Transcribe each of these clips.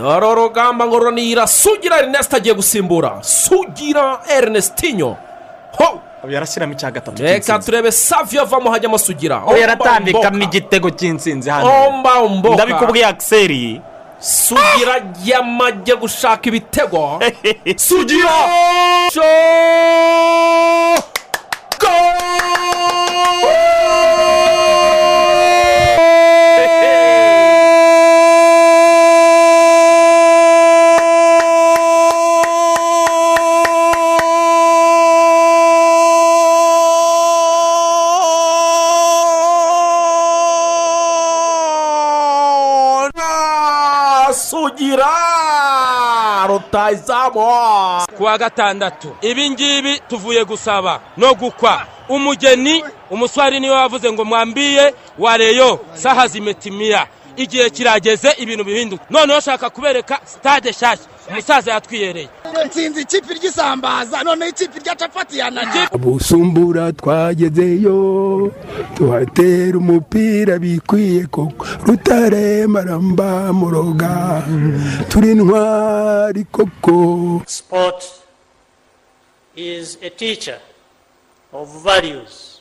dore urugamba ngo runira sugira erineste agiye gusimbura sugira erinestinyo ho! Yarashyiramo icya gatatu reka cy'intsinzi turebe saviyo avamo hajyamo sugira. We yaratambikamo igitego cy'insinzi hano. Omba mboka. Ndabikubwiye akiseri sugira yamajye gushaka ibitego. Sugira! Rutayizamu ku wa gatandatu ibi ngibi tuvuye gusaba no gukwa. Umugeni umuswari ni we wavuze ngo mwambiye wareyo saha zimetimiya igihe kirageze ibintu bihinduka. Noneho ushaka kubereka sitade nshyashya. Umusaza yatwiyereye. Nsinzi ikipe ry'isambaza noneho ikipe rya capati yananiye busumbura twagezeyo tuhatera umupira bikwiye koko. Rutare maramba muroga turi intwari koko. Sport is a teacher of values,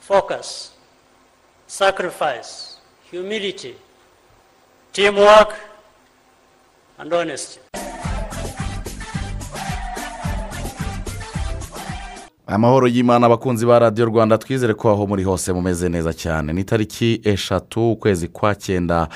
focus, sacrifice, humility, teamwork, and honesty. Amahoro y'imana abakunzi ba radiyo rwanda twizere ko aho muri hose mumeze neza cyane. Ni tariki eshatu ukwezi kwa cyenda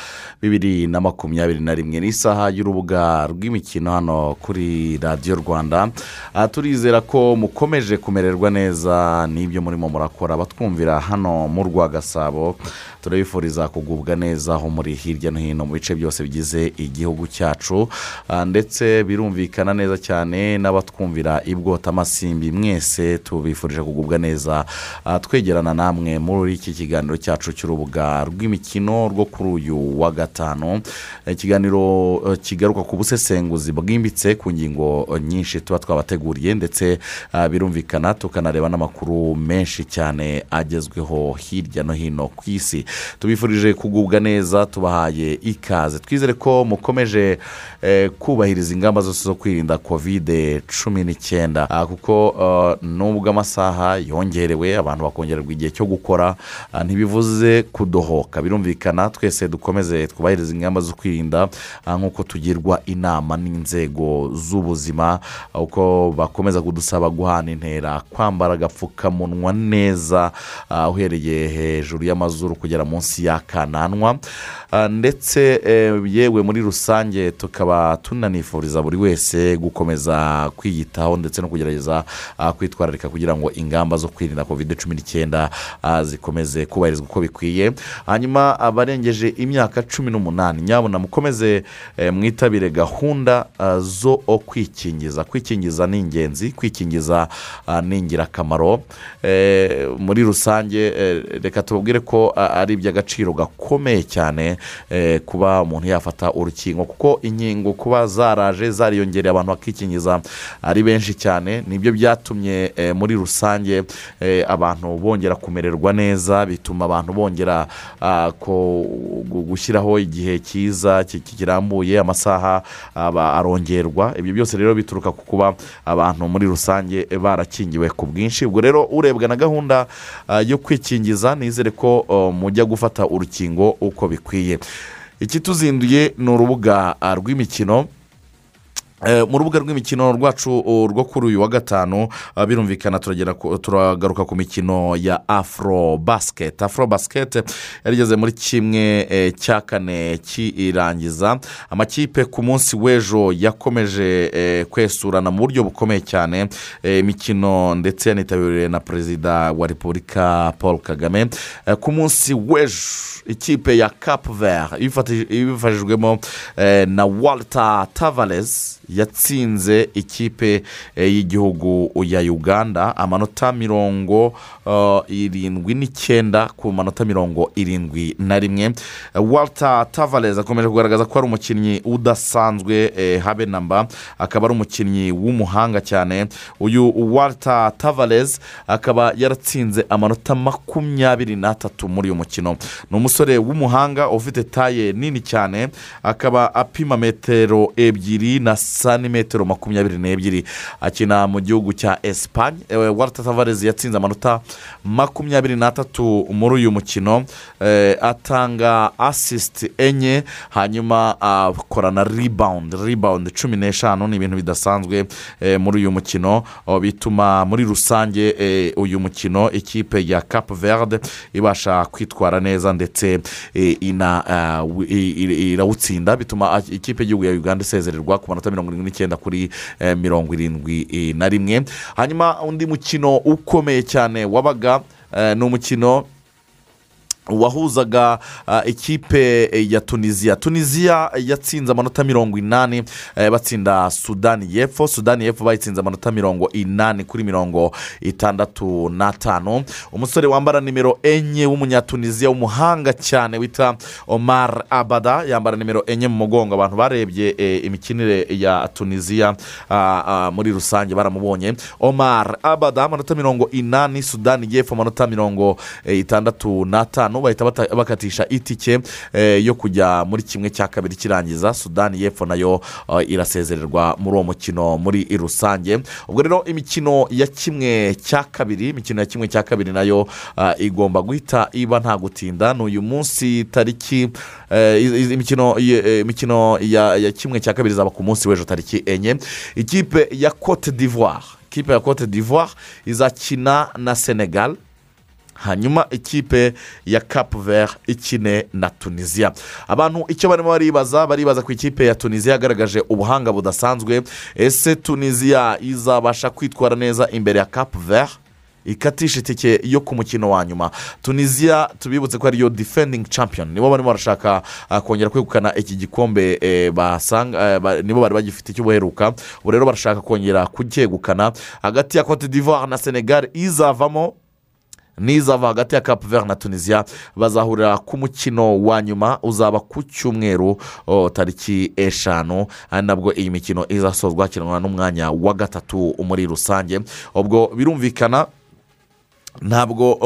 bibiri na makumyabiri na rimwe. N'isaha y'urubuga rw'imikino hano kuri radiyo rwanda. Aha turizera ko mukomeje kumererwa neza n'ibyo murimo murakora. Batwumvira hano mu rwa gasabo turabifuriza kugubwa neza aho muri hirya no hino mu bice byose bigize igihugu cyacu. Ah, ndetse birumvikana neza cyane n'abatwumvira ibwotamasimbi mwese tubifurije kugubwa neza. Ah, twegerana namwe muri iki kiganiro cyacu cy'urubuga rw'imikino rwo kuri uyu wa gatanu. Ikiganiro eh, kigaruka ku busesenguzi bwimbitse ku ngingo nyinshi tuba twabateguriye ndetse ah, birumvikana tukanareba n'amakuru menshi cyane agezweho hirya no hino ku isi. Tubifurije kugubwa neza tubahaye ikaze. Twizere ko mukomeje eh, kubahiriza ingamba zose zo kwirinda kovide cumi n'icyenda Ah, kuko ah, nubwo amasaha yongerewe abantu bakongererwa igihe cyo gukora ah, ntibivuze kudohoka. Birumvikana twese dukomeze twubahiriza ingamba zo kwirinda ah, nk'uko tugirwa inama n'inzego z'ubuzima ah, uko bakomeza kudusaba guhana intera kwambara agapfukamunwa neza uhereye hejuru y'amazuru kugera munsi y'akananwa ndetse eh, yewe muri rusange tukaba tunanifuriza buri wese gukomeza kwiyitaho ndetse no kugerageza ah, kwitwararika kugira ngo ingamba zo kwirinda kovide cumi n'icyenda ah, zikomeze kubahirizwa uko bikwiye. Hanyuma abarengeje imyaka cumi n'umunani nyabuna mukomeze eh, mwitabire gahunda ah, zo kwikingiza. Kwikingiza ni ingenzi kwikingiza ah, ni ingirakamaro. Eh, muri rusange eh, reka tubabwire ko ari iby'agaciro gakomeye cyane kuba umuntu yafata urukingo kuko inkingo kuba zaraje zariyongereye abantu bakikingiza ari benshi cyane. Nibyo byatumye muri rusange eh, abantu bongera kumererwa neza bituma abantu bongera ah, gushyiraho igihe cyiza ki- ki- kirambuye amasaha arongerwa. Ibyo byose rero bituruka ku kuba abantu muri rusange barakingiwe ku bwinshi. Ubwo rero urebwa na gahunda ah, yo kwikingiza nizere ko oh, mujya gufata urukingo uko bikwiye. Ikituzinduye ni urubuga ah, rw'imikino. Eh, mu rubuga rw'imikino rwacu rwo kuri uyu wa gatanu uh, birumvikana turagaruka ku mikino ya afro basiketi afro basiketi yarigeze muri kimwe eh, cya kane cy'irangiza amakipe ku munsi w'ejo yakomeje eh, kwesurana mu buryo bukomeye cyane. Eh, imikino ndetse yanitabiriwe na perezida wa repubulika paul kagame. Eh, ku munsi w'ejo ikipe ya capu vert ibifashijwemo eh, na walter tavares yatsinze ikipe eh, y'igihugu ya uganda. Amanota mirongo eh, irindwi n'icyenda ku manota mirongo irindwi na rimwe. Walter tavares akomeje kugaragaza ko ari umukinnyi udasanzwe eh, habe namba akaba ari umukinnyi w'umuhanga cyane. Uyu walter tavares akaba yaratsinze amanota makumyabiri n'atatu muri uyu mukino. Ni umusore w'umuhanga ufite taye nini cyane akaba apima metero ebyiri na santimetero makumyabiri n'ebyiri. Akina mu gihugu cya esipanye walter tavares yatsinze amanota makumyabiri n'atatu muri uyu mukino. Eh, atanga asisiti enye hanyuma akora na ribawundi ribawundi cumi n'eshanu ni ibintu bidasanzwe eh, muri uyu mukino. Oh, bituma muri rusange eh, uyu mukino ikipe ya cape verde ibasha kwitwara neza ndetse ah, irawutsinda. Bituma ah, ikipe y'igihugu ya uganda isezererwa ku manota mirongo irindwi n'icyenda kuri eh, mirongo irindwi eh, na rimwe. Hanyuma undi mukino ukomeye cyane wabaga eh, ni umukino wahuzaga ah, ikipe eh, ya tunisiya tunisiya yatsinze amanota mirongo inani eh, batsinda sudani y'epfo sudani y'epfo bayitsinze amanota mirongo inani kuri mirongo itandatu n'atanu. Umusore wambara nimero enye w'umunyatuniziya w'umuhanga cyane wita omar abada. Yambara nimero enye mu mugongo. Abantu barebye eh, imikinire ya tunisiya ah, ah, muri rusange baramubonye. Omar abada amanota mirongo inani sudani y'epfo amanota mirongo eh, itandatu n'atanu. Bahita bata- bakatisha itike eh, yo kujya muri kimwe cya kabiri kirangiza sudani y'epfo na yo eh, irasezererwa muri uwo mukino muri rusange. Ubwo rero imikino ya kimwe cya kabiri imikino ya kimwe cya kabiri na yo ah, igomba guhita iba nta gutinda. Ni uyu munsi tariki eh, imikino eh, ya kimwe cya kabiri izaba ku munsi w'ejo tariki enye. Ikipe ya cote d'ivoire ikipe ya cote d'ivoire izakina na senegal hanyuma ikipe ya cape vert ikine na tunisiya abantu icyo barimo baribaza baribaza ku ikipe ya tunisiya yagaragaje ubuhanga budasanzwe. Ese tunisiya izabasha kwitwara neza imbere ya cape vert? Ikatisha itike yo ku mukino wa nyuma. Tunisiya tubibutse ko ariyo defending champion. Nibo barimo barashaka ah, kongera kwegukana iki gikombe eh, basanga eh, nibo bari bagifite icy'ubuheruka ubu rero barashaka kongera kucyegukana hagati ya cote d'ivoire na senegal izavamo n'izava hagati ya cape vert na tunisiya bazahurira ku mukino wa nyuma uzaba ku cyumweru tariki eshanu. Nabwo iyi mikino izasozwa hakinwa n'umwanya wa gatatu muri rusange. Ubwo birumvikana ntabwo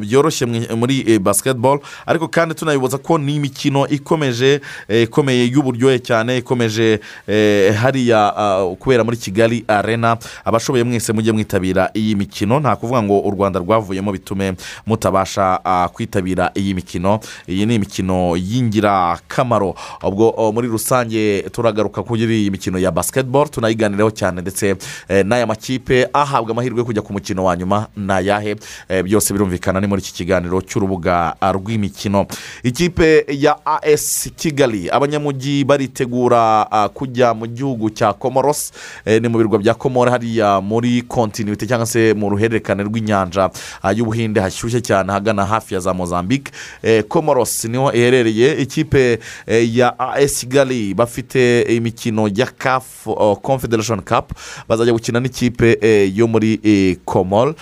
byoroshye muri eh, basketball ariko kandi tunabibutsa ko ni imikino ikomeje eh, ikomeye y'uburyohe cyane ikomeje eh, hariya kubera muri kigali arena. Abashoboye mwese mujye mwitabira iyi mikino. Nta kuvuga ngo u rwanda rwavuyemo bitume mutabasha kwitabira iyi mikino. Iyi ni imikino y'ingirakamaro. Ubwo muri rusange turagaruka kuri iyi mikino ya basketball tunayiganiraho cyane ndetse n'aya makipe ahabwa amahirwe yo kujya ku mukino wa nyuma ni ayahe byose birumvikana ni muri iki kiganiro cy'urubuga rw'imikino. Ikipe ya as kigali abanyamujyi baritegura ah, kujya mu gihugu cya comoros. Eh, ni mu birwa bya komora hariya muri kontinuite cyangwa se mu ruhererekane rw'inyanja. Ah, y'ubuhinde hashyushye cyane ahagana hafi ya za mozambique. Eh, comoros ni ho iherereye. Ikipe eh, ya as kigali bafite imikino ya caf oh, confederation cup. Bazajya gukina n'ikipe eh, yo muri eh, komol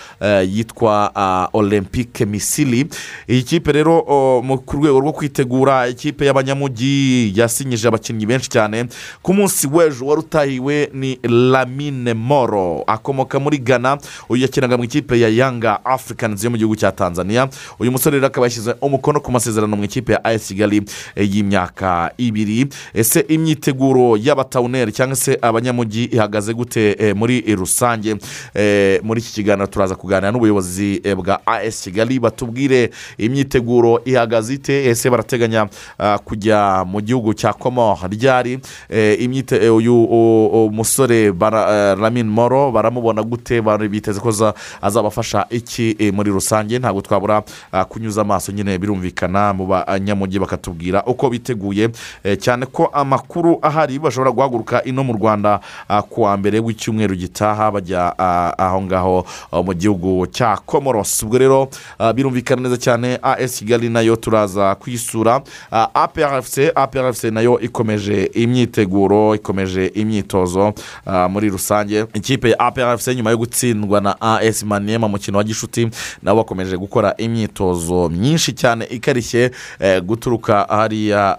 yitwa ah, olympique misili. Iyi kipe rero mu- ku rwego rwo kwitegura ikipe y'abanyamujyi yasinyije abakinnyi benshi cyane. Ku munsi w'ejo wari utahiwe ni lamine moro akomoka muri ghana. Uyu yakinaga mu ikipe ya yanga africans yo mu gihugu cya tanzania. Uyu musore rero akaba yashyize umukono ku masezerano mu ikipe ya as kigali y'imyaka ibiri. Ese imyiteguro y'abatawuneri cyangwa se abanyamujyi ihagaze gute eh, muri rusange? Eh, muri iki kiganiro turaza kuganira n'ubuyobozi eh, bwa as kigali batubwire imyiteguro ihagaze ite? Ese barateganya ah, kujya mu gihugu cya komo ryari Eh, eh, uyu musore bara- eh, moro baramubona gute? Biteze ko za- azabafasha iki muri rusange? Ntabwo twabura ah, kunyuza amaso nyine birumvikana mu banyamujyi bakatubwira uko biteguye. Cyane ko amakuru ahari bashobora guhaguruka ino mu rwanda ah, ku wa mbere w'icyumweru gitaha bajya ah, aho ngaho ah, mu gihugu cya comoros ubwo rero ah, birumvikana neza cyane as kigali na yo turaza kuyisura Ah, aprfc aprfc na yo ikomeje imyiteguro ikomeje imyitozo ah, muri rusange. Ikipe ya aprfc nyuma yo gutsindwa na as maniema mukino wa gishuti nabo bakomeje gukora imyitozo myinshi cyane ikarishye eh, guturuka hariya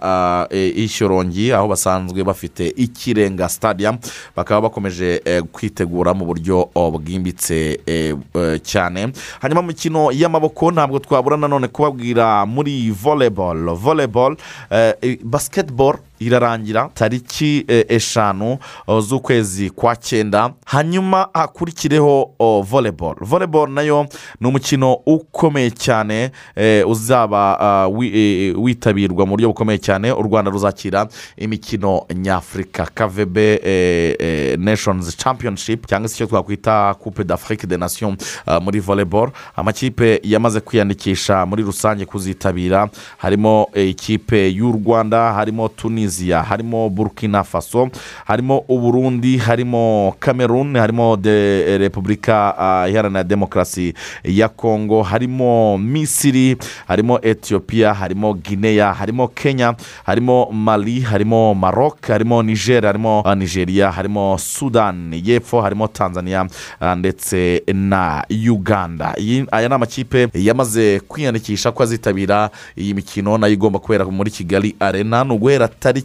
i shyorongi aho basanzwe bafite ikirenga stadium. Bakaba bakomeje eh, kwitegura mu buryo oh, bwimbitse eh, cyane. Hanyuma mu mikino y'amaboko ntabwo twabura nanone kubabwira muri volleyball. Volleyball eh, basketball irarangira tariki eh, eshanu z'ukwezi kwa cyenda hanyuma hakurikireho volleyball. Volleyball na yo ni umukino ukomeye cyane eh, uzaba ah, eh, witabirwa mu buryo bukomeye cyane u rwanda ruzakira imikino nyafurika. Kavebe nations championship cyangwa se icyo twakwita coupe d'afrique de nation ah, muri volleyball. Amakipe yamaze kwiyandikisha muri rusange kuzitabira. Harimo ikipe y'u rwanda harimo tunisia harimo burkina faso harimo uburundi harimo cameroon harimo de eh, repubulika ah, iharanira demokarasi ya kongo harimo misiri harimo etiyopiya harimo guinea harimo kenya harimo mali harimo maroc harimo niger harimo ah, nigeria harimo sudan y'epfo harimo tanzania ah, ndetse na uganda aya ni amakipe yamaze kwiyandikisha ko azitabira iyi mikino na yo igomba kubera muri kigali arena ni uguhera tariki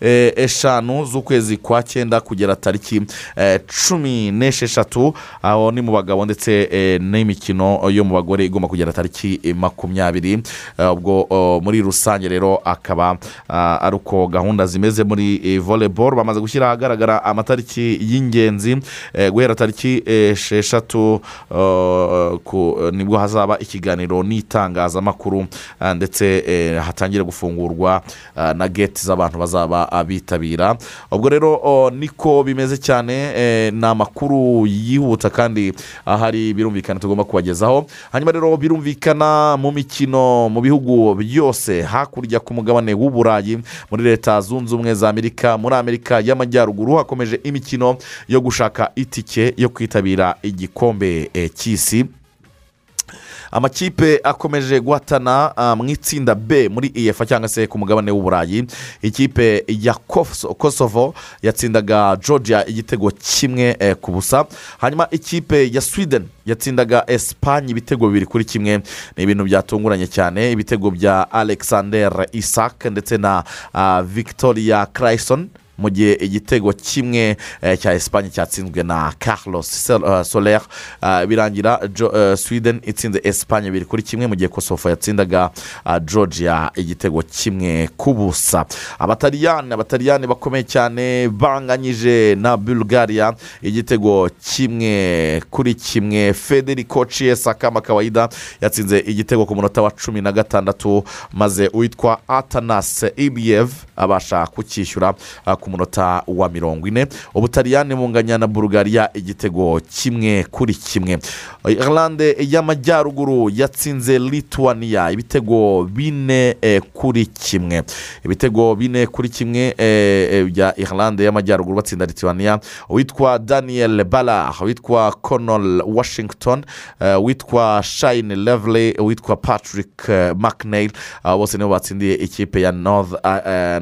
eh, eshanu z'ukwezi kwa cyenda kugera tariki eh, cumi n'esheshatu. Aho ni mu bagabo ndetse eh, n'imikino yo mu bagore igomba kugera tariki makumyabiri. Ubwo oh, muri rusange rero akaba ah, ari uko gahunda zimeze muri volleyball. Bamaze gushyira ahagaragara amatariki y'ingenzi guhera tariki esheshatu eh, ni bwo hazaba ikiganiro n'itangazamakuru ah, ndetse hatangire gufungurwa ah, na gate z'abantu bazaba ah, bitabira. Ubwo rero niko bimeze cyane eh, ni amakuru yihuta kandi ahari birumvikana tugomba kubagezaho. Hanyuma rero birumvikana mu mikino mu bihugu byose hakurya ku mugabane w'uburayi muri leta zunze ubumwe za amerika muri amerika y'amajyaruguru hakomeje imikino yo gushaka itike yo kwitabira igikombe eh, cy'isi. Amakipe akomeje guhatana ah, mu itsinda b muri efa cyangwa se ku mugabane w'uburayi ikipe ya Kos- kosovo yatsindaga georgia igitego kimwe eh, ku busa. Hanyuma ikipe ya sweden yatsindaga esipanye ibitego bibiri kuri kimwe. Ni ibintu byatunguranye cyane. Ibitego bya alexander isak ndetse na ah, victoria Cryson mu gihe igitego kimwe eh, cya esipanye cyatsinzwe na carlos eh, soler. Eh, birangira sweden itsinze esipanye biri kuri kimwe mu gihe kosovo yatsindaga georgia igitego kimwe ku busa. Abataliyani abataliyani bakomeye cyane banganyije na bulgaria igitego kimwe kuri kimwe. Federico ciesa kamakawayida yatsinze igitego ku munota wa cumi na gatandatu maze uwitwa atanas ibiyev abasha kucyishyura ah, ku munota wa mirongo ine. Ubutaliyani bunganya na bulgaria igitego kimwe kuri kimwe. Irlande y'amajyaruguru yatsinze lituania ibitego bine eh, kuri kimwe. Ibitego bine kuri kimwe eh, eh, bya irlande y'amajyaruguru batsinda lituania uwitwa daniel bala uwitwa conol washington eh, uwitwa shine levely uwitwa patrick eh, mcnail bose nibo batsindiye ikipe ya north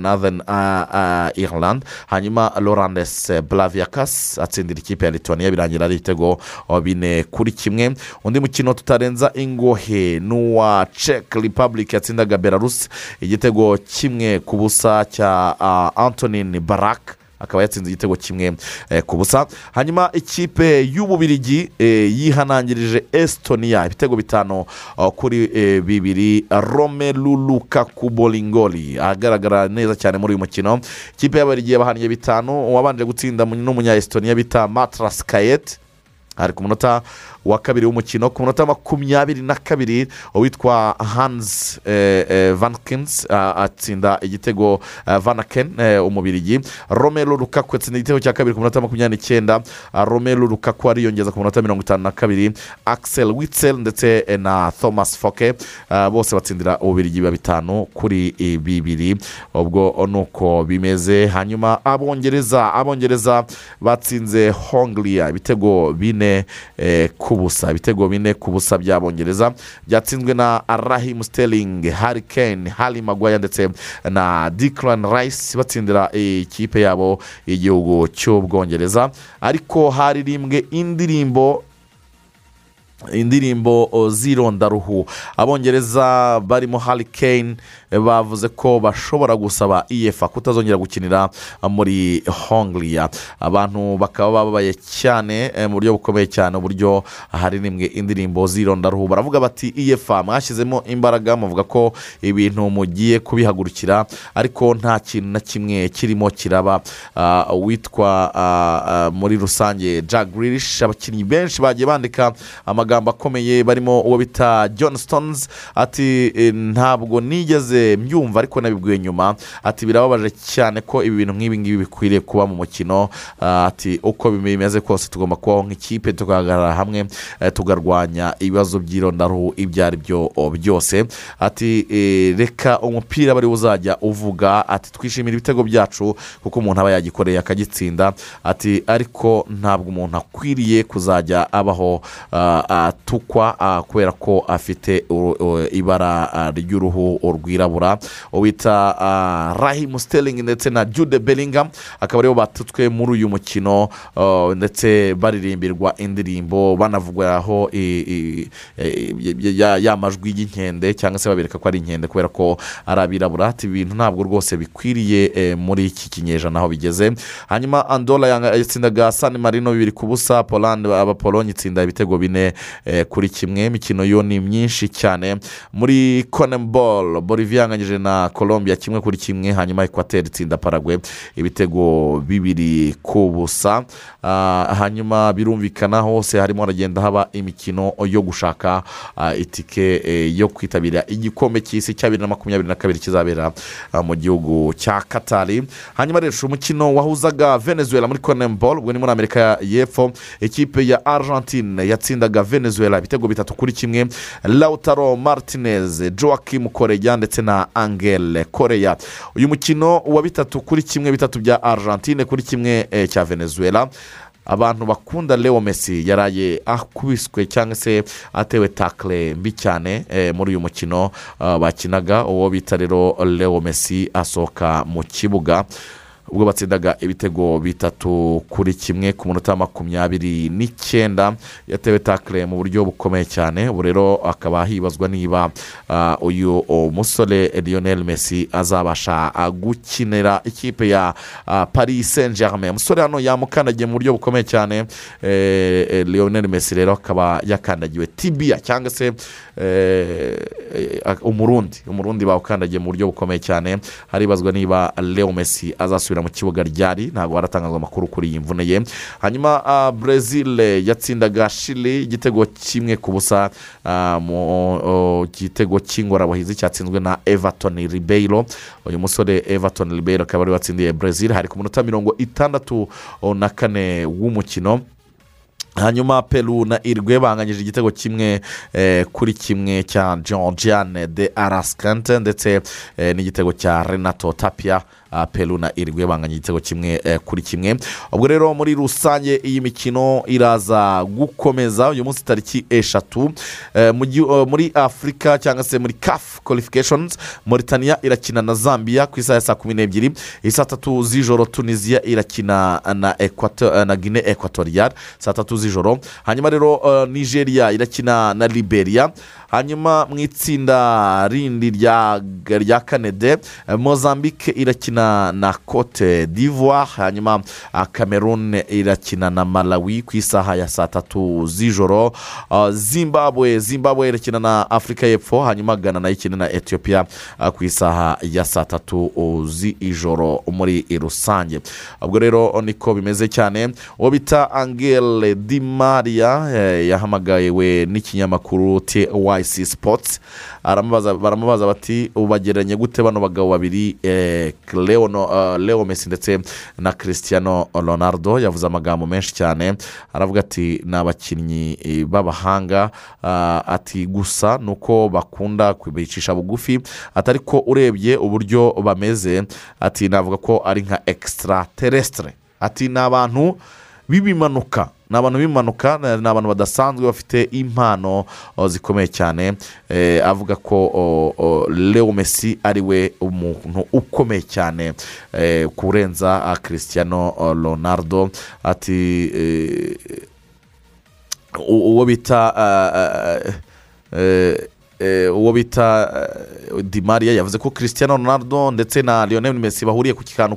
northern uh, ireland hanyuma lorandes blaviakas atsindira ikipe ya lituania birangira ari ibitego bine kuri kimwe. Undi mukino tutarenza ingohe ni uwa czech republic yatsindaga belarus. Igitego kimwe ku busa cya uh, antonin barak. Akaba yatsinze igitego kimwe eh, ku busa. Hanyuma ikipe y'ububirigi eh, yihanangirije esitonia ibitego bitanu uh, kuri eh, bibiri. Romelu lukaku bolingoli. Ahagaragara neza cyane muri uyu mukino. Ikipe y'ababirigi yabahaniye bitanu. Uwabanje gutsinda mu- n'umunya esitonia bita matras kayet. Ari ku munota wa kabiri w'umukino ku munota makumyabiri na kabiri uwitwa hans eh, eh, vankins ah, atsinda igitego eh, vanaken umubirigi romelu lukaku atsinda igitego cya kabiri ku munota makumyabiri n'icyenda. Romelu lukaku ariyongeza ku munota mirongo itanu na kabiri. Axel witzel ndetse na thomas foke bose batsindira ububirigi biba bitanu kuri bibiri. Ubwo ni uko bimeze hanyuma abongereza abongereza batsinze hongiriya ibitego bine ku ku busa ibitego bine ku busa by'abongereza byatsinzwe na rahim sterling harry kane harry maguire ndetse na declan rice batsindira ikipe yabo y'igihugu cy'ubwongereza. Ariko haririmbwe indirimbo indirimbo z'irondaruhu abongereza barimo kane eh, bavuze ko bashobora gusaba efa kutazongera gukinira muri hongiriya abantu bakaba bababaye cyane eh, mu buryo bukomeye cyane uburyo haririmbwe indirimbo z'irondaruhu baravuga bati efa mwashyizemo imbaraga muvuga ko ibintu mugiye kubihagurukira ariko nta kintu na kimwe kirimo kiraba ah, muri rusange Grealish. Abakinnyi benshi bagiye bandika amagambo akomeye barimo uwo bita john stones ati "Eh, ntabwo nigeze mbyumva ariko nabibwiwe nyuma. Ati birababaje cyane ko ibi bintu nk'ibi ngibi bikwiriye kuba mu mukino. Ah, ati uko bimeze kose tugomba kubaho nk'ikipe tugahagarara hamwe eh, tukarwanya ibibazo by'irondaruhu ibyo ari byo byose. Ati eh, reka umupira bari uzajya uvuga. Ati twishimira ibitego byacu kuko umuntu aba yagikoreye akagitsinda. Ati ariko ntabwo umuntu akwiriye kuzajya abaho ah, atukwa kubera ko afite ibara ry'uruhu rwirabura. Wita rahimu sterling ndetse na jude bellingham akaba ari bo batutswe muri uyu mukino ndetse baririmbirwa indirimbo banavugwaho ya- majwi y'inkende cyangwa se babereka ko ari inkende kubera ko ari abirabura. Ati ibintu ntabwo rwose bikwiriye eh, muri iki kinyejana aho bigeze. Hanyuma andora yatsindaga sani marino bibiri ku busa polande abapolonye itsinda ibitego bine kuri kimwe imikino yo ni myinshi cyane. Muri konembol bolivia yanganyije na colombia kimwe kuri kimwe hanyuma ekwateri itsinda paragwe ibitego bibiri ku busa. Ah, hanyuma birumvikana hose harimo haragenda haba imikino yo gushaka ah, itike eh, yo kwitabira. Igikombe cy'isi cya bibiri na makumyabiri na kabiri kizabera ah, mu gihugu cya katari hanyuma rero umukino wahuzaga venezuela muri konembol ubwo ni muri amerika y'epfo ikipe ya argentine yatsindaga venezuela ibitego bitatu kuri kimwe lautaro martinez joaquim koreya ndetse na angele koreya uyu mukino wa bitatu kuri kimwe bitatu bya argentine kuri kimwe eh, cya venezuela. Abantu bakunda leo messi. Yaraye akubiswe cyangwa se atewe takle mbi cyane eh, muri uyu mukino ah, bakinaga. Uwo bita rero leo messi asohoka mu kibuga. Ubwo batsindaga ibitego bitatu kuri kimwe ku munota makumyabiri n'icyenda. Yatewe takle mu buryo bukomeye cyane. Ubu rero akaba hibazwa niba uyu musore lionel messi azabasha gukinira ikipe ya paris saint germain umusore hano yamukandagiye mu buryo bukomeye cyane. Eh, eh, lionel messi rero akaba yakandagiwe tibiya cyangwa se eh, umurundi. Umurundi bawukandagiye mu buryo bukomeye cyane. Haribazwa niba leo messi azasubira mu kibuga ryari ntabwo haratangazwa amakuru kuri iyi mvune ye. Hanyuma ah, brezil yatsindaga shili igitego kimwe ku busa ah, mu gitego cy'ingorabahizi cyatsinzwe na everton ribeiro. Uyu musore everton ribeiro akaba ari watsindiye brezil hari ku munota mirongo itandatu oh, na kane w'umukino. Hanyuma peru na irwe banganyije igitego kimwe eh, kuri kimwe cya georgiane de araskante ndetse eh, n'igitego cya renato tapia ah, peru na irwe banganya igitego kimwe eh, kuri kimwe. Ubwo rero muri rusange iyi mikino iraza gukomeza uyu munsi tariki eshatu. Eh, eh, muri afurika cyangwa se muri caf qualifications Mauritania irakina na zambia ku isaha ya saa kumi n'ebyiri. Isaa tatu z'ijoro tunisiya irakina na na guinea equatorial saa tatu z'ijoro. Hanyuma rero nigeria irakina na liberia. Hanyuma mu itsinda rindi rya kane de eh, mozambique irakina na cote d'ivoire hanyuma ah, cameroon irakina na malawi ku isaha ya saa tatu z'ijoro. Ah, zimbabwe zimbabwe irakina na afurika y'epfo hanyuma ghana na yo ikina na ethiopia ah, ku isaha ya saa tatu z'ijoro muri rusange. Ubwo rero niko bimeze cyane. Uwo bita angele di maria eh, yahamagawe n'ikinyamakuru tyc sports. Aramubaza baramubaza bati ubagereranye gute? Bano bagabo babiri eh, eh, leo messi ndetse na christiano ronaldo. Yavuze amagambo menshi cyane. Aravuga ati ni abakinnyi eh, b'abahanga. Ah, ati gusa ni uko bakunda bicisha bugufi. Ati ariko urebye uburyo bameze. Ati navuga ko ari nka extra terrestre ati ni abantu b'ibimanuka. Ni abantu b'impanuka ni abantu badasanzwe bafite impano zikomeye cyane. Eh, avuga ko leo messi ari we umuntu ukomeye cyane eh, kurenza ah, cristiano o, ronaldo. Ati u- uwo bita uwo bita eh, di maria yavuze ko cristiano ronaldo ndetse na lionel messi bahuriye ku kikantu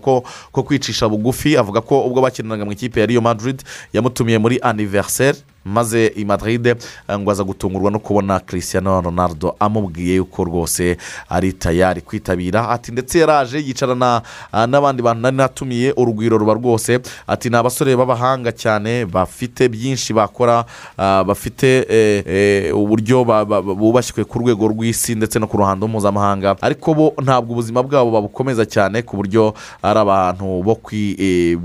ko kwicisha bugufi avuga ko ubwo bakinanaga mu ikipe ya rio madrid yamutumiye muri anniversaire. Maze i madrid eh, ngo aza gutungurwa no kubona cristiano ronaldo amubwiye yuko rwose ari tayari kwitabira. Ati ndetse yaraje yicarana ah, n'abandi bantu nari natumiye urugwiro ruba rwose. Ati ni abasore b'abahanga cyane bafite byinshi bakora bafite eh, eh, uburyo ba- ba- ba- bubashywe ku rwego rw'isi ndetse no ku ruhando mpuzamahanga. Ariko bo ntabwo ubuzima bwabo babukomeza cyane ku buryo ari abantu bo eh,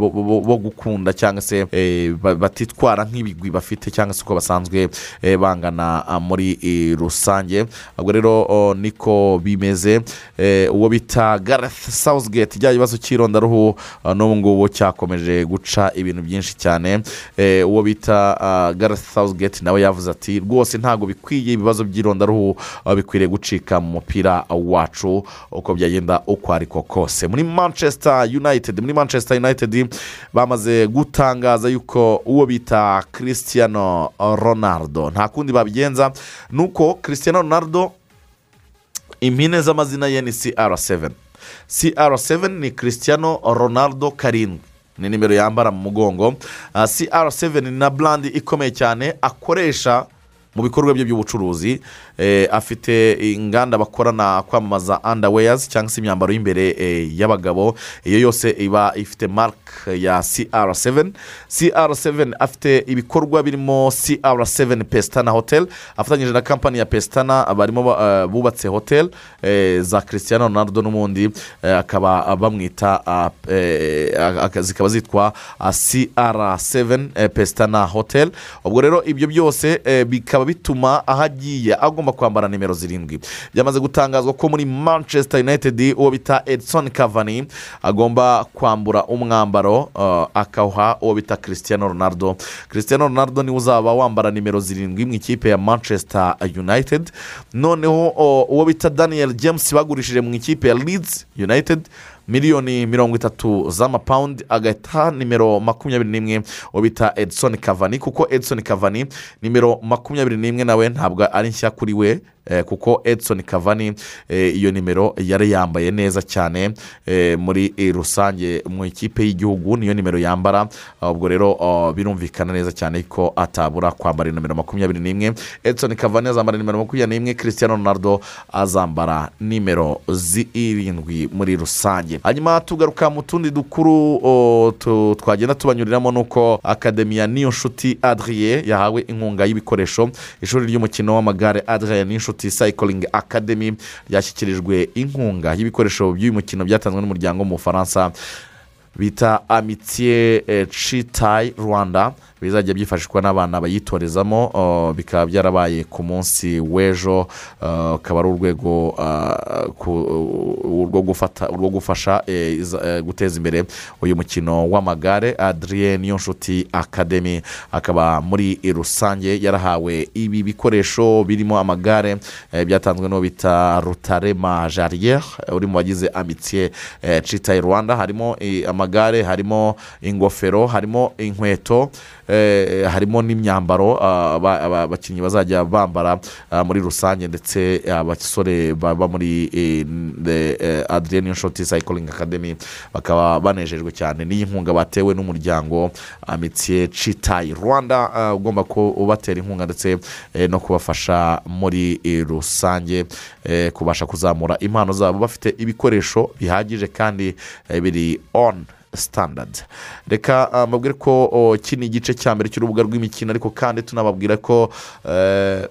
gukunda cyangwa se eh, ba- batitwara nk'ibigwi bafite cyangwa se uko basanzwe eh, bangana ah, muri eh, rusange. Ubwo rero niko bimeze Eh, uwo bita gareth southgate rya kibazo cy'irondaruhu ah, n'ubu ngubu cyakomeje guca ibintu byinshi cyane. Uwo bita ah, gareth southgate nawe yavuze ati rwose ntabwo bikwiye ibibazo by'irondaruhu bikwiriye gucika mu mupira wacu uko byagenda uko ariko kose. Muri manchester united muri manchester united bamaze gutangaza yuko uwo bita cristiano ronaldo. Nta kundi babigenza ni uko cristiano ronaldo impine z'amazina ye ni cr7 cr7 ni cristiano ronaldo karindwi ni nimero yambara mu mugongo. Ah, cr7 ni na burandi ikomeye cyane akoresha mu bikorwa bye by'ubucuruzi. Afite inganda bakorana kwamamaza andaweyazi cyangwa se imyambaro y'imbere eh, y'abagabo. Iyo yose iba ifite marike ya cr7 cr7 afite ibikorwa birimo cr7 pesitana hotel. Afatanyije na kampani ya pesitana barimo ba- eh, bubatse hotel eh, za cristiano ronaldo n'ubundi eh, akaba bamwita eh, zikaba zitwa cr7 eh, pesitana hotel. Ubwo rero ibyo byose eh, bikaba bituma aho agiye agomba kwambara nimero zirindwi. Byamaze gutangazwa ko muri manchester united uwo bita edison cavani agomba kwambura umwambaro uh, akawuha uwo bita cristiano ronaldo. Cristiano ronaldo ni we uzaba wambara nimero zirindwi mu ikipe ya manchester united. Noneho uh, uwo bita daniel james bagurishije mu ikipe ya leeds united. Miliyoni mirongo itatu z'amapawundi agahita nimero makumyabiri n'imwe uwo bita edison cavani kuko edison cavani nimero makumyabiri n'imwe nawe ntabwo ari nshya kuri we. Kuko edison cavani eh, iyo nimero yari yambaye neza cyane eh, muri eh, rusange mu ikipe y'igihugu niyo nimero yambara. Ubwo rero ah, birumvikana neza cyane ko atabura kwambara nimero makumyabiri n'imwe. Edison cavani azambara nimero makumyabiri n'imwe cristiano ronaldo azambara nimero zirindwi muri rusange. Hanyuma tugaruka mu tundi dukuru o, tu- twagenda tubanyuriramo ni uko akademiya niyo nshuti adriye yahawe inkunga y'ibikoresho. Ishuri ry'umukino w'amagare adriye niyo nshuti sayikiringi akademi ryashyikirijwe inkunga y'ibikoresho by'uyu mukino byatanzwe n'umuryango mu bufaransa. Bita amitiye eh, citayi rwanda. Bizajya byifashishwa n'abana bayitorezamo uh, bikaba byarabaye ku munsi w'ejo uh, akaba ari urwego ku- rwo gufasha eh, eh, guteza imbere uyu mukino w'amagare. Adrien niyonshuti akademi akaba muri rusange yarahawe ibi bikoresho birimo amagare byatanzwe n'uwo bita rutarema jariyeri uri mu bagize amitiye citayi rwanda. Harimo eh, amagare harimo ingofero harimo inkweto harimo n'imyambaro ah, aba- aba- abakinnyi bazajya bambara ah, muri rusange ndetse abasore baba muri adrien nshoti sayikiringi akademi bakaba banejejwe cyane n'iyi nkunga batewe n'umuryango amitiye citayi rwanda ah, ugomba kubatera inkunga ndetse eh, no kubafasha muri eh, rusange eh, kubasha kuzamura impano zabo. Bafite ibikoresho bihagije kandi eh, biri on sitandadi reka ah, mbabwire ko oh, iki ni igice cya mbere cy'urubuga rw'imikino ariko kandi tunababwira ko eh,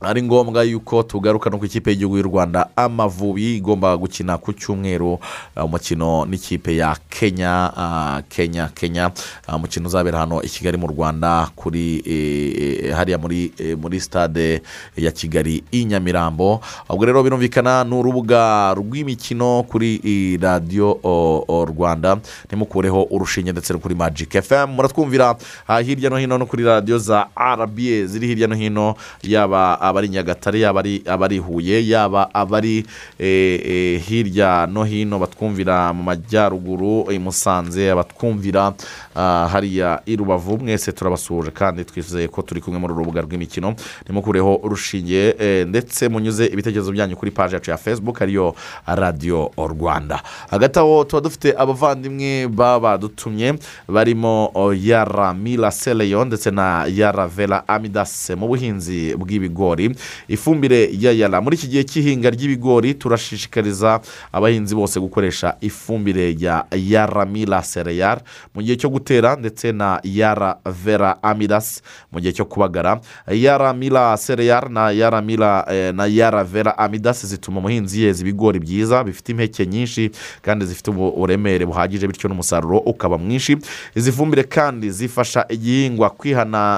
ari ngombwa yuko tugaruka no ku ikipe y'igihugu y'u rwanda amavubi igomba gukina ku cyumweru. Umukino n'ikipe ya kenya uh, kenya kenya. Uh, umukino uzabera hano i kigali mu rwanda kuri eh, hariya muri eh, muri stade ya kigali i nyamirambo. Ubwo rero birumvikana ni urubuga rw'imikino kuri eh, radiyo rwanda. Ntimukureho urushinge ndetse no kuri magic fm muratwumvira ah, hirya no hino no kuri radiyo za rba ziri hirya no hino yaba abari nyagatare yaba ari huye yaba abari eh, eh, hirya no hino batwumvira mu majyaruguru i musanze abatwumvira ah, hariya i rubavu mwese turabasuhuje kandi twizeye ko turi kumwe muri rubuga rw'imikino. Ntimukureho urushinge eh, ndetse munyuze ibitekerezo byanyu kuri paji yacu ya facebook ariyo radiyo rwanda. Hagati aho tuba dufite abavandimwe baba badutumye barimo oh, yara mila seleyo ndetse na yara vera amidase mu buhinzi bw'ibigori. Ifumbire ya yara muri iki gihe cy'ihinga ry'ibigori turashishikariza abahinzi bose gukoresha ifumbire ya yara mila sereyari mu gihe cyo gutera ndetse na yara vera amidase mu gihe cyo kubagara. Yara mila sereyari na yara mila eh, na yara vera amidase zituma umuhinzi yeza ibigori byiza bifite impeke nyinshi kandi zifite ubu- uburemere buhagije bityo n'umusaruro ukaba mwinshi. Izi fumbire kandi zifasha igihingwa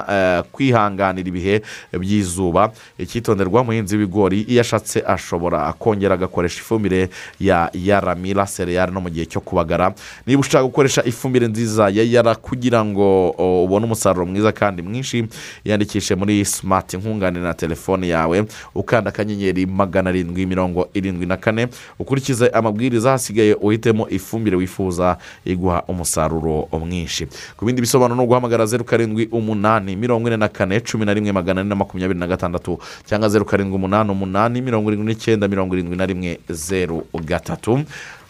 eh, kwihanganira ibihe by'izuba. Icyitonderwa umuhinzi w'ibigori iyo ashatse ashobora kongera agakoresha ifumbire ya yara mila sereyari no mu gihe cyo kubagara. Niba ushaka gukoresha ifumbire nziza ya yara kugira ngo ubone umusaruro mwiza kandi mwinshi yandikishe muri simati nkunganire na telefone yawe ukanda akanyenyeri magana arindwi mirongo irindwi na kane ukurikize amabwiriza hasigaye uhitemo ifumbire wifuza iguha umusaruro mwinshi. Ku bindi bisobanuro ni uguhamagara zeru karindwi umunani mirongo ine na kane cumi na rimwe magana ane na makumyabiri na gatandatu cyangwa zeru karindwi umunani umunani mirongo irindwi n'icyenda mirongo irindwi na rimwe zeru gatatu.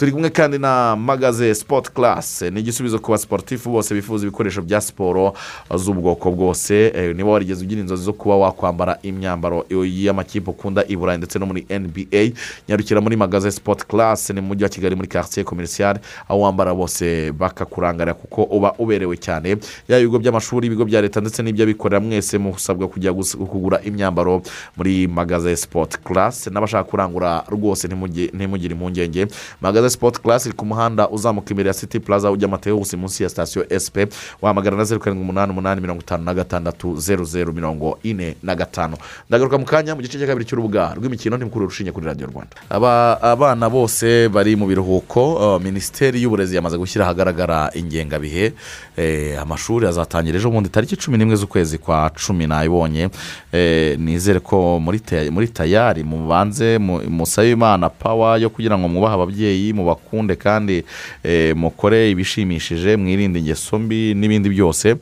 Turi kumwe kandi na magaze sipoti karasi ni igisubizo ku basiporutifu bose bifuza ibikoresho bya siporo z'ubwoko bwose. Eh, niba warigeze ugira inzozi zo kuba wakwambara imyambaro y'amakipe ukunda i burayi ndetse no muri nba nyarukira muri magaze sipoti karasi ni mu mujyi wa kigali muri karitsiye komerisiyare aho wambara bose bakakurangarira kuko uba uberewe cyane. Yaba ibigo by'amashuri ibigo bya leta ndetse n'iby'abikorera mwese musabwa kujya kugura imyambaro muri magaze sipoti karasi n'abashaka kurangura rwose ntimugire impungenge magaze sipoti karasi iri ku muhanda uzamuka imbere ya siti puraza ujya amatewusi munsi ya sitasiyo esipe wahamagara na zeru karindwi umunani umunani mirongo itanu na gatandatu zeru zeru mirongo ine na gatanu. Ndagaruka mu kanya mu gice cya kabiri cy'urubuga rw'imikino ntimukuru urushinge kuri radiyo rwanda. Aba- abana bose bari mu biruhuko uh, minisiteri y'uburezi yamaze gushyira ahagaragara ingengabihe Eh, amashuri azatangira ejo bundi tariki cumi n'imwe z'ukwezi kwa cumi nayibonye Eh, nizere ko muri muri tayari mubanze mu- musabe imana pawa yo kugira ngo mwubahe ababyeyi mubakunde kandi eh, mukore ibishimishije mwirinde ingeso mbi n'ibindi byose.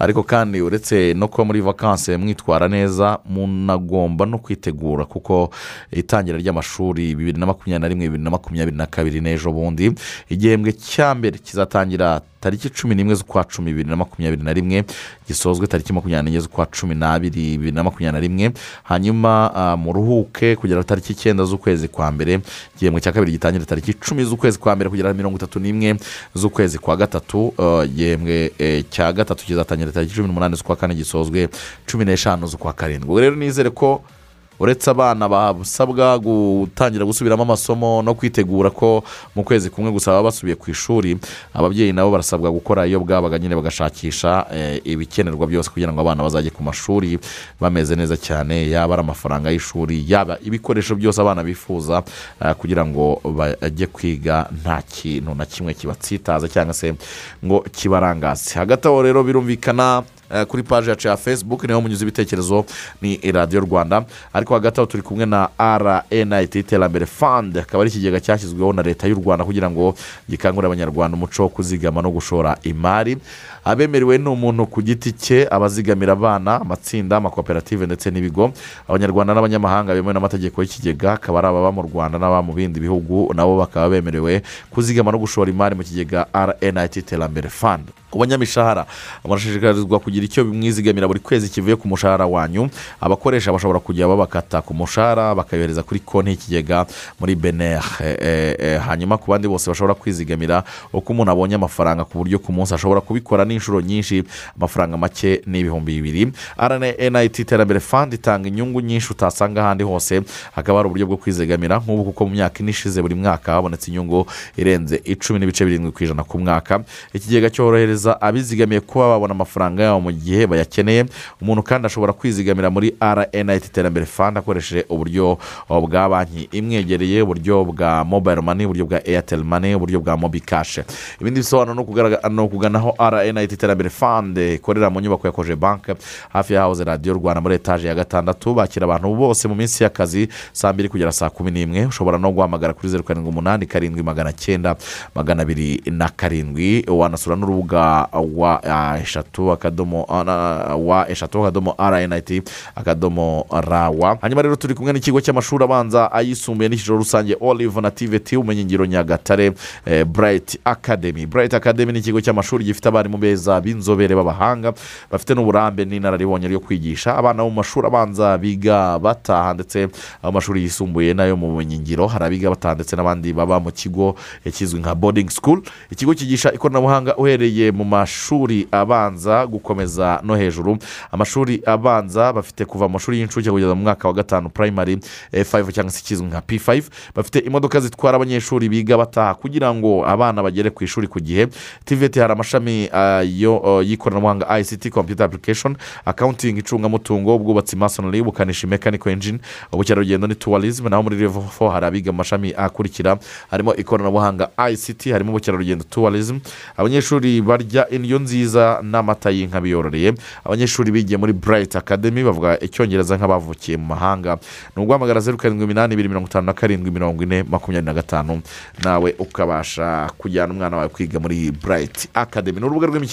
Ariko kandi uretse no kuba muri vakansi mwitwara neza munagomba no kwitegura kuko itangira ry'amashuri bibiri na makumyabiri na rimwe bibiri na makumyabiri na kabiri n'ejo bundi igihembwe cya mbere kizatangira tariki cumi n'imwe z'ukwa cumi bibiri na makumyabiri na rimwe gisozwe tariki makumyabiri n'enye z'ukwa cumi n'abiri bibiri na makumyabiri na rimwe. Hanyuma muruhuke kugera tariki icyenda z'ukwezi kwa mbere igihembwe cya kabiri gitangira tariki icumi z'ukwezi kwa mbere kugera mirongo itatu n'imwe z'ukwezi kwa gatatu igihembwe eh, cya gatatu kizatangira tariki cumi n'umunani z'ukwa kane gisozwe cumi n'eshanu z'ukwa karindwi. Rero nizere ko uretse abana basabwa gutangira gusubiramo amasomo no kwitegura ko mu kwezi kumwe gusa baba basubiye ku ishuri ababyeyi nabo barasabwa gukora iyo bwabaga nyine bagashakisha eh, ibikenerwa byose kugira ngo abana bazajye ku mashuri bameze neza cyane yaba ari amafaranga y'ishuri yaba ibikoresho byose abana bifuza eh, kugira ngo bajye kwiga nta kintu na kimwe kibatsitaza cyangwa se ngo kibarangaze. Hagati aho rero birumvikana kuri paji yacu ya facebook ni ho munyuze ibitekerezo ni radiyo rwanda. Ariko hagati aho turi kumwe na rnit iterambere fund akaba ari ikigega cyashyizweho na leta y'u rwanda kugira ngo gikangurire abanyarwanda umuco wo kuzigama no gushora imari. Abemerewe ni umuntu ku giti cye abazigamira abana amatsinda amakoperative ndetse n'ibigo. Abanyarwanda n'abanyamahanga bemewe n'amategeko y'ikigega akaba ari ababa mu rwanda n'ababa mu bindi bihugu nabo bakaba bemerewe kuzigama no gushora imari mu kigega rnit iterambere fund. Ku banyamishahara barashishikarizwa kugira icyo bimwizigamira buri kwezi kivuye ku mushahara wanyu. Abakoresha bashobora kujya babakata ku mushahara bakayohereza kuri konti y'ikigega muri beneri hanyuma ku bandi bose bashobora kwizigamira uko umuntu abonye amafaranga ku buryo ku munsi ashobora kubikora nijoro inshuro nyinshi amafaranga make ni ibihumbi bibiri rnit iterambere fund itanga inyungu nyinshi utasanga ahandi hose. Hakaba hari uburyo bwo kwizigamira nk'ubu kuko mu myaka ine ishize buri mwaka habonetse inyungu irenze icumi n'ibice birindwi ku ijana ku mwaka. Ikigega cyorohereza abizigamiye kuba babona amafaranga yabo mu gihe bayakeneye. Umuntu kandi ashobora kwizigamira muri rnit iterambere fund akoresheje uburyo bwa banki. Imwegereye uburyo bwa mobile money uburyo bwa airtel money uburyo bwa mobi cash. Ibindi bisobanuro ni ukuganaho rnit iterambere fund ikorera mu nyubako ya koje banke hafi y'ahahoze radiyo rwanda muri etaje ya gatandatu bakira abantu bose mu minsi y'akazi saa mbiri kugera saa kumi n'imwe ushobora no guhamagara kuri zeru karindwi umunani karindwi magana cyenda magana abiri na karindwi wanasura n'urubuga wa eshatu akadomo wa eshatu akadomo rnit akadomo rawa. Hanyuma rero turi kumwe n'ikigo cy'amashuri abanza ayisumbuye n'icyiciro rusange olive na tiveti ubumenyingiro nyagatare eh, bright academy. Bright academy ni ikigo cy'amashuri gifite abarimu beza b'inzobere b'abahanga bafite n'uburambe n'inararibonye ryo kwigisha abana bo mu mashuri abanza biga bataha ndetse amashuri yisumbuye na yo mu bumenyingiro hari abiga bataha ndetse n'abandi baba mu kigo kizwi nka boarding school. Ikigo kigisha ikoranabuhanga uhereye mu mashuri abanza gukomeza no hejuru. Amashuri abanza bafite kuva mu mashuri y'incuke kugeza mu mwaka wa gatanu primary five cyangwa se ikizwi nka p5 bafite imodoka zitwara abanyeshuri biga bataha kugira ngo abana bagere ku ishuri ku gihe. Tvt hari amashami ah, yo, oh, y'ikoranabuhanga ict computer application accounting icungamutungo ubwubatsi masonry ubukanishi mechanical engine ubukerarugendo ni tourism naho muri level 4 hari abiga amashami akurikira. Harimo ikoranabuhanga ict harimo ubukerarugendo tourism. Abanyeshuri barya indyo nziza n'amata y'inka biyororeye. Abanyeshuri bigiye muri bright academy bavuga icyongereza nk'abavukiye mu mahanga. Ni uguhamagara zeru karindwi iminani ibiri mirongo itanu na karindwi mirongo ine makumyabiri na gatanu. Nawe ukabasha kujyana umwana wawe kwiga muri bright academy. Ni urubuga rw'imikino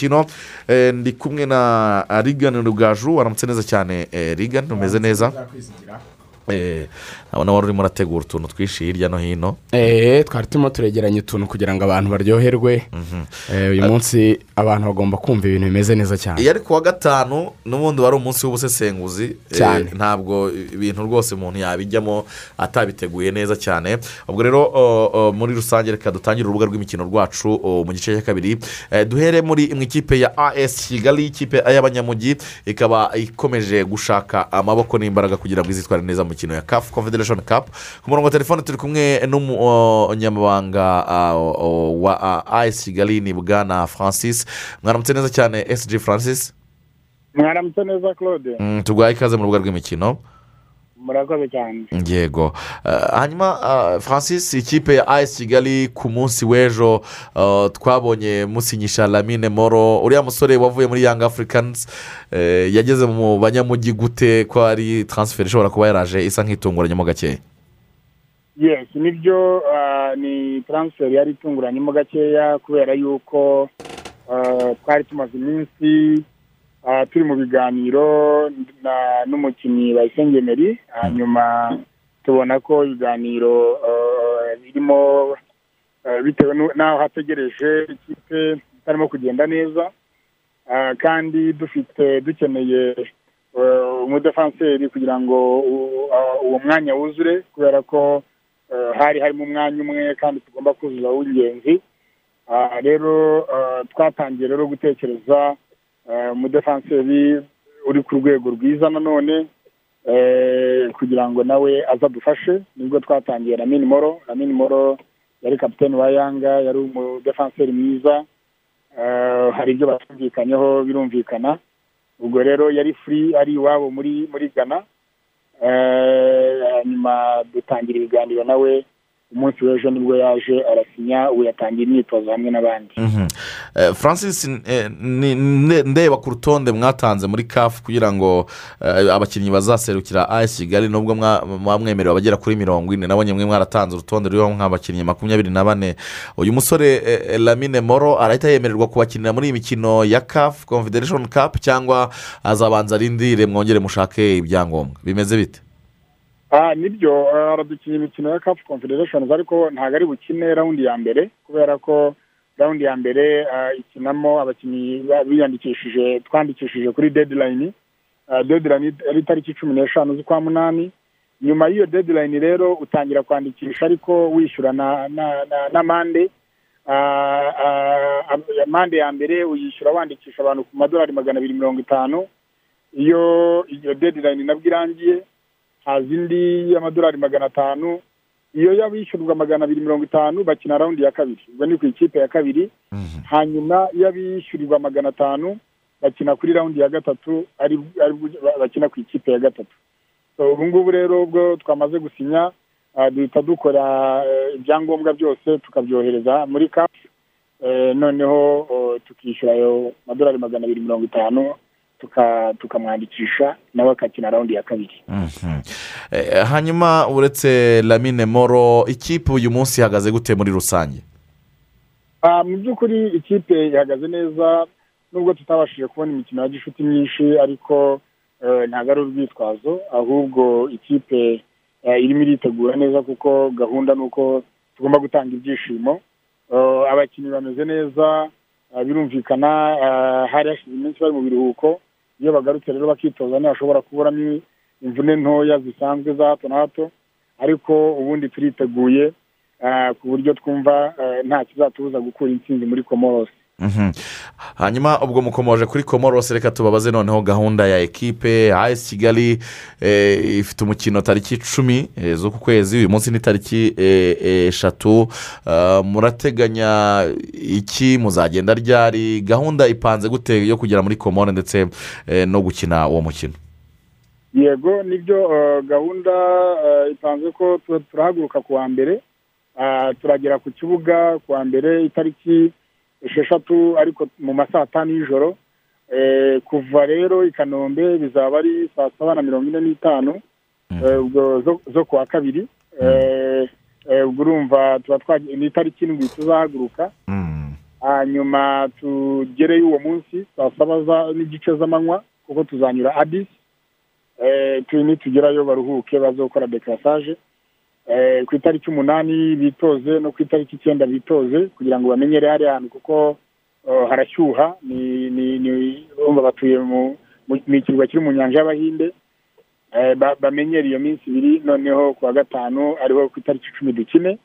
eh, ndi kumwe na rigani rugaju waramutse neza cyane eh, rigani umeze neza. Eh, nabona wari urimo urategura utuntu twinshi hirya no hino. Eee twari turimo turegeranya utuntu kugira ngo abantu baryoherwe. Eh, uyu munsi abantu bagomba kumva ibintu bimeze neza cyane. Iyo ari kuwa gatanu n'ubundi wari umunsi w'ubusesenguzi eh, Cyane. ntabwo ibintu rwose umuntu yabijyamo atabiteguye neza cyane. Ubwo rero muri rusange reka dutangire urubuga rw'imikino rwacu mu gice cya kabiri. Eh, duhere muri mu ikipe ya as kigali ikipe y'abanyamujyi ikaba ikomeje gushaka amaboko n'imbaraga kugira ngo izitware neza mu mikino ya kafu confederation cup ku murongo wa telefone turi kumwe n'umunyamabanga wa as kigali ni bwana francis. Mwaramutse neza cyane sg francis? Mwaramutse neza claude Mm, tuguhaye ikaze mu rubuga rw'imikino murakoze cyane yego hanyuma ah, francis ikipe ya as kigali ku munsi w'ejo ah, twabonye musinyisha lamine moro uriya musore wavuye muri young africans eh, yageze mu banyamujyi gute ko ari taransiferi ishobora kuba yaraje isa nk'itunguranyemo gakeya yes ni byo ni taransiferi yari itunguranyemo gakeya kubera yuko twari tumaze iminsi turi mu biganiro n'umukinnyi bayisenge meri hanyuma tubona ko ibiganiro ah, birimo ah, bitewe n'aho hategereje ikipe itarimo kugenda neza. Ah, kandi dufite dukeneye eh, umudefanseri kugira ngo ah, uwo mwanya wuzure kubera ko eh, hari harimo umwanya umwe kandi tugomba kuzuza w'ingenzi Ah, rero ah, twatangiye rero gutekereza eh, umudefanseri uri ku rwego rwiza nanone eh, kugira ngo nawe azadufashe ni bwo twatangiye ramini moro. Ramini moro yari kapitene wa yanga yari umudefanseri mwiza. Eh, hari ibyo batumvikanyeho birumvikana. Ubwo rero yari furi ari iwabo muri muri ghana. Eh, hanyuma dutangira ibiganiro nawe umunsi w'ejo ni bwo yaje arasinya ubu yatangiye imyitozo hamwe n'abandi. Mhm. Eh, francis eh, ni- ne- ndeba ku rutonde mwatanze muri kafu kugira ngo eh, abakinnyi bazaserukira as kigali nubwo mwa- mwamwemerewe abagera kuri mirongo ine. Nabonye mwe mwaratanze urutonde ruriho nk'abakinnyi makumyabiri na bane. Uyu musore eh, eh, lamine moro arahita yemererwa kubakinira muri iyi mikino ya kafu confederation cup cyangwa azabanza arindire mwongere mushake ibyangombwa. Bimeze bite? Ah, ni byo aradukina imikino ya kafu confederations ariko ntabwo ari bukine rawundi ya mbere kubera ko rawundi ya mbere ah, ikinamo abakinnyi ba- biyandikishije twandikishije kuri deadline. Ah, deadline ari itariki cumi n'eshanu z'ukwa munani. Nyuma y'iyo deadline rero utangira kwandikisha ariko wishyura na n'amande ah, amande ya mbere uyishyura wandikisha abantu ku madolari magana abiri mirongo itanu. Iyo iyo dedirayini nabwo irangiye haza indi y'amadolari magana atanu. Iyo y'abishyurwa magana abiri mirongo itanu bakina rawundi ya kabiri. Ubwo ni ku ikipe ya kabiri. Hanyuma iyo abishyurirwa magana atanu bakina kuri rawundi ya gatatu bakina ku ikipe ya gatatu. Ubu ngubu rero ubwo twamaze gusinya ah, duhita dukora eh, ibyangombwa byose tukabyohereza muri kapu noneho oh, tukishyura ayo madolari magana abiri mirongo itanu tukamwandikisha nawe akakina rawundi ya kabiri. Mhm. Eh, hanyuma uretse lamine moro ikipe uyu munsi ihagaze gute muri rusange? Ah, mu by'ukuri ikipe ihagaze neza nubwo tutabashije kubona imikino ya gishuti myinshi ariko eh, ntabwo ari urwitwazo ahubwo ikipe eh, irimo iritegura neza kuko gahunda ni uko tugomba gutanga ibyishimo. Abakinnyi bameze neza birumvikana hari hashize iminsi bari mu biruhuko iyo bagarutse rero bakitoza ntibashobora kuburamo imvune ntoya zisanzwe za hato na hato ariko ubundi turiteguye ah, ku buryo twumva ah, nta kizatubuza gukura intsinzi muri komorosi. Hanyuma ubwo mukomoje kuri komoros reka tubabaze noneho gahunda ya ekipe ayesi kigali eh, ifite umukino tariki icumi eh, z'uku kwezi uyu munsi ni tariki eh, eshatu. Ah, murateganya iki? Muzagenda ryari? Gahunda ipanze gute yo kugera muri komore ndetse no gukina uwo mukino? Yego ni byo gahunda ipanze ko tu- turahaguruka ku wa mbere. Ah, turagera ku kibuga ku wa mbere itariki esheshatu ariko mu ma saa tanu y'ijoro Eh, kuva rero i kanombe bizaba ari saa saba na mirongo ine n'itanu Eh, ubwo zo- ku wa kabiri Eh, eh, ubwo urumva tuba twagiye ni itariki indwi tuzahaguruka Mm. hanyuma tugereyo uwo munsi saa saba n'igice z'amanywa kuko tuzanyura adisi Eh, tu- nitugerayo baruhuke bazokora dekarasaje Eh, ku itariki umunani bitoze no ku itariki icyenda bitoze kugira ngo bamenyere hariya hantu kuko eh, harashyuha ni ni ni urumva batuye mu ikirwa kiri mu nyanja y'abahinde. Eh, ba- bamenyere iyo minsi ibiri noneho ku wa gatanu ariho ku itariki icumi dukine.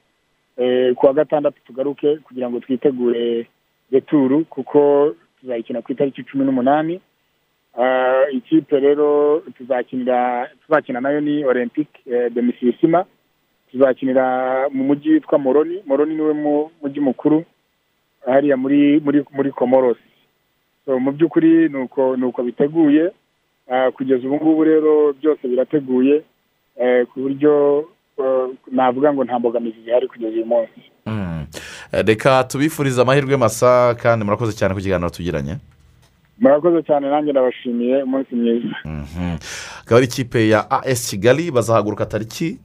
Eh, ku wa gatandatu tugaruke kugira ngo twitegure returu kuko tuzayikina ku itariki cumi n'umunani. Ah, ikipe rero tuzakinira tuzakina na yo ni olympique eh, de misisima tuzakinira mu mujyi witwa moroni. Moroni ni we mu- mujyi mukuru hariya muri muri muri komorosi so mu by'ukuri ni uko ni uko biteguye. Ah, kugeza ubu ngubu rero byose birateguye eh, ku buryo eh, navuga ngo nta mbogamizi zihari kugeza uyu munsi. Mm. Eh, reka tubifurize amahirwe masa kandi murakoze cyane ku kiganiro tugiranye. Murakoze cyane nanjye ndabashimiye umunsi mwiza. Mhm. akaba ari ikipe ya as kigali bazahaguruka tariki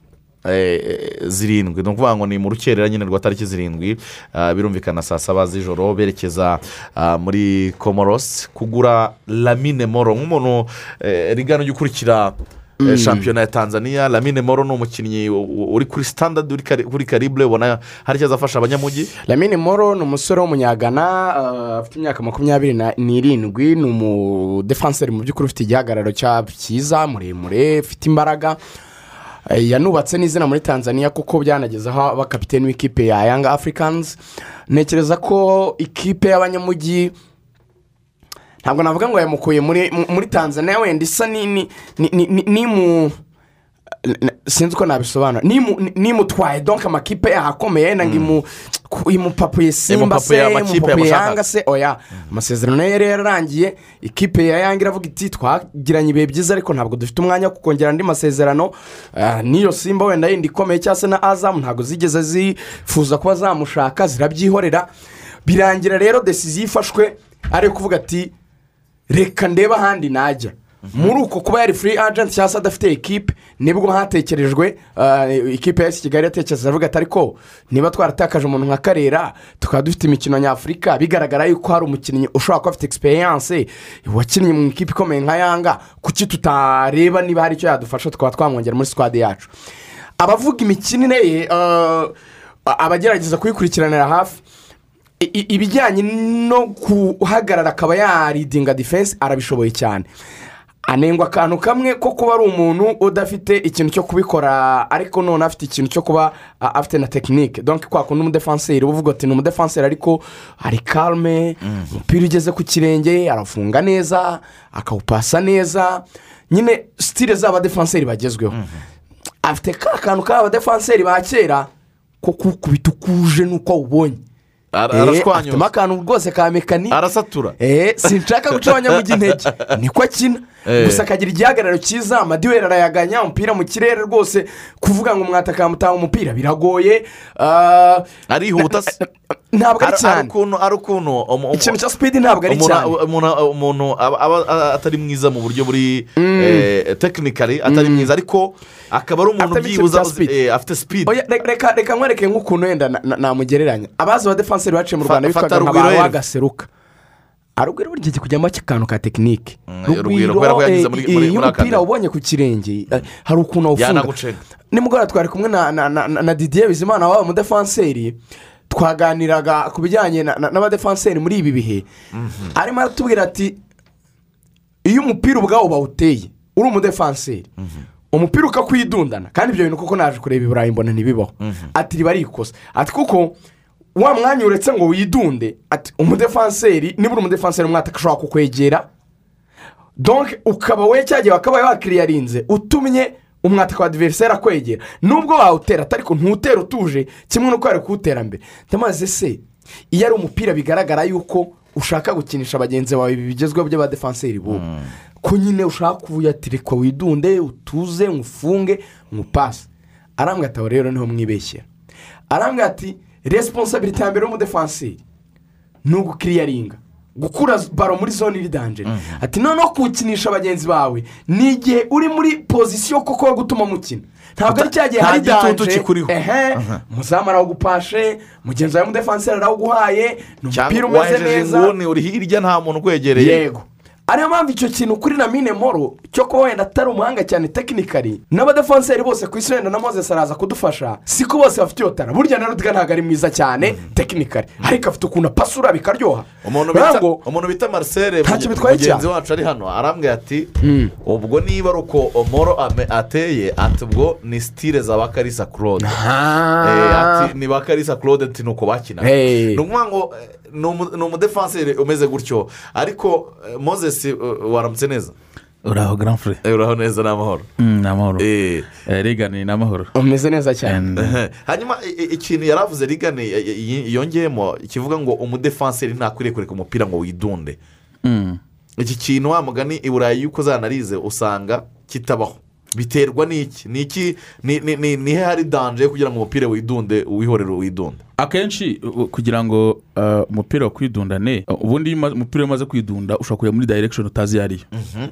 zirindwi. Ni ukuvuga ngo ni mu rukerera nyine rwa tariki zirindwi ah, birumvikana saa saba z'ijoro berekeza ah, muri komoros kugura lamine moro. Nk'umuntu eh, rigana ujya ukurikira eh, shampiyona ya tanzania lamine moro ni umukinnyi uri kuri sitandadi uri karibure ubona hari icyo azafasha abanyamujyi lamine moro ni umusore w'umunyagana afite imyaka makumyabiri n'irindwi ni umudefanseri mu by'ukuri ufite igihagararo cyiza muremure ufite imbaraga. Eh, yanubatse n'izina muri tanzania kuko byanageze aho aba kapitene w'ikipe ya yanga afurikanizi ntekereza ko ikipe y'abanyamujyi ntabwo navuga ngo yamukuye muri mu- muri tanzania wenda isa ni mu sinzi uko nabisobanura. Nimu- ni- nimutwaye donke amakipe yahakomeye yenda ngo imupapuye simba se imupapuye yanga se. Oya. Amasezerano ye yari yararangiye. Ikipe ya yanga iravuga iti twagiranye ibihe byiza ariko ntabwo dufite umwanya wo kongera andi masezerano. Ah, n'iyo simba wenda yindi ikomeye cyangwa se na azamu ntabwo zigeze zifuza kuba zamushaka zirabyihorera birangira rero desiziyo ifashwe ari kuvuga ati reka ndebe ahandi najya. Muri uko kuba yari furi agenti cyangwa se adafite ekipe ni bwo hatekerejwe ah, ikipe ya kigali yatekereza avuga ati ariko niba twaratakaje umuntu nka karera tukaba dufite imikino nyafurika. Bigaragara yuko hari umukinnyi ushobora kuba afite egisperiyanse wakinnye mu ikipe ikomeye nka yanga kuki tutareba niba hari icyo yadufasha tukaba twamwongera muri sikwadi yacu. Abavuga imikinire ye ah, abagerageza kuyikurikiranira hafi ibijyanye no guhagarara akaba yaridinga defense arabishoboye cyane. Anengwa akantu kamwe ko kuba ari umuntu udafite ikintu cyo kubikora ariko none afite ikintu cyo kuba afite na tekinike donke kwa kundi umudefanseri uba uvuga ati ni umudefanseri ariko ari karume umupira ugeze ku kirenge arafunga neza akawupasa neza. Nyine sitire z'abadefanseri bagezweho. Afite ka kantu k'abadefanseri ba kera ko kukubita uko uje n'uko awubonye. Eh, arashwanyuza. akantu rwose ka mekanike. Arasatura. Eh, sinshaka guca abanyamujyi intege niko akina. Gusa akagira igihagararo cyiza amadiweri arayaganya umupira mu kirere rwose kuvuga ngo umwataka yamutanga umupira biragoye. Ah, arihuta se ntabwo ari cyane. ari ukuntu ikintu cya sipidi ntabwo ari cyane. umuntu aba atari mwiza mu buryo buri tekinikari atari mwiza. Ariko akaba ari umuntu byibuza eh, afite sipidi Oya, re- reka nkwereke nk'ukuntu wenda na- na- namugereranya. Abazi abadefanseri baciye mu rwanda bitwaga nka ba wagaseruka. Arugwiro burya kijya kujyamo akantu ka tekinike Rugwiro ko yagize muri- muri- iyo umupira ubonye ku kirenge eh, hari ukuntu awufunga nimugoroba twari kumwe na didiye bizimana waba umudefanseri twaganiraga ku bijyanye na- na- n'abadefanseri muri ibi bihe. Arimo aratubwira ati iyo umupira ubwawo bawuteye uri umudefanseri umupira ukakwidundana. Kandi ibyo bintu kuko naje kureba i burayi mbona ntibibaho. Ati riba ari ikosa ati kuko wa mwanya uretse ngo widunde. Ati umudefanseri niba uri umudefanseri umwataka ashobora kukwegera. Donke ukaba we cyagiye wakabaye wakiriyarinze. Utumye umwataka wa diveriseri akwegera nubwo wawutera ariko ntutera utuje kimwe n'uko wari kuwutera mbere. Ndamaze se iyo ari umupira bigaragara yuko ushaka gukinisha bagenzi bawe bigezweho by'abadefanseri bubu. Ko nyine ushaka kuyatirikwa widunde utuze ngufunge ngupase arambwira ati aho rero ni ho mwibeshyera arambwira ati resiponsabiriti ya mbere y'umudefanseri ni ugukiriyaringa gukura baro muri zone iri danjeri ati noneho kuwukinisha bagenzi bawe ni igihe uri muri pozisiyo koko yo gutuma mukina. Ntabwo ari cya gihe hari danje. ehe. Muzamu arawugupashe mugenzi wawe w'umudefanseri arawuguhaye ni umupira cyangwa umeze wahejeje neza. inguni uri hirya nta muntu ukwegereye. Yego. Ariyo mpamvu icyo kintu kuri na mine moro cyo kuba wenda atari umuhanga cyane tekinikari n'abadefanseri bose ku isi wenda na moses araza kudufasha siko bose bafite iyo tara burya na rudiga ntabwo ari mwiza cyane tekinikari ariko afite ukuntu apasura bikaryoha. Umuntu bita marcel mugenzi wacu ari hano arambwira ati ubwo niba ari uko omoro ame- ateye ati ubwo ni sitire za bakarisa claude. Eh, ati ni bakarisa claude ati ni uko bakina. Hey. ni ukuvuga ngo eh, ni umudefanseri umeze gutyo. Ariko eh, moses eh, waramutse neza uraho garamfure Eh, uraho neza ni amahoro ni amahoro Eh, rigani ni amahoro umeze neza cyane. And, ehe. hanyuma i- i- ikintu yari avuze y- yongeyemo kivuga ngo umudefanseri ntakwiriye kureka umupira ngo widunde. Mm, iki kintu wa mugani i burayi yuko uzanarize usanga kitabaho. Biterwa n'iki? Ni iki ni he hari danje kugira ngo umupira widunde wihorere widunde? Akenshi kugira ngo uh, umupira uh, ubundi iyo uma- umupira umaze kwidunda ushobora kujya muri direction utazi iyo ariyo.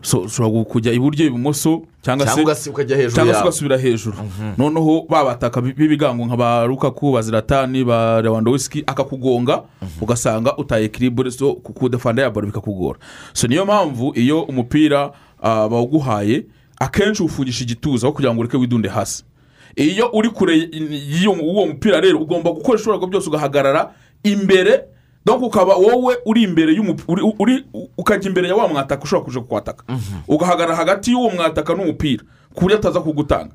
So ushobora kujya iburyo ibumoso cyangwa se ukajya hejuru cyangwa se ugasubira hejuru. Noneho babataka b'ibigango nka ba rukaku ba ziratani ba rewandowski akakugonga ugasanga utaye kiribure so kudefanda ya baro bikakugora. So niyo mpamvu iyo umupira ah, bawuguhaye akenshi uwufungisha igituza aho kugira ngo ureke widunde hasi. Iyo uri kure y'uwo uwo mupira rero ugomba gukoresha ibishoboka byose ugahagarara imbere donc ukaba wowe uri imbere y'umu- uri- uri- ukajya imbere ya wa mwataka ushobora kuja kukwataka ugahagarara hagati y'uwo mwataka n'umupira ku buryo ataza kugutanga.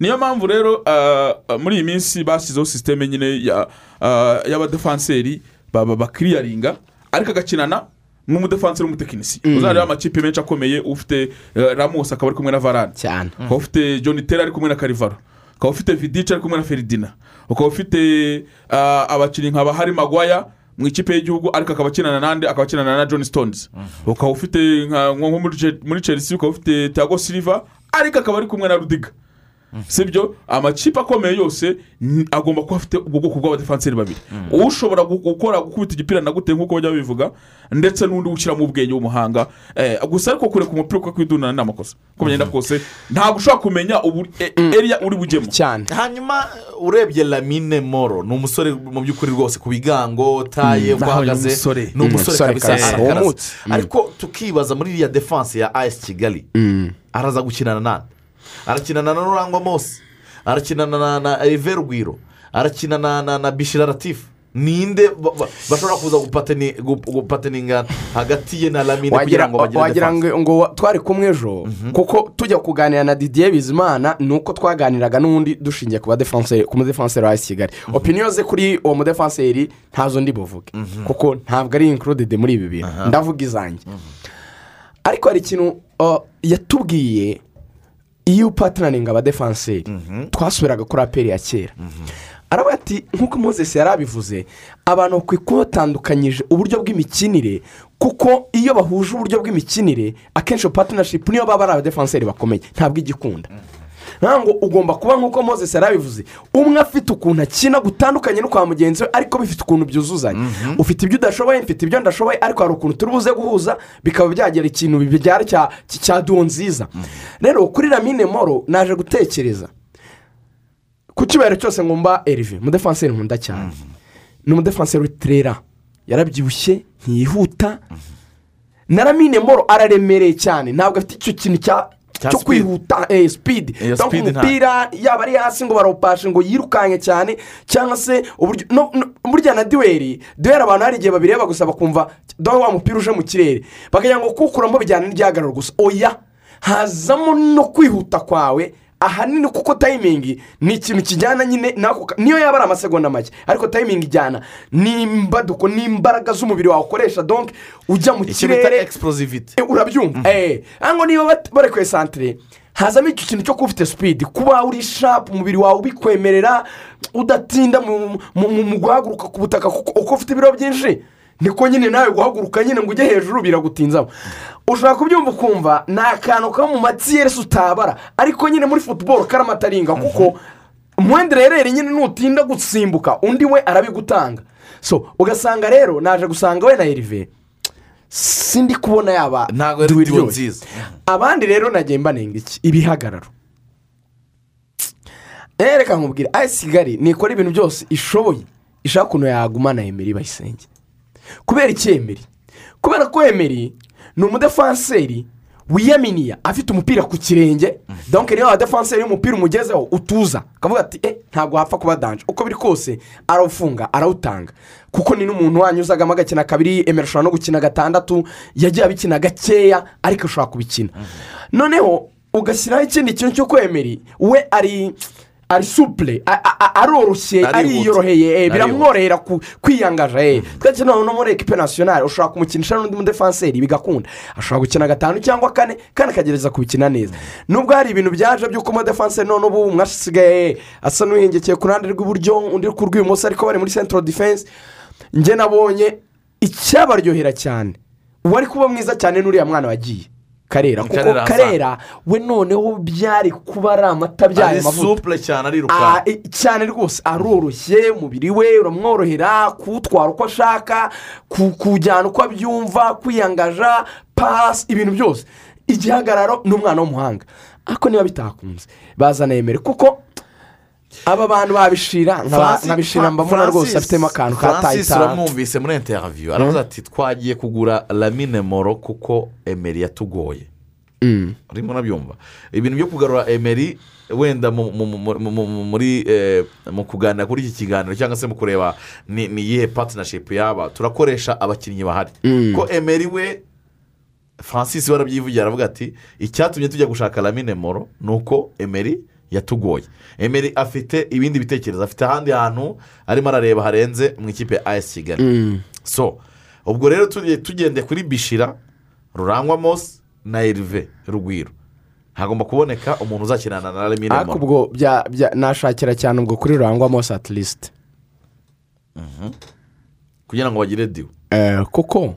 Niyo mpamvu rero ah, ah, muri iyi minsi bashyizeho sisiteme nyine ya, ah, y'abadefanseri ba- ba- bakiriyaringa ariko agakinana n'umudefanseri w'umutekinisiye. Uzareba amakipe menshi akomeye ufite eh, ramos akaba ari kumwe na varane. Cyane. Ukaba ufite john terry ari kumwe na karivaro ukaba ufite vidice ari kumwe na feridina. Ukaba ufite ah, abakinnyi nka bahari magwaya mu ikipe y'igihugu ariko akaba akinana n'andi akaba akinana na john stones. Ukaba ufite nko muri chelsea ukaba ufite tiago silva ariko akaba ari kumwe na rudiga sibyo amakipe akomeye yose agomba kuba afite ubwo bwoko bw'abadefanseri babiri. Ushobora gu- gukora gukubita igipira na gute nk'uko bajya babivuga ndetse n'undi ushyiramo ubwenge w'umuhanga. Eh, gusa ariko kureka umupira ukakwidundana ni amakosa. Uko bigenda kose ntabwo ushobora kumenya ubu- e- eriya uri bujyemo cyane. Hanyuma urebye lamine moro ni umusore mu by'ukuri rwose ku bigango taye uko naho ni ahagaze umusore. ni umusore Umusore kabisa ariko tukibaza muri iriya defanse ya ayesi kigali araza gukinana nande arakinana na rurangwa mose arakinana na rugwiro arakinana na na bishira latifu ninde ba- ba- bashobora kuza gupateni- gup- gupateninga hagati ye na lamine kugira ngo bagire wagira ngo twari kumwe ejo kuko tujya kuganira na didier bizimana ni uko twaganiraga n'ubundi dushingiye ku badefanseri ku mudefanseri wa kigali. Opiniyo ze kuri uwo mudefanseri ntazo ndi buvuge. Kuko ntabwo ari inkurudede muri ibi bintu. Ndavuga izanjye. Ariko hari ikintu uh, yatubwiye iyo upatanaringa abadefanseri twasubiraga kuri aperi ya kera. Aravuga ati nk'uko mozesi yari abivuze abantu bakwiye kuba batandukanyije uburyo bw'imikinire kuko iyo bahuje uburyo bw'imikinire akenshi patinashipu niyo baba ari abadefanseri bakomeye. Ntabwo igikunda. Ntabwo ugomba kuba nk'uko mozesi yari abivuze. Umwe afite ukuntu akina gutandukanye no kwa mugenzi we ariko bifite ukuntu byuzuzanya ufite ibyo udashoboye mfite ibyo ndashoboye ariko hari ukuntu turi buze guhuza bikaba byagira ikintu bibyara cya cya duwo nziza rero kuri ramine moro naje gutekereza ku kibero cyose ngomba erive umudefanseri nkunda cyane. Ni umudefanseri w'itirera yarabyibushye ntiyihuta. Na ramine moro araremereye cyane. Ntabwo afite icyo kintu Cya cyo kwihuta eh, speed. Nta- umupira yaba ari hasi ngo barawupashe ngo yirukanke cyane cyangwa se burya na duweri duweri abantu hari igihe babireba gusa bakumva dore wa mupira uje mu kirere. Bakagira ngo kuwukuramo bijyana n'igihagararo gusa. Oya hazamo no kwihuta kwawe ahanini kuko tayimingi ni ikintu kijyana nyine n'ako niyo yaba ari amasegonda make ariko tayimingi ijyana n'imbaduko n'imbaraga z'umubiri wawe ukoresha. Donke ujya mu kirere Eh, urabyumva. Eee ngo niba bat- bari ku esantire hazamo icyo kintu cyo kuba ufite sipidi kuba uri shapu umubiri wawe ubikwemerera udatinda mu guhaguruka ku butaka kuko uko ufite ibiro byinshi. Niko nyine nawe guhaguruka nyine ngo ujye hejuru biragutinzamo ushobora kubyumva ukumva ni akantu kaba mu matiyeresi utabara. Ariko nyine muri futuboro karamataringa kuko umwendererere nyine nutinda gusimbuka undi we arabigutanga. So ugasanga rero naje gusanga we na erive sindi kubona yaba Ntabwo ari duwe nziza. abandi rero nagiye mbanenga iki? Ibihagararo. Eh, reka nkubwire. Ayesi kigali nikora ibintu byose ishoboye. Ishaka ukuntu yagumana emeri bayisenge. Kubera iki emeri kubera ko emeri ni umudefanseri wiyaminiya afite umupira ku kirenge. Donke niyo abadefanseri y'umupira umugezeho utuza. Akavuga ati eh ntabwo wapfa kuba danje uko biri kose arawufunga arawutanga. Kuko ni n'umuntu wanyuzagamo agakina kabiri emera ashobora no gukina gatandatu yagiye abikina gakeya ariko ashobora kubikina. Noneho ugashyiraho ikindi kintu cyo kwemeri we ari ari supure aroroshye ariyoroheye eh, biramworohera kwiyangaja eh. twese no no muri ekipe nasiyonari ushobora kumukinisha n'undi mudefanseri bigakunda. Ashobora gukina gatanu cyangwa kane kandi akagerageza kubikina neza. Nubwo hari ibintu byaje by'uko umudefanseri none ubu umwe asigaye asa n'uhengekeye ku ruhande rw'iburyo undi ku rw'ibumoso ariko bari muri central defense njye nabonye icyabaryohera cyane. Uwari kuba mwiza cyane n'uriya mwana wagiye. Karera. Kuko Karera we noneho byari kuba ari amata byayo ari amavuta. supure cyane Ah, ariruka eh, cyane rwose aroroshye umubiri we uramworohera kuwutwara uko ashaka ku- kuwujyana uko abyumva kwiyangaja pasi ibintu byose. Igihagararo ni umwana w'umuhanga. Ariko niba bitakunze bazana yemere kuko aba bantu babishira Francis- nkabishira mbabona Francis- rwose afitemo akantu ka francis tayitani uramwumvise muri interiviyu aravuze ati twagiye kugura lamine moro kuko emeri yatugoye. Urimo urabyumva. Ibintu byo kugarura emeri wenda mu- mu- mu- mu- mu- mu- muri eh, mu kuganira kuri iki kiganiro cyangwa se mu kureba ni iyihe patinashipu yaba turakoresha abakinnyi bahari. Ko emeri we francis we arabyivugira aravuga ati icyatumye tujya gushaka lamine moro ni uko emeri yatugoye emeri afite ibindi bitekerezo afite ahandi hantu arimo arareba harenze mu ikipe ya ayesi kigali. So ubwo rero tugende kuri bishira rurangwa mose na erive rugwiro. Hagomba kuboneka umuntu uzakinana na lamine ariko moro ubwo nashakira cyane ubwo kuri rurangwa mose ati lisite kugira ngo bagire diwe Eh, kuko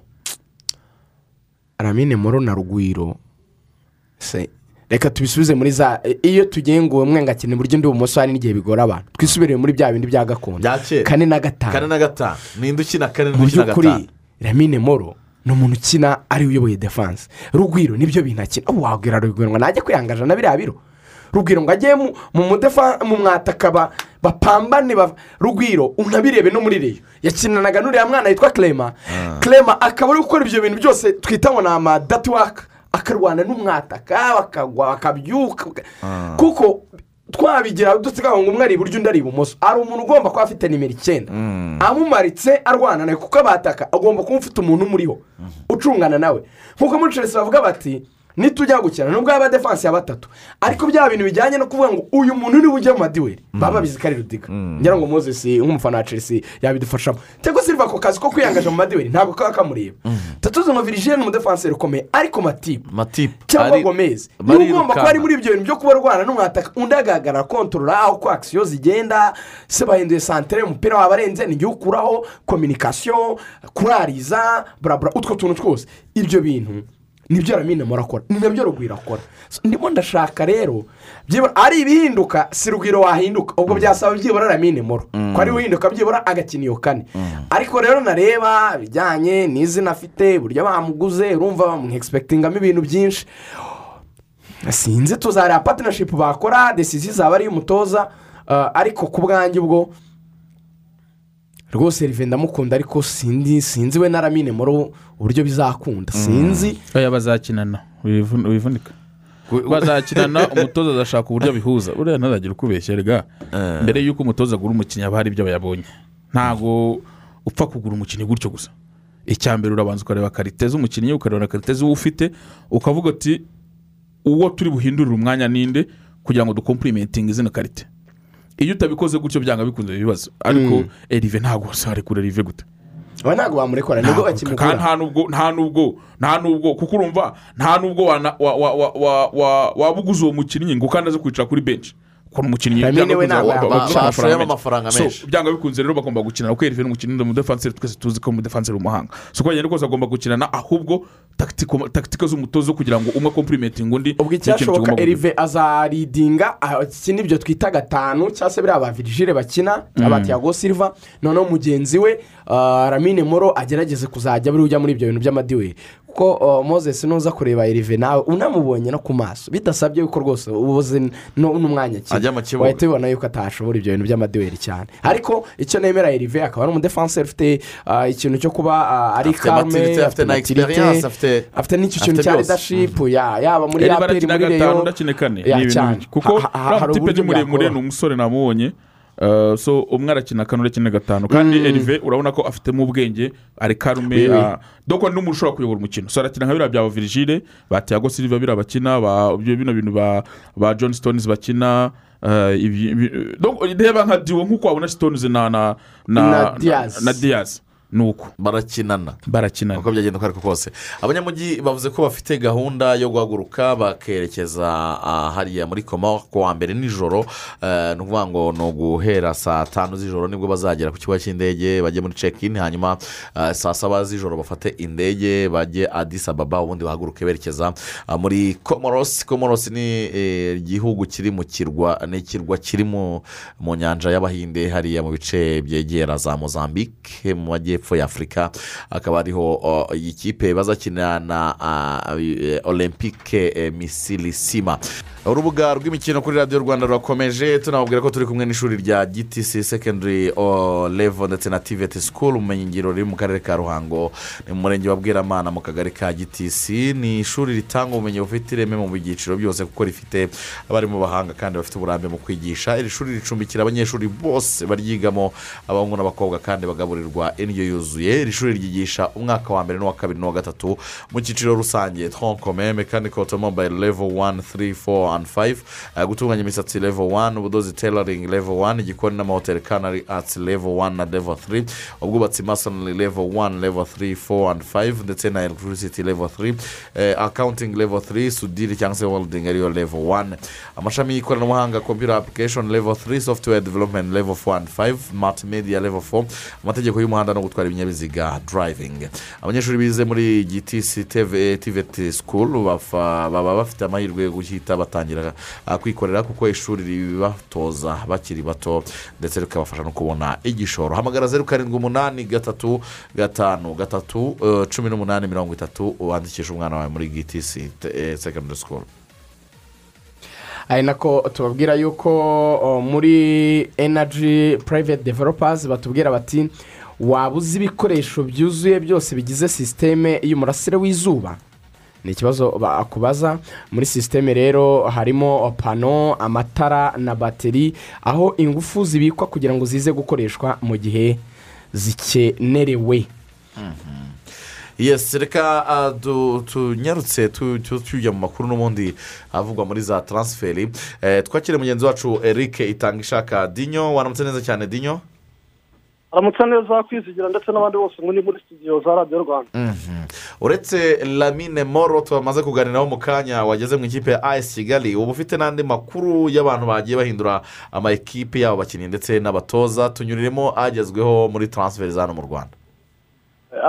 aramine muro na rugwiro se reka tubisubize muri za iyo tugiye ngo umwe ngakina iburyo undi ibumoso hari n'igihe bigora abantu. Twisubire muri bya bindi bya gakondo. Kane na kane gatanu na gatanu ninde ukina kane n'undi ukina gatanu ramine moro ni umuntu ukina ari we uyoboye defanse rugwiro ni byo bintu akina. Wabwira rugwiro ngo najye kwiyangaja na biriya biro. Rugwiro ngo ajye mu mu mudefa mu mwataka ba- bapambane ba- rugwiro unabirebe no muri reyo yakinanaga n'uriya mwana yitwa clema clema akaba ari gukora ibyo bintu byose twita ngo ni amadatiwaka akarwana n'umwataka bakagwa bakabyuka kuko twabigira dusigaho ngo umwe ari iburyo undi ari ibumoso. Hari umuntu ugomba kuba afite nimero icyenda. Amumaritse arwana nawe kuko abataka agomba kuba ufite umuntu umuriho ucungana nawe. Nk'uko muri chelsea bavuga bati nitujya gukina. Nubwo yaba defanse ya batatu ariko bya bintu bijyanye no kuvuga ngo uyu muntu ni we ujya mu madiweri baba babizi ko ari rudiga. Ngira ngo moses nk'umufana wa chelsea yabidufashamo. Cyangwa silva ako kazi ko kwiyangaje mu madiweri ntabwo kaba kamureba. Tatuzi ngo virigile ni umudefanseri ukomeye ariko matipu matipu cyangwa ari- gomez. Bari ni we ugomba kuba ari muri ibyo bintu byo kuba arwana n'umwataka. Undi agaragara kontorora uko akisiyo zigenda. Se bahinduye santere umupira waba arenze n'igihe ukuraho kominikasiyo kurariza burabura utwo tuntu twose. Ibyo bintu ni byo ramine murakora ni na byo rugwiro akora. Ndimo ndashaka rero ari ibihinduka si rugwiro wahinduka. Ubwo byasaba byibura ramine muro ko ari uhinduka byibura agakina iyo kane. Ariko rero nareba ibijyanye n'izina afite uburyo bamuguze urumva bamwegispektingamo ibintu byinshi. Sinzi tuzareba patinashipu bakora desizi zaba ari iy'umutoza uh, ariko ku bwanjye ubwo rwose rive ndamukunda ariko sindi sinzi we na ramine muri uburyo bizakunda. Sinzi. Oya bazakinana. Wivun- wivunika. Bazakinana umutoza azashaka uburyo abihuza. Uriya ntazagire ukubeshya rega mbere y'uko umutoza agura umukinnyi haba hari ibyo yabonye ntabwo upfa kugura umukinnyi gutyo gusa. Icya mbere urabanza ukareba karite z'umukinnyi ukareba na karite z'uwo ufite ukavuga ati uwo turi buhindurire umwanya ninde? kugira ngo dukompurimentinge izina karite. Iyo utabikoze gutyo byanga bikunze ibibazo. Ariko erive ntabwo wasarekura rive gute? Aba ntabwo bamurekura ni bwo kandi bakimugura nta nubwo nta nubwo nta nubwo. Kuko urumva nta nubwo wana- wa- wa- wa- wa- wa- waba uguze uwo mukinnyi ngo kandi aze kwicara kuri benshi. Kuko umukinnyi Lamine byanga we bikunze ntabwo ba- ba- yaba- bagura bashoyemo amafaranga menshi. byanga bikunze rero bagomba gukina kuko ni umukinnyi ni umudefanseri twese tuzi ko umudefanseri w'umuhanga. So uko bagenda kose agomba gukinana ahubwo tactical z'umutozo kugira ngo umwe kompurimentinge undi ubwo icyashoboka erive azaridinga ah, iki ni byo twita gatanu cyangwa se biriya ba virigile bakina aba tiago silva noneho mugenzi we ah, ramine moro agerageze kuzajya buri ujya muri ibyo bintu by'amadiweri kuko moses nuza kureba erive nawe unamubonye no ku maso. Bidasabye yuko rwose ubuze n'umwanya kibuga. wahita ubibona yuko atashobora ibyo bintu by'amadiweri cyane. Ariko icyo nemera erive akaba ari umudefanseri ufite ikintu cyo kuba ari karme afite na experience, afite- n'icyo kintu cya leadership ya- yaba muri aperi muri reyo cyane. kuko uriya hari mutipe uburyo ni muremure ni umusore namubonye. So umwe arakina kane undi akina gatanu. Kandi erive urabona ko afitemo ubwenge ari karume uh, doko n'umuntu ushobora kuyobora umukino. So arakina nka biriya bya virigile ba tiago silva biriya bakina bino bintu ba ba john stones bakina ibi- donc reba nka diwo nk'uko wabona stones na na Na Diaz. Ni uko barakinana. Barakinana. Uko byagenda uko ariko kose. Abanyamujyi bavuze ko bafite gahunda yo guhaguruka bakerekeza ah, hariya muri koma ku wa mbere nijoro. Eh, ni ukuvuga ngo ni uguhera saa tanu z'ijoro ni bwo bazagera ku kibuga cy'indege bajye muri cekin hanyuma eh, saa saba z'ijoro bafate indege bajye adisi ababa ubundi bahaguruke berekeza ah, muri komorosi komorosi ni eh, igihugu kiri mu kirwa ni ikirwa kiri mu nyanja y'abahinde hariya mu bice byegera za mozambique mu majyepfo y'afurika akaba ariho iyi kipe bazakinira na olympique eh, misilisima urubuga rw'imikino kuri radiyo rwanda rurakomeje tunababwira ko turi kumwe n'ishuri rya gtc secondary level ndetse na tiveti school ubumenyingiro riri mu karere ka ruhango ni mu murenge wa bweramana mu kagari ka gtc ni ishuri ritanga ubumenyi bufite ireme mu byiciro byose kuko rifite abarimu bahanga kandi bafite uburambe mu kwigisha. Iri shuri ricumbikira abanyeshuri bose baryigamo abahungu n'abakobwa kandi bagaburirwa indyo yuzuye. Iri shuri ryigisha umwaka wa mbere n'uwa kabiri n'uwa gatatu mu cyiciro rusange. Tronkomeme mechanical automobile level one three four. And five. Eh, gutunganya imisatsi level one ubudozi tailoring level one igikoni n'amahoteli canary arts level one na level three ubwubatsi masonry level one level three four and five ndetse na electricity level three. Eh, accounting level three sudiri cyangwa se welding ariyo level one. Amashami y'ikoranabuhanga computer application level three software development level four and five multimedia level four. Amategeko y'umuhanda no gutwara ibinyabiziga driving. Abanyeshuri bize muri gtc tvt bafa- baba bafite amahirwe yo guhita batangira ah, kwikorera kuko ishuri ribatoza bakiri bato ndetse rikabafasha no kubona igishoro. Hamagara zeru karindwi umunani gatatu gatanu gatatu eh, cumi n'umunani mirongo itatu wandikisha umwana wawe muri gtc eh, secondary school. Ari nako tubabwira yuko o, muri energy private developers batubwira bati waba uzi ibikoresho byuzuye byose bigize sisiteme y'umurasire w'izuba? Ni ikibazo bakubaza muri sisiteme rero harimo pano amatara na bateri aho ingufu zibikwa kugira ngo zize gukoreshwa mu gihe zikenerewe. Yesi reka du- tunyarutse tu- tu- tujya mu makuru n'ubundi avugwa muri za taransiferi Eh, twakire mugenzi wacu eric itanga ishaka dinyo waramutse neza cyane dinyo? Aramutse neza kwizigira ndetse n'abandi bose muri muri studio za radiyo rwanda Mhm. uretse lamine moro tumaze kuganiraho mu kanya wageze mu ikipe ya ayesi kigali uba ufite n'andi makuru y'abantu bagiye bahindura ama ekipe yabo abakinnyi ndetse n'abatoza tunyuriremo agezweho muri taransiferi za hano mu rwanda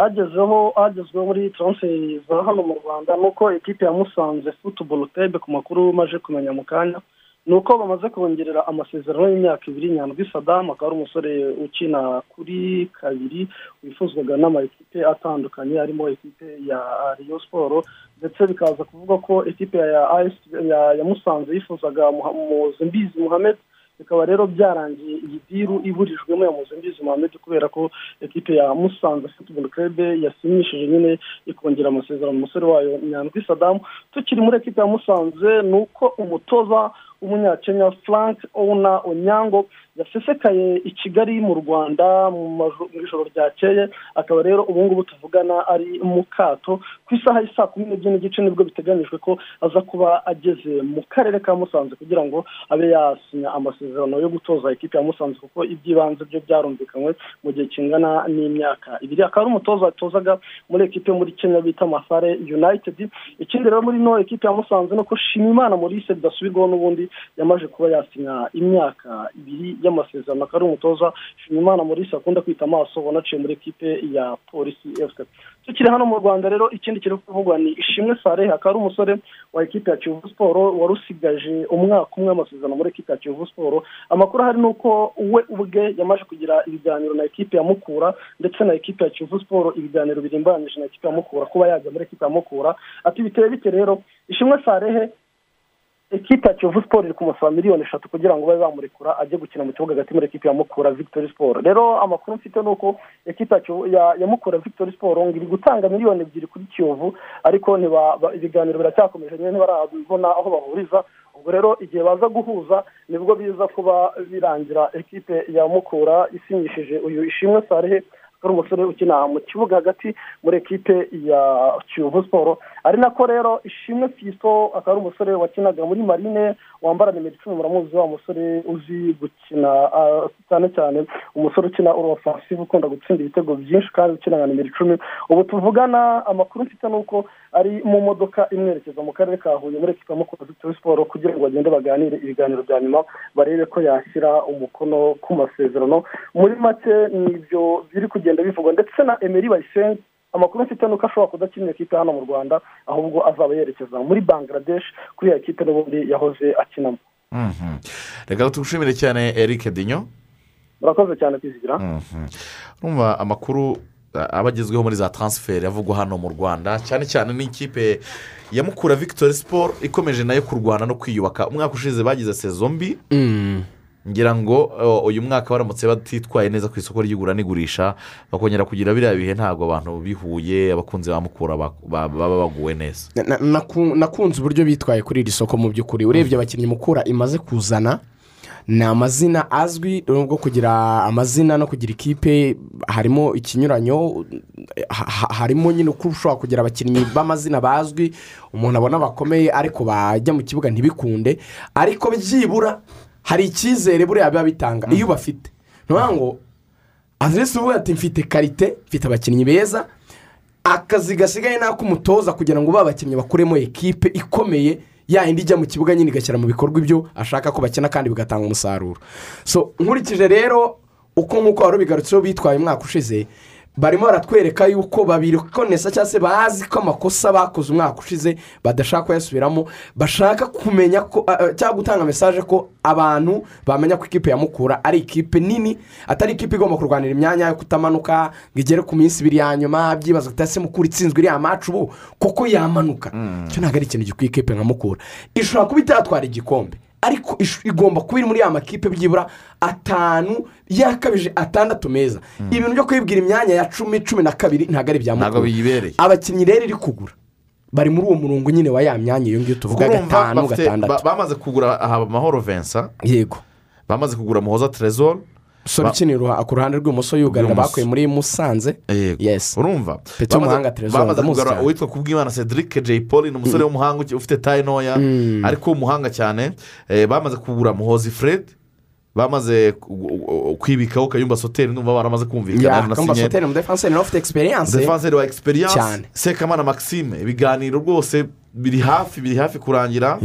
agezeho agezweho muri taransiferi za hano mu rwanda ni uko ekipi ya musanze futuboro tebe ku makuru maje kumenya mu kanya ni uko bamaze kongerera amasezerano y'imyaka ibiri nyandwi sadamu akaba ari umusore ukina kuri kabiri wifuzwaga n'amakipe atandukanye harimo ekipe ya riyo siporo ndetse bikaza kuvuga ko ekipe ya musanze yifuzaga muzimbizi muhammed bikaba rero byarangiye iyi diru iburijwemo ya muzimbizi muhammed kubera ko ekipe ya musanze futuboro kerebe yasinyishije nyine ikongera amasezerano. Umusore wayo nyandwi sadamu tukiri muri ekipe ya musanze ni uko umutoza w'umunyakenya frank ona onyango yasesekaye i kigali mu rwanda mu ijoro ryakeye akaba rero ubu ngubu tuvugana ari mu kato ku isaha saa kumi n'ebyiri n'igice ni bwo biteganyijwe ko aza kuba ageze mu karere ka musanze kugira ngo abe yasinya amasezerano yo gutoza ikipe ya musanze kuko iby'ibanze byo byarumvikanywe mu gihe kingana n'imyaka ibiri. Akaba ari umutoza watozaga muri ekipe muri kenya bita masare united. Ikindi rero muri ino ekipe ya musanze ni uko shimimana maurice bidasubirwaho n'ubundi yamaze kuba yasinya imyaka ibiri y'amasezerano akaba ari umutoza shimimana maurice akunda kwita amaso wanaciye muri ekipe ya polisi efuse tukiri hano mu rwanda rero ikindi kiri kuvugwa ni ishimwe sarehe akaba ari umusore wa ekipe ya kiyovu siporo wari usigaje umwaka umwe w'amasezerano muri ekipe ya kiyovu siporo amakuru ahari ni uko we ubwe yamaze kugira ibiganiro na ekipe ya mukura ndetse na ekipe ya kiyovu siporo ibiganiro birimbanyije na ekipe ya mukura kuba yajya muri ekipe ya mukura. Ati biteye bite rero ishimwe sarehe ekipe ya kiyovu siporo iri kumusaba miliyoni eshatu kugira ngo babe bamurekura ajye gukina mu kibuga hagati muri ekipe ya mukura victory siporo rero amakuru mfite ni uko ekipe ya mukura victory siporo ngo iri gutanga miliyoni ebyiri kuri kiyovu ariko ibiganiro biracyakomeje nyine ntibarabona aho bahuriza ubwo rero igihe baza guhuza ni bwo biza kuba birangira ekipe ya mukura isinyishije uyu ishimwe sarehe ari umusore ukina mu kibuga hagati muri ekipe ya kiyovu siporo ari nako rero ishimwe fiso akaba ari umusore wakinaga muri marine wambara nimero icumi muramuzi wa musore uzi gukina ah, cyane cyane umusore ukina urofasive ukunda gutsinda ibitego byinshi kandi ukina nka nimero icumi. Ubu tuvugana amakuru mfite ni uko ari mu modoka imwerekeza mu karere ka huye. Muri ekipa mukuru siporo kugira ngo bagende baganire ibiganiro bya nyuma barebe ko yashyira umukono ku masezerano. Muri make ni ibyo biri kugenda bivugwa ndetse na emeri bayisenga amakuru mfite ni uko ashobora kudakinira ekipe hano mu rwanda ahubwo azaba yerekeza muri bangladesh kuri iyo ekipe n'ubundi yahoze akinamo. Mhm. reka tugushimire cyane eric dinyo murakoze cyane kwizigira. Mhm. urumva amakuru aba agezweho muri za taransiferi avugwa hano mu rwanda cyane cyane n'ikipe ya mukura victoire siporo ikomeje na yo kurwana no kwiyubaka. Umwaka ushize bagize sezo mbi ngira ngo uyu mwaka baramutse batitwaye neza ku isoko ry'igura n'igurisha bakongera kugira biriya bihe ntabwo abantu bihuye abakunzi ba mukura ba- ba- baba baguwe neza. Na- naku- nakunze uburyo bitwaye kuri iri soko mu by'ukuri. Urebye abakinnyi mukura imaze kuzana ni amazina azwi nubwo kugira amazina no kugira ikipe harimo ikinyuranyo ha- ha- harimo nyine uko ushobora kugira abakinnyi b'amazina bazwi umuntu abona bakomeye ariko bajya mu kibuga ntibikunde ariko byibura hari icyizere buriya biba bitanga iyo ubafite. Ni ukuvuga ngo aderesi uvuga ati mfite karite mfite abakinnyi beza akazi gasigaye ni ak'umutoza kugira ngo ba bakinnyi bakuremo ekipe ikomeye yayindi ijya mu kibuga nyine igashyira mu bikorwa ibyo ashaka ko bakina kandi bigatanga umusaruro. So nkurikije rero uko nk'uko wari ubigarutseho bitwaye umwaka ushize barimo baratwereka yuko babikonesa cyangwa se bazi ko amakosa bakoze umwaka ushize badashaka kuyasubiramo bashaka kumenya ko cyangwa gutanga mesaje ko abantu bamenya ko ikipe ya mukura ari ikipe nini atari ikipe igomba kurwanira imyanya yo kutamanuka ngo igere ku minsi ibiri ya nyuma byibaza ko se mukura itsinzwe iriya macu ubu kuko yamanuka. Icyo ntabwo ari ikintu gikwiye ikipe nka mukura ishobora kuba itatwara igikombe. Ariko igomba kuba iri muri ya makipe byibura atanu yakabije atandatu meza. Ibintu byo kwibwira imyanya ya cumi cumi na kabiri ntabwo ari ibya abakinnyi rero iri kugura bari muri uwo murongo nyine wa ya myanya iyo ngiyo tuvuga gatanu gatandatu ba- bamaze kugura aha amahoro vincent. Yego. Bamaze kugura muhoza trezor. Ba- ukinira ku ruhande rw'ibumoso Rw'ibumoso. bakuye muri musanze. Yego. Yes. urumva? Bamaze- w'umuhanga kugura uwitwa kubwimana cedric jay paul ni umusore w'umuhanga uki- ufite taye ntoya ariko w'umuhanga cyane. Eh, bamaze kugura muhozi fred bamaze kwibikaho kayumba soteri numva baramaze kumvikana na sinye soteri umudefanseri nawe ufite egisperiyanse defanseri wa egisperiyanse sekamana maxime ibiganiro rwose biri hafi biri hafi kurangira.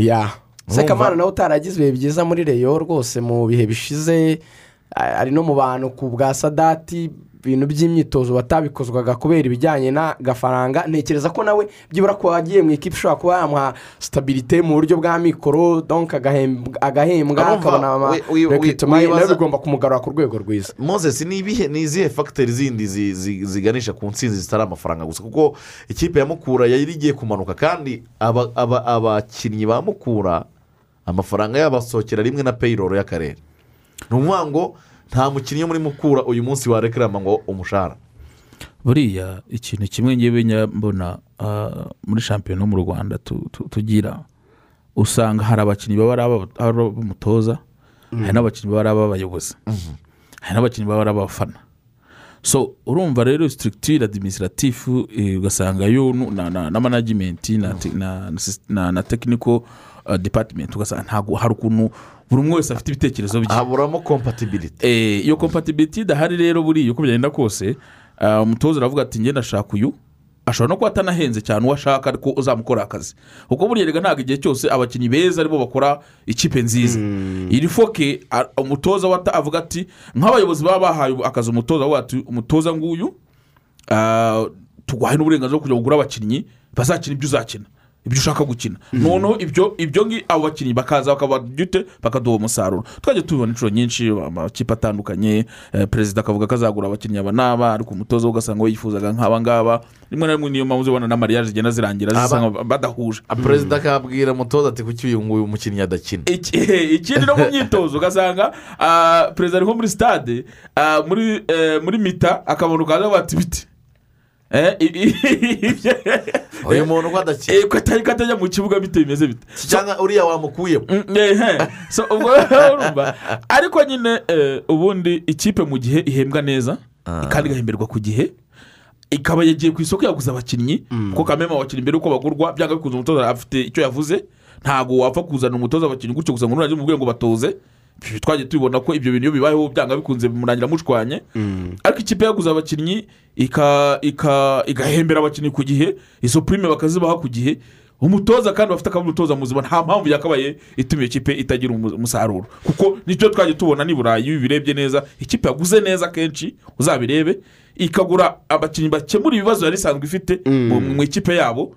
Sekamana nawe utaragize ibihe byiza muri reyo rwose mu bihe bishize. Ari no mu bantu ku bwa sadati ibintu by'imyitozo batabikozwaga kubera ibijyanye n'agafaranga. Ntekereza ko nawe byibura ko wagiye mu ikipe ishobora kuba yamuha sitabirite mu buryo bwa mikoro donka agahembwa akabona amarekitoma ye nawe bigomba kumugarura ku rwego rwiza. Moses ni ibihe ni izihe fagiteri zindi zi- zi- ziganisha ku nsinzi zitari amafaranga gusa? Kuko ikipe ya mukura yari igiye kumanuka kandi aba- aba- abakinnyi ba mukura amafaranga yabo asohokera rimwe na peyiroro y'akarere. Ni ukuvuga ngo nta mukinnyi mukura uyu munsi warekerama ngo umushahara. Buriya ikintu kimwe ngewe nyabona ah, muri shampiyona yo mu rwanda tu- tu- tugira usanga hari abakinnyi baba ari ab'umutoza hari n'abakinnyi baba ari ab'abayobozi hari n'abakinnyi baba ari abafana. So urumva rero sitirigitire adimisiratifu ugasanga yo na- na na manajimenti na tekiniko dipatimenti ugasanga ntabwo hari ukuntu buri umwe wese afite ibitekerezo bye. Haburamo kompatibilite Eh, iyo kompatibiliti idahari rero buriya uko byagenda kose ah, umutoza aravuga ati ngenda ashaka uyu. Ashobora no kuba atanahenze cyane uwo ashaka ariko uzamukora akazi. Kuko buriya rega ntabwo igihe cyose abakinnyi beza ari bo bakora ikipe nziza. Iri foke umutoza wata avuga ati nk'abayobozi baba bahaye akazi umutoza avuga ati umutoza nguyu ah, tuguhaye n'uburenganzira bwo kujya kugura abakinnyi bazakina ibyo uzakina. Ibyo ushaka gukina. Noneho ibyo ibyo abo bakinnyi bakaza bakabagite bakaduha umusaruro. Twajya tubibona inshuro nyinshi amakipe atandukanye eh, perezida akavuga ko azagura abakinnyi aba n'aba ariko umutoza ugasanga we yifuzaga nk'aba ngaba. Rimwe na rimwe niyo mpamvu uzibona na mariage zigenda zirangira zisanga badahuje. Perezida akabwira umutoza ati kuki uyu nguyu mukinnyi adakina? Iki- ikindi no mu myitozo ugasanga ah, perezida ari nko muri sitade ah, muri eh, muri mita akabona ukaza bati biti. Eh, uyu muntu uko adakina Eh, ko atari ko atajya mu kibuga bite bimeze bite? Cyangwa uriya wamukuyemo. Mm, ehe. So, ubwo ariko nyine eh, ubundi ikipe mu gihe ihembwa neza kandi igahemberwa ku gihe ikaba yagiye ku isoko yaguze abakinnyi kuko kameme abakinnyi mbere yuko bagurwa byanga bikuza umutoza afite icyo yavuze ntabwo wapfa kuzana umutoza abakinnyi gutyo gusa ngo nurajye mubwire ngo batoze. Twagiye tubibona ko ibyo bintu iyo bibayeho byanga bikunze murangira mushwanye ariko ikipe yaguze abakinnyi igahembera abakinnyi ku gihe izo purime bakazibaha ku gihe. Umutoza kandi bafite akaba umutoza muzima nta mpamvu yakabaye ituma iyo kipe itagira umu- umusaruro. Kuko ni cyo twagiye tubona ni burayi iyo ubirebye neza ikipe yaguze neza kenshi uzabirebe ikagura abakinnyi bakemura ibibazo yari isanzwe ifite mu mu ikipe yabo.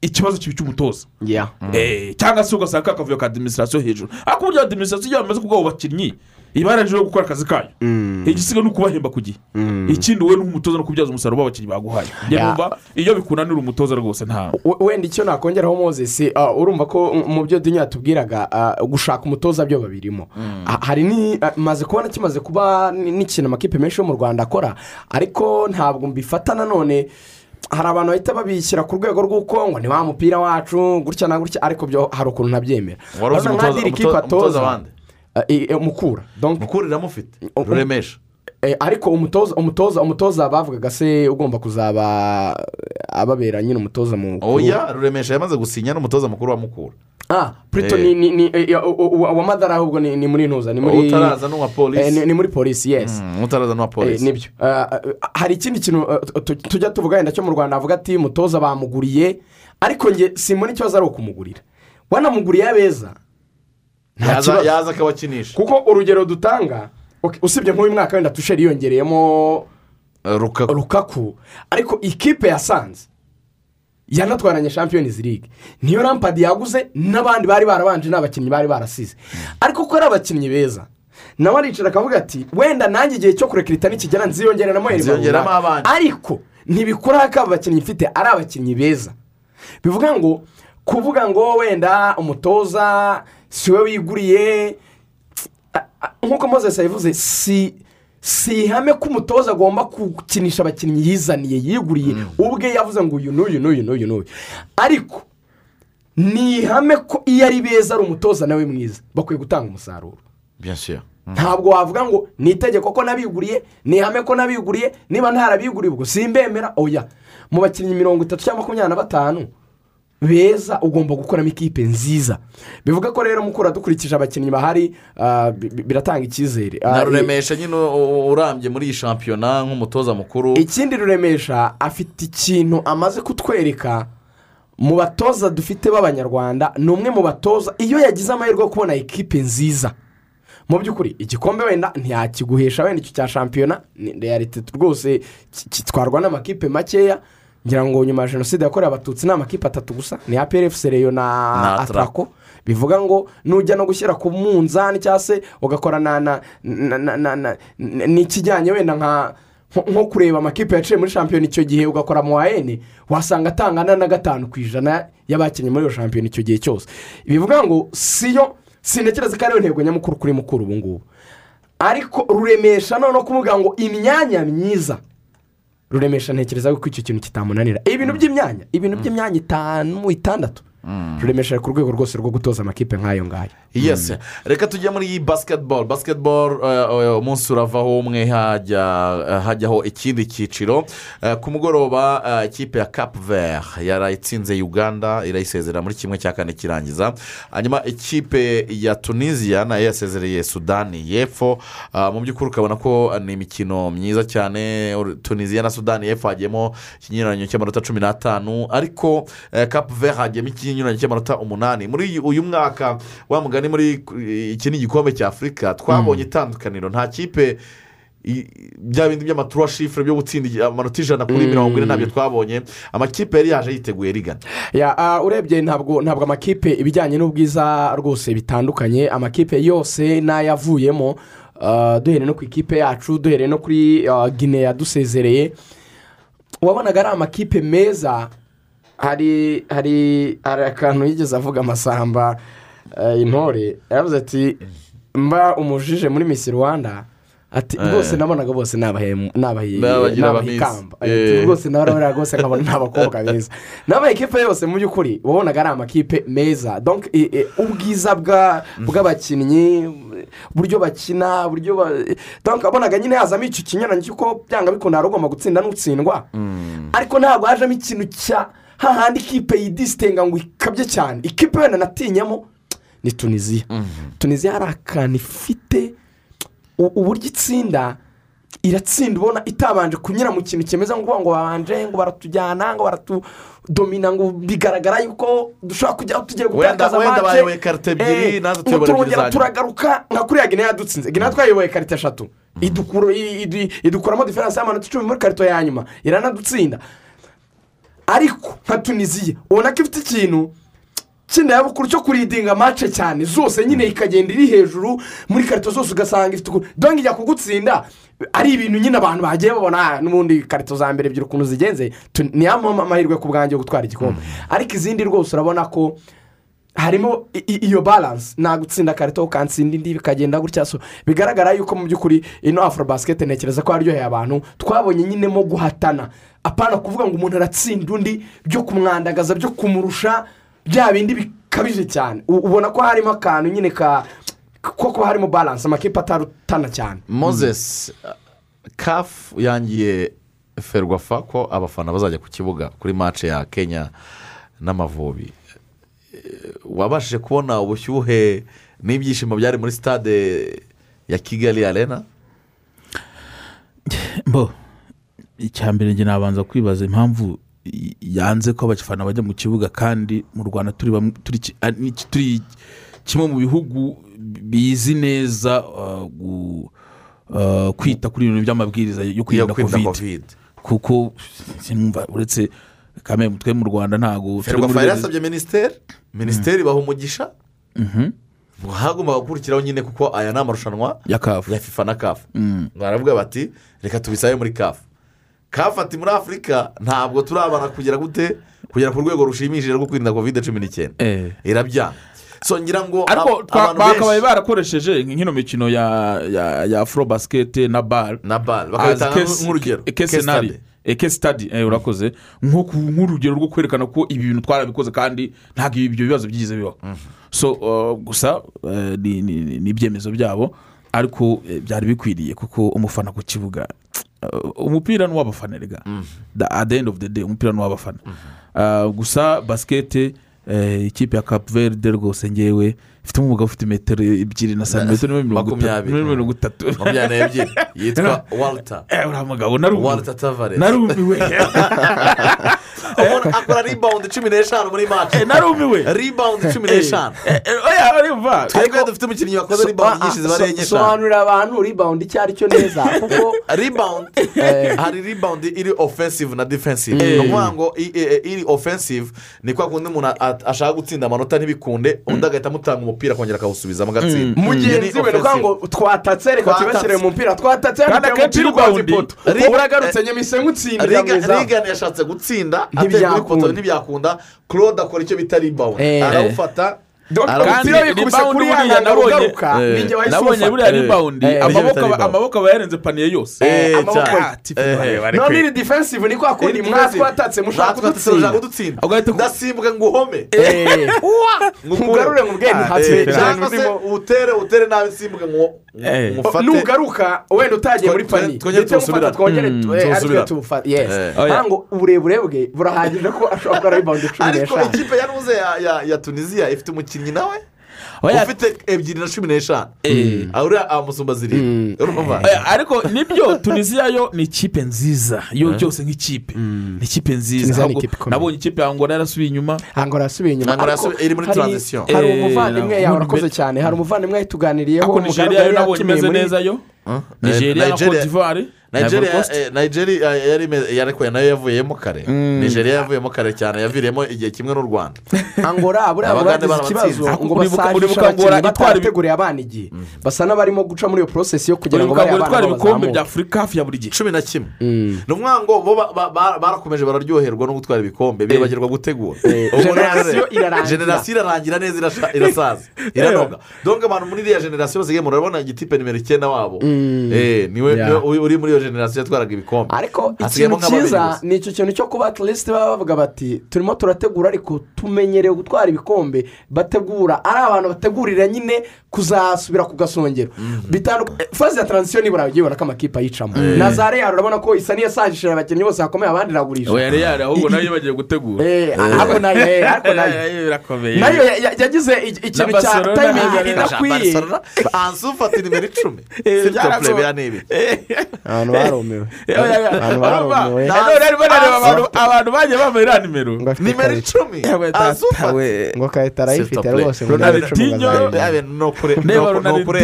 Ikibazo kiba icy'umutoza ya Eh, cyangwa se ugasanga ka kavuyo ka adimisirasiyo hejuru. Ariko burya adimisirasiyo iyo bamaze kubwabo bakinnyi iba yarangije gukora akazi kayo. Igisigaye ni ukubahemba ku gihe. Ikindi wowe n'umutoza no kubyaza umusaruro w'abakinnyi baguhaye. Numva iyo bikunanira umutoza rwose nta We- wenda icyo nakongeraho moses ah, urumva ko mu byo dunya tubwiraga ah, gushaka umutoza byo babirimo. Hari maze kubona kimaze kuba ni- n'ikintu amakipe menshi yo mu rwanda akora ariko ntabwo mbifata nanone hari abantu bahita babishyira ku rwego rw'uko ngo ni wa mupira wacu gutya na gutya ariko byo hari ukuntu ntabyemera wari uzi umutoza ah, eh, eh, mukura. Donc, mukuru iramufite. Um- ruremesha. Eh, ariko umutoza umutoza umutoza bavugaga se ugomba kuzaba ababera nyine umutoza mukuru oya ruremesha yamaze gusinya n'umutoza mukuru wa mukura. Ah purito Eh. ni ni ni eh, uwa madara ahubwo ni ni muri ntuza ni muri utaraza n'uwa eh, ni- polisi ni muri polisi yesi Mm, utaraza n'uwa polisi ni byo. Ah, ah, hari ikindi kintu tu- tu- tujya tuvuga wenda cyo mu rwanda avuga ati umutoza bamuguriye. Ariko nge simbona ikibazo ari ukumugurira. Wanamuguriye abeza nta kibazo. yaza akabakinisha. Kuko urugero dutanga usibye nk'uyu mwaka wenda tusheri yiyongereyemo rukaku. Rukaku. Ariko ikipe yasanze yanatwaranye champions league. Niyo rampadi yaguze n'abandi bari barabanje n'abakinnyi bari barasize. Ariko ko ari abakinnyi beza. Nawe aricara akavuga ati wenda nanjye igihe cyo kurekirita nikigera Nziyongeramo abandi." ariko ntibikora ko aba bakinnyi mfite ari abakinnyi beza. Bivuga ngo kuvuga ngo wenda umutoza si we wiguriye nk'uko yabivuze si si ihame ko umutoza agomba gukinisha abakinnyi yizaniye yiguriye ubwe yavuze ngo uyu n'uyu n'uyu n'uyu n'uyu. Ariko ni ihame ko iyo ari beza ari umutoza nawe mwiza bakwiye gutanga umusaruro. Bien sûr. Ntabwo wavuga ngo ni itegeko ko nabiguriye ni ihame ko nabiguriye niba ntarabiguriye ubwo simbemera. Oya mu bakinnyi mirongo itatu cyangwa makumyabiri na batanu beza ugomba gukoramo ikipe nziza. Bivuga ko rero mukura dukurikije abakinnyi bahari ah, bi- bi- biratanga icyizere. Ah, na ruremesha nyine urambye muri iyi shampiyona nk'umutoza mukuru. Ikindi ruremesha afite ikintu amaze kutwereka mu batoza dufite b'abanyarwanda ni umwe mu batoza iyo yagize amahirwe yo kubona ekipe nziza. Mu by'ukuri igikombe wenda ntiyakiguhesha wenda icyo cya shampiyona ni realite rwose kitwarwa n'amakipe makeya ngira ngo nyuma ya jenoside yakorewe abatutsi ni amakipe atatu gusa ni APRFC reyo na atrako bivuga ngo nujya no gushyira ku munzani cyangwa se ugakora na na na na na na n'ikijyanye wenda nka nko- kureba amakipe yaciye muri shampiyona icyo gihe ugakora mu wayeni wasanga atangana na gatanu ku ijana y'abakinnyi muri iyo shampiyona icyo gihe cyose. Bivuga ngo siyo sintekereza ko ariyo ntego nyamukuru kuri mukuru ubu ngubu. Ariko ruremesha noneho kuvuga ngo imyanya myiza ruremesha ntekereza ko icyo kintu kitamunanira. Ibintu by'imyanya ibintu by'imyanya itanu itandatu. Ruremesha ari ku rwego rwose rwo gutoza amakipe nk'ayo ngayo. Yesi reka tujye muri iyi basiketiboro basiketiboro umunsi uravaho umwe hajya hajyaho ikindi cyiciro. Eh, ku mugoroba eh, ikipe ya kapu veri yarayitsinze uganda irayisezera muri kimwe cya kane kirangiza. Hanyuma ikipe ya tunisiya na yo yasezereye sudani y'epfo mu by'ukuri ukabona ko ni imikino myiza cyane. Tunisiya na sudani y'epfo hagiyemo ikinyuranyo cy'amanota cumi n'atanu. Ariko kapu veri hagiyemo ikinyuranyo cy'amanota umunani. Muri uyu- mwaka wa mugani muri iki ni igikombe cya afurika twabonye itandukaniro. Nta kipe bya bindi by'amaturo shifure byo gutsinda amanota ijana kuri mirongo ine ntabyo twabonye. Amakipe yari yaje yiteguye rigana urebye ntabwo ntabwo amakipe ibijyanye n'ubwiza rwose bitandukanye. Amakipe yose n'ayavuyemo duhereye no ku ikipe yacu duhereye no kuri ah, gine yadusezereye. Wabonaga ari amakipe meza hari hari hari akantu yigeze avuga amasamba eh, intore yaravuze ati mba umujije muri misi rwanda ati Eh. rwose nabonaga bose nabahe nabahe N'abagira nabahe abamiss. ikamba Eh. Ati, rwose nabarabona rwose nkabona ni abakobwa beza n'amakipe yose mu by'ukuri wabonaga ari amakipe meza ubwiza bwa- bw'abakinnyi uburyo bakina uburyo wabonaga nyine hazamo icyo kinyuranye cy'uko byanga bikunda hari ugomba gutsinda n'utsindwa ariko ntabwo hajemo ikintu cya hahandi ikipe yidisitenga ngo ikabye cyane. Ikipe wenda natinyamo ni tunisiya tunisiya hari akantu ifite uburyo itsinda iratsinda ubona itabanje kunyura mu kintu kimeze ngo ngo babanje ngo baratujyana ngo baratudomina ngo bigaragara yuko dushobora kujya aho tugiye gutakaza wenda match. bayoboye karite ebyiri, Eh, ngo tuyobora turongera turagaruka nka kuriya gine yadutsinze. Gine twayoboye karite eshatu. I- idukuramo diferanse y'amanota icumi muri karito ya nyuma. Iranadutsinda. Ariko nka tunisiya ubona ko ifite ikintu cy'indayabukuru cyo kuridinga mace cyane. Zose nyine ikagenda iri hejuru muri karito zose ugasanga ifite ukuntu. Donge ijya kugutsinda. Ari ibintu nyine abantu bagiye babona "Ah, n'ubundi karito za mbere ebyiri ukuntu zigenze. Tu- ni amahirwe amahirwe ku bwanjye yo gutwara igikombe. Ariko izindi rwose urabona ko harimo iyo baranse nta gutsinda karito ukansinda indi bikagenda gutya. So bigaragara yuko mu by'ukuri ino afro basiketi ntekereza ko yaryoheye abantu twabonye nyine mo guhatana. Apana kuvuga ngo umuntu aratsinda undi byo kumwandagaza byo kumurusha bya bindi bikabije cyane. Ubona ko harimo akantu nyine ka koko harimo baranse amakipe atarutana cyane. Moses kafu yangiye ferwafa ko abafana bazajya ku kibuga kuri mace ya kenya n'amavubi. Wabashije kubona ubushyuhe n'ibyishimo byari muri stade ya kigali arena? Mbo icya mbere njye nabanza kwibaza impamvu yanze ko abafana bajya mu kibuga kandi mu rwanda turi turi kimwe mu bihugu bizi neza gu- uh, kwita kuri ibintu by'amabwiriza yo kwirinda kovide kuko uretse kamwe twe mu rwanda ntabwo ferwafa yasabye minisiteri minisiteri ibaha umugisha. Mhm. hagomba gukurikiraho nyine kuko aya ni amarushanwa ya kafu ya fifa na kafu baravuga bati reka tubisabe muri kafu kafu ati muri afurika ntabwo turabana kugera gute kugera ku rwego rushimishije rwo kwirinda kovide cumi n'icyenda Eh. irabyanga so ngira ngo ariko bakabaye barakoresheje nk'ino mikino ya ya ya furo basikete na bare na bare bakabitanga nk'urugero. Ke Case senari study. ke sitadi urakoze. Nko ku- nk'urugero rwo kwerekana ko ibi bintu twarabikoze kandi ntabwo ibyo bibazo byigeze bibaho so uh, gusa uh, ni- ibyemezo byabo ariko eh, byari bikwiriye kuko umufana ku kibuga umupira ni uw'abafana rega at the end of the day umupira ni uw'abafana. Uh, gusa basikete eh, ikipe ya kapu verde rwose ngewe ifite umugabo ufite metero ebyiri na santimetero Makumyabiri. mirongo itatu. Makumyabiri n'ebyiri. Yitwa walter. Uriya mugabo narumiwe akora ribawundi cumi n'eshanu muri maci Eh, narumiwe ribawundi cumi n'eshanu Eh, eh, twebwe dufite umukinnyi wakoze ribawundi nyinshi ziba ari enye eshanu sobanurira abantu ribawundi icyo ari cyo neza kuko ribawundi hari ribawundi iri ofensive na defensive. Ni ukuvuga ngo iri ofensive ni kwa kundi umuntu ashaka gutsinda amanota ntibikunde undi agahita amutanga umupira akongera akawusubizamo agatsinda mugenzi Iyo we ni ukuvuga ngo twatatse reka tubashyire mu mupira twatatse reka akenshi umupira ukoze rebound- ipoto uragarutse nyemise ngutsindira mu Riga- yashatse gutsinda Ntibyakunda. claude akora icyo bita ribawundi Eh. arawufata. Umupira wikubise rebound kuri buriya ya nabonye- ugaruka. Eh. ninjye wahise nabonye buriya ribawundi Eh. amaboko aba- yarenze paniye yose. Ah, none iri defensive ni kwa kundi. Iri mwatwatatse mushaka kudutsinda ndasimbuka ngo uhome. Nkugarure mu bwenge. Hatse cyangwa se utere utere nabi simbuke ngo nugaruka wenda utagiye muri pani twongere ndetse mufata twongere twe tuwusubirane. tuwufata yes. Eh. Oya. ntabwo uburebure bwe burahagije ko ashobora gukora ribawundi cumi ariko n'eshanu ikipe ya nuze ya- ya- ya tunisiya ifite umukinnyi nawe ufite ebyiri na cumi n'eshanu. Eh. aho uriya amusumba zirindwi urumva? Eh, ariko ni byo tunisiya yo ni ikipe nziza. Yo cyose nk'ikipe. Ni ikipe nziza. Tunisia ni ikipe ikomeye. nabonye ikipe ya ngora yarasubiye inyuma. Inyuma. Angola ariko yasubiye- iri muri transition. hari Eh, umuvandimwe na- yawe urakoze cyane. Hari umuvandimwe ariko nigeria yo nabonye imeze muri- neza yo. Eh, nigeria na cote d'ivoire. Nigeria eh, eh, yari na yo yavuyemo kare. Nigeria yavuyemo kare cyane yaviriyemo igihe kimwe n'u rwanda. Angora buriya bagize ikibazo ngo basajishe abakinnyi batarateguriye abana igihe. Basa n'abarimo guca muri iyo porosesi yo kugira ngo uribuka ngo bariya itwara bana ibikombe bya afurika hafi ya buri gihe. Cumi na kimwe. Ni ukuvuga ngo bo ba- ba- ba- barakomeje bararyoherwa no gutwara ibikombe bibagirwa gutegura. Generasiyo irarangira. generasiyo irarangira neza irasaza. Iranoga. Donke abantu muri iriya generasiyo basigaye murabona igitipe nimero icyenda wabo. Eh, ni we uri muri iyo generasiyo yatwaraga ibikombe ariko ikintu cyiza ni icyo kintu cyo kuba atilisite baba bavuga bati turimo turategura ariko tumenyereye gutwara ibikombe bategura ari abantu bategurira nyine kuzasubira ku gasongero faze ya taransiyo nibura ugiye ubona ko amakipe ayicamo na za reyari urabona ko isa n'iyasajishije abakinnyi bose bakomeye abandi iragurisha oya reyari ahubwo na yo bagiye gutegura Eh, ariko na yo eh, birakomeye na yo ya- ya- yagize iki- ikintu cya tayimingi idakwiye ansu ufata nimero icumi Eh, sibyo byaragoye. kureba barumiwe Eh, oya, oya. Abantu Urumva? barumiwe. None arimo arareba abantu- abantu bagiye bambaye iriya nimero nimero icumi ngo kahita arayifite rwose ngo nimero icumi ndeba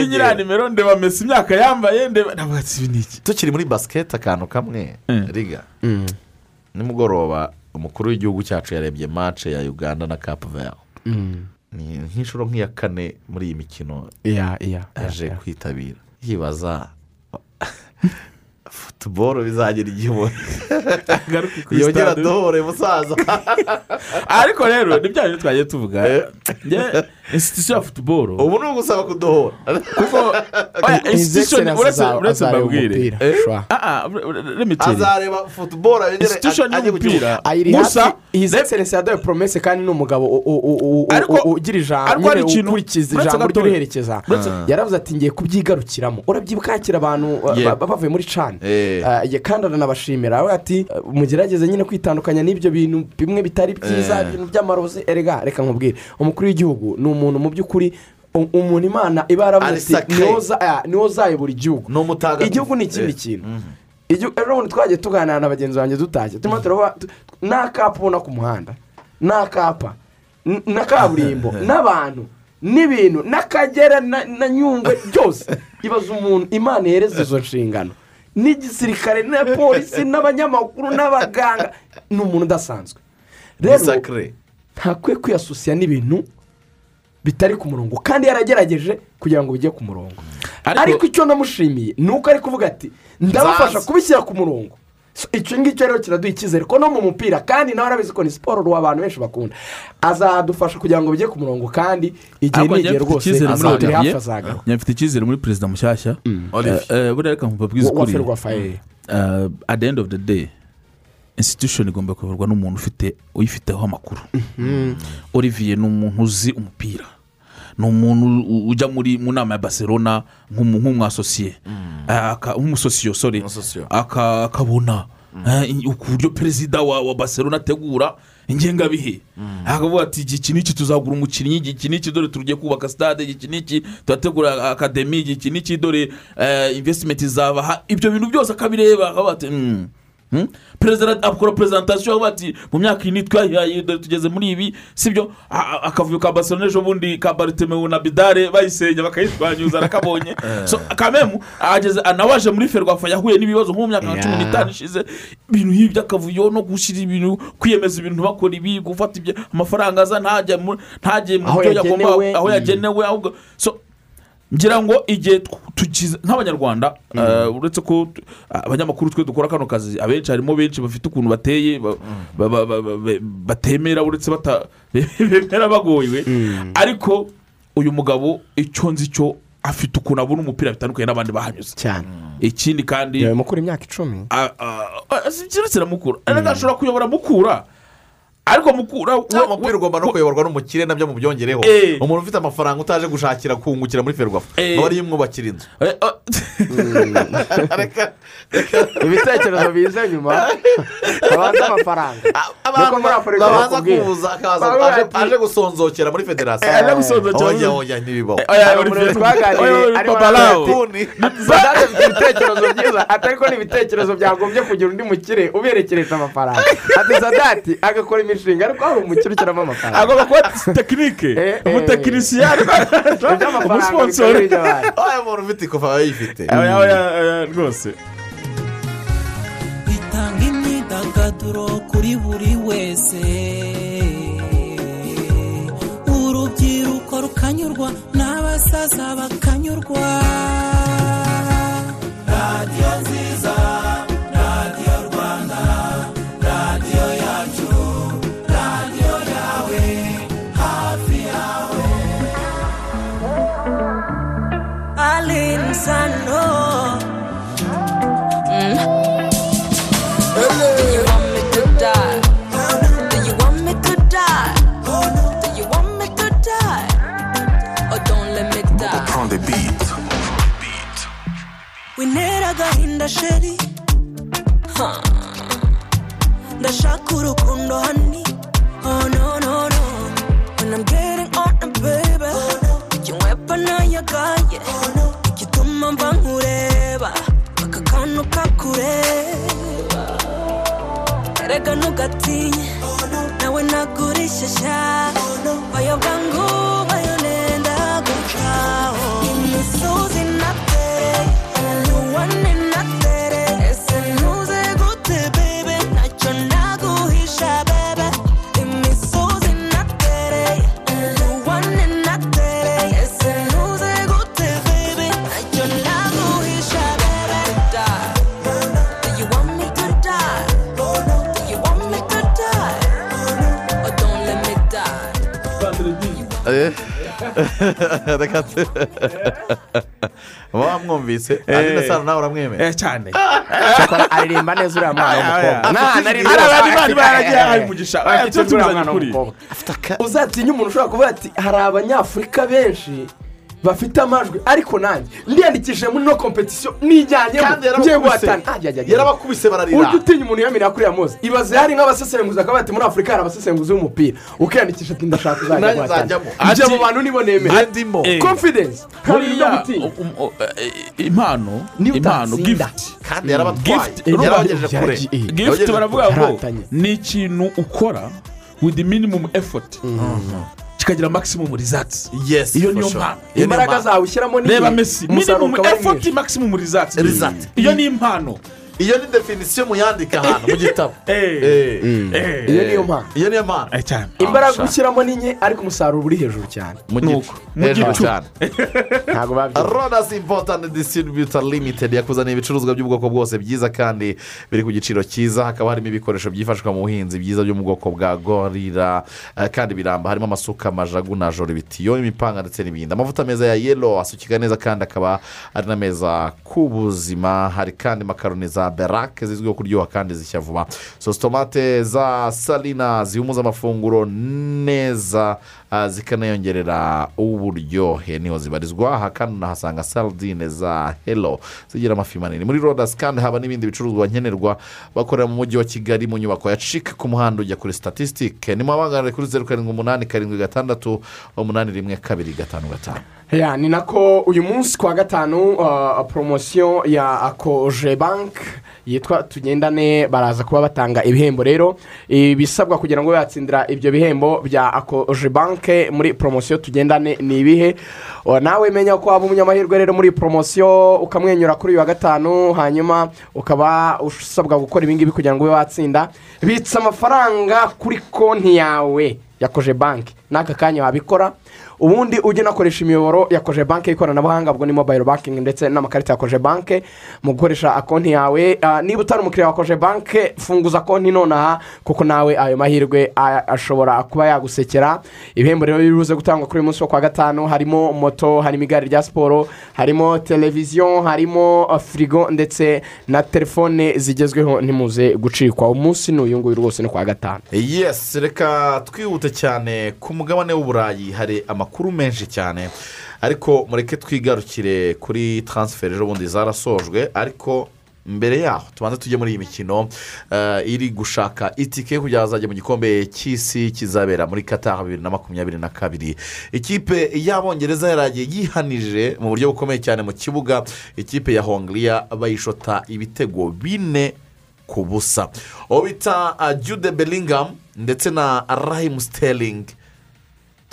iriya nimero ndeba mesi imyaka yambaye ndeba ntabwo ibi ni iki tukiri muri basiketi akantu kamwe Mm. riga. Nimugoroba umukuru w'igihugu cyacu yarebye mace ya uganda na kapu veri ni nk'inshuro nk'iya kane muri iyi mikino yaje kwitabira yibaza Fuck. Futuboro bizagira igihe ubona yongera dohore musaza ariko rero ni bya bintu twagiye tuvuga insitisiyo ya futuboro ubu ni ugusaba kudohora kuko insitisiyo uretse mbabwire azareba futuboro insitisiyo y'umupira gusa hizi egiserensi yaduhaye poromese kandi ni umugabo ugira ijambo ukurikiza ijambo Uretse- yaravuze ati ngiye kubyigarukiramo urabyibuka hakiri abantu bavuye muri cani kandi aranabashimira. Avuga ati uh, mugerageze nyine kwitandukanya n'ibyo bintu bimwe bitari byiza Eh. ibintu by'amarozi. Erega reka nkubwire. Umukuru w'igihugu ni umuntu mu by'ukuri u- umuntu imana iba sacré. niwo za- niwo uzayobora igihugu igihugu ni ikindi Eh. kintu ejo bundi twagiye tuganira na bagenzi banjye dutashye turimo turaba tu- n'akapa ubona ku muhanda n'akapa na kaburimbo n'abantu n'ibintu n'akagera na na nyungwe byose. Ibaza umuntu imana ihereza izo nshingano. N'igisirikare na polisi n'abanyamakuru n'abaganga. Ni umuntu udasanzwe. Rero ntakwiye kwiyasosiya n'ibintu bitari ku murongo kandi yaragerageje kugira ngo bijye ku murongo. Ariko- icyo namushimiye ni uko ari kuvuga ati ndabafasha kubishyira ku murongo. Icyo ngicyo rero kiraduha icyizere ko no mu mupira kandi nawe arabizi ko ni siporo abantu benshi bakunda. Azadufasha kugira ngo bijye ku murongo kandi igihe n'igihe rwose turi hafi azagaruka njye mfite icyizere muri perezida mushyashya. Olivier. Eh, eh, buriya reka nkubabwize wa ukuri. Uh, at the end of the day institution igomba kuyoborwa n'umuntu ufite uyifiteho amakuru. Olivier ni umuntu uzi umupira. Ni umuntu ujya muri mu nama ya nk'umu- nk'umwasosiye Aka- nk'umusosiyo sorry. Umusosiyo. Aka- akabona. Eh, i- uburyo perezida wa barcelona ategura ingengabihe akavuga ati iki n'iki tuzagura umukinnyi? Iki n'iki dore tugiye kubaka stade. Iki n'iki turategura akademi iki n'iki dore eh, invesitimenti zabaha ibyo bintu byose akabireba. Akavuga ati. Perezida akora perezantasiyo avuga ati mu myaka ine twayihaye tugeze muri ibi sibyo? A- a- akavuyo ka barcelona ejo bundi ka baritemewu na bidare bayisenya bakayishwanyuza arakabonye. So kamemu ageze nawe aje muri ferwafa yahuye n'ibibazo nko mu myaka nka cumi n'itanu ishize. Ibintu nk'ibyo akavuyo no gushyira ibintu kwiyemeza ibintu bakora ibi gufata amafaranga aza ntajye mu byo yagomba aho yagenewe ahubwo ngira ngo igihe tukize nk'abanyarwanda eh, uretse ko abanyamakuru twe dukora kano kazi abenshi harimo benshi bafite ukuntu bateye ba- ba- ba- ba- ba- batemera uretse bemera bagowe ariko uyu mugabo icyo nzi cyo afite ukuntu abona umupira bitandukanye n'abandi bahanyuze cyane. Ikindi kandi yawe mukuru imyaka icumi? A- a- a- si ikintu kiramukura ariko ashobora kuyobora mukura. Ariko mukura cyangwa umupira ugomba no kuyoborwa n'umukire na byo mubyongereho Eh. umuntu ufite amafaranga utaje gushakira kungukira muri ferwafa. Eh. aba ariyo imwubakira inzu. Eh, Reka- ibitekerezo biza nyuma. Babanza amafaranga. Abantu babanza Bavuga aje- gusonzokera muri federasiyo. Eh, aje gusonzokera oya muri- oya ntibibaho. Ibitekerezo byiza. Atari ko n'ibitekerezo byagombye kugira undi mukire uberekeresha amafaranga. Ati sadati agakora imishinga ariko hari umukire ukiramo amafaranga. Agomba kuba tekinike Eh, eh. umutekinisiye abandi oya umuntu ufite ikofa aba yifite. Rwose. Bitanga imyidagaduro kuri buri wese. Urubyiruko rukanyurwa n'abasaza bakanyurwa. Radiyo nziza. radiyo agahinda sheri. Ha. ndashaka urukundo hani oh no no no. When i'm getting on a baby. Ikinywepa nayagaye igituma mva nkureba aka kantu kakureba. Erega ntugatinye nawe nagura ishyashya bayobwa ngo reka wamwumvise andi ndasana nawe uramwemera eh cyane aririmba neza uriya mwana w'umukobwa na rimwe hari abandi bandi baragiye hari umugisha afite uriya mwana w'umukobwa uzatinya umuntu ushobora kuvuga ati hari abanyafurika benshi bafite amajwi. Ariko nanjye ndiyandikishije muri no kompetisiyo nijyanyemo ngiye guhatana yarabakubise. Bararira. Ujya utinya umuntu yamira kuriya muzi ibaze hari nk'abasesenguzi akaba ati muri afurika hari abasesenguzi b'umupira. Ukiyandikisha ati ndashaka uzajya guhatana ibyo abo bantu nibo nemera. Eh. um- um- eh, impano impano gift. Kandi yarabatwaye. Gift, yarabagejeje kure. Yabagejeje baravuga ngo ni ikintu ukora with the minimum effort. Kikagira maximum results. Yes iyo niyo niyo imbaraga zawe ushyiramo reba mesi minimum effort maximum results. Result. iyo ni impano. Iyo ni definisiyo muyandika ahantu mu gitabo. Eh. iyo niyo mpamvu. Iyo niyo mpamvu. Eh, cyane. Imbaraga ushyiramo ni nke ariko umusaruro uri hejuru cyane. Mu gicu. Mu hejuru gicu. cyane. Ntabwo babyumva. Rodas important distributor limited yakuzaniye ibicuruzwa by'ubwoko bwose byiza kandi biri ku giciro cyiza. Hakaba harimo ibikoresho byifashishwa mu buhinzi byiza byo mu bwoko bwa gorira eh, kandi biramba. Harimo amasuka amajagu na joro ibitiyo imipanga ndetse n'ibindi. Amavuta meza ya yelo asukika neza kandi akaba ari n'ameza ku buzima. Hari kandi makaroni za berake zizwiho kuryoha kandi zishya vuba sositomate za salina zihumuza amafunguro neza zikanayongerera uburyohe ni ho zibarizwa. Aha kandi unahasanga saradine za helo zigira amafi manini. Muri rodasi kandi haba n'ibindi bicuruzwa nkenerwa. Bakorera mu mujyi wa kigali mu nyubako ya cike ku muhanda ujya kuri statisitike ni mubaganire kuri zeru karindwi umunani karindwi gatandatu umunani rimwe kabiri gatanu gatanu. Ni nako uyu munsi ku wa gatanu uh, poromosiyo ya akoje banki yitwa tugendane baraza kuba batanga ibihembo rero. Ibisabwa kugira ngo yatsindira ibyo bihembo bya akoje banki muri poromosiyo tugendane ni ibihe? Nawe menya ko waba umunyamahirwe rero muri poromosiyo ukamwenyura kuri uyu wa gatanu hanyuma ukaba usabwa gukora ibingibi kugira ngo ube watsinda. Bitsa amafaranga kuri konti yawe yakoje banki n'aka kanya wabikora ubundi ujye unakoresha imiyoboro ya koje banki y'ikoranabuhanga ubwo ni mobayiro bankingi ndetse n'amakarita ya koje banki mu gukoresha konti yawe. Ah, niba utari umukiriya wa koje banki funguza konti nonaha kuko nawe ayo mahirwe ah, ashobora kuba yagusekera. Ibihembo rero biruze gutangwa kuri uyu munsi wo kwa gatanu harimo moto harimo igare rya siporo harimo televiziyo harimo ah, firigo ndetse na telefone zigezweho ntimuze gucikwa. Umunsi ni uyu nguyu rwose ni kwa gatanu. Yesi reka twihute cyane ku mugabane w'uburayi hari amakuru menshi cyane. Ariko mureke twigarukire kuri taransiferi ejo bundi zarasojwe. Ariko mbere yaho tubanza tujye muri iyi mikino eh, iri gushaka itike kugira ngo azajya mu gikombe cy'isi kizabera muri kata bibiri na makumyabiri na kabiri. Ikipe y'abongereza yaragiye yihanije mu buryo bukomeye cyane mu kibuga. Ikipe ya hongiriya bayishota ibitego bine ku busa. Uwo bita uh, jude bellingham ndetse na rahimu sterling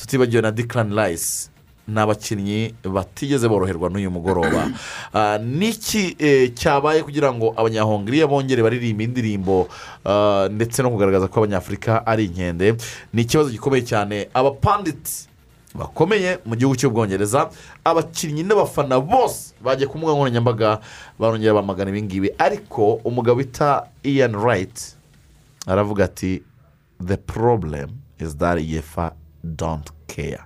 tutibagiwe na dikarani rayisi ni abakinnyi batigeze boroherwa n'uyu mugoroba. Ah, niki eh, cyabaye kugira ngo abanyahongiriya bongere baririmba indirimbo ah, ndetse no kugaragaza ko abanyafurika ari inkende ni ikibazo gikomeye cyane. Abapanditsi bakomeye mu gihugu cy'ubwongereza abakinnyi n'abafana bose bagiye ku mbuga nkoranyambaga barongera bamagana ibingibi ariko umugabo bita ian wright aravuga ati the problem is that yefa don't care.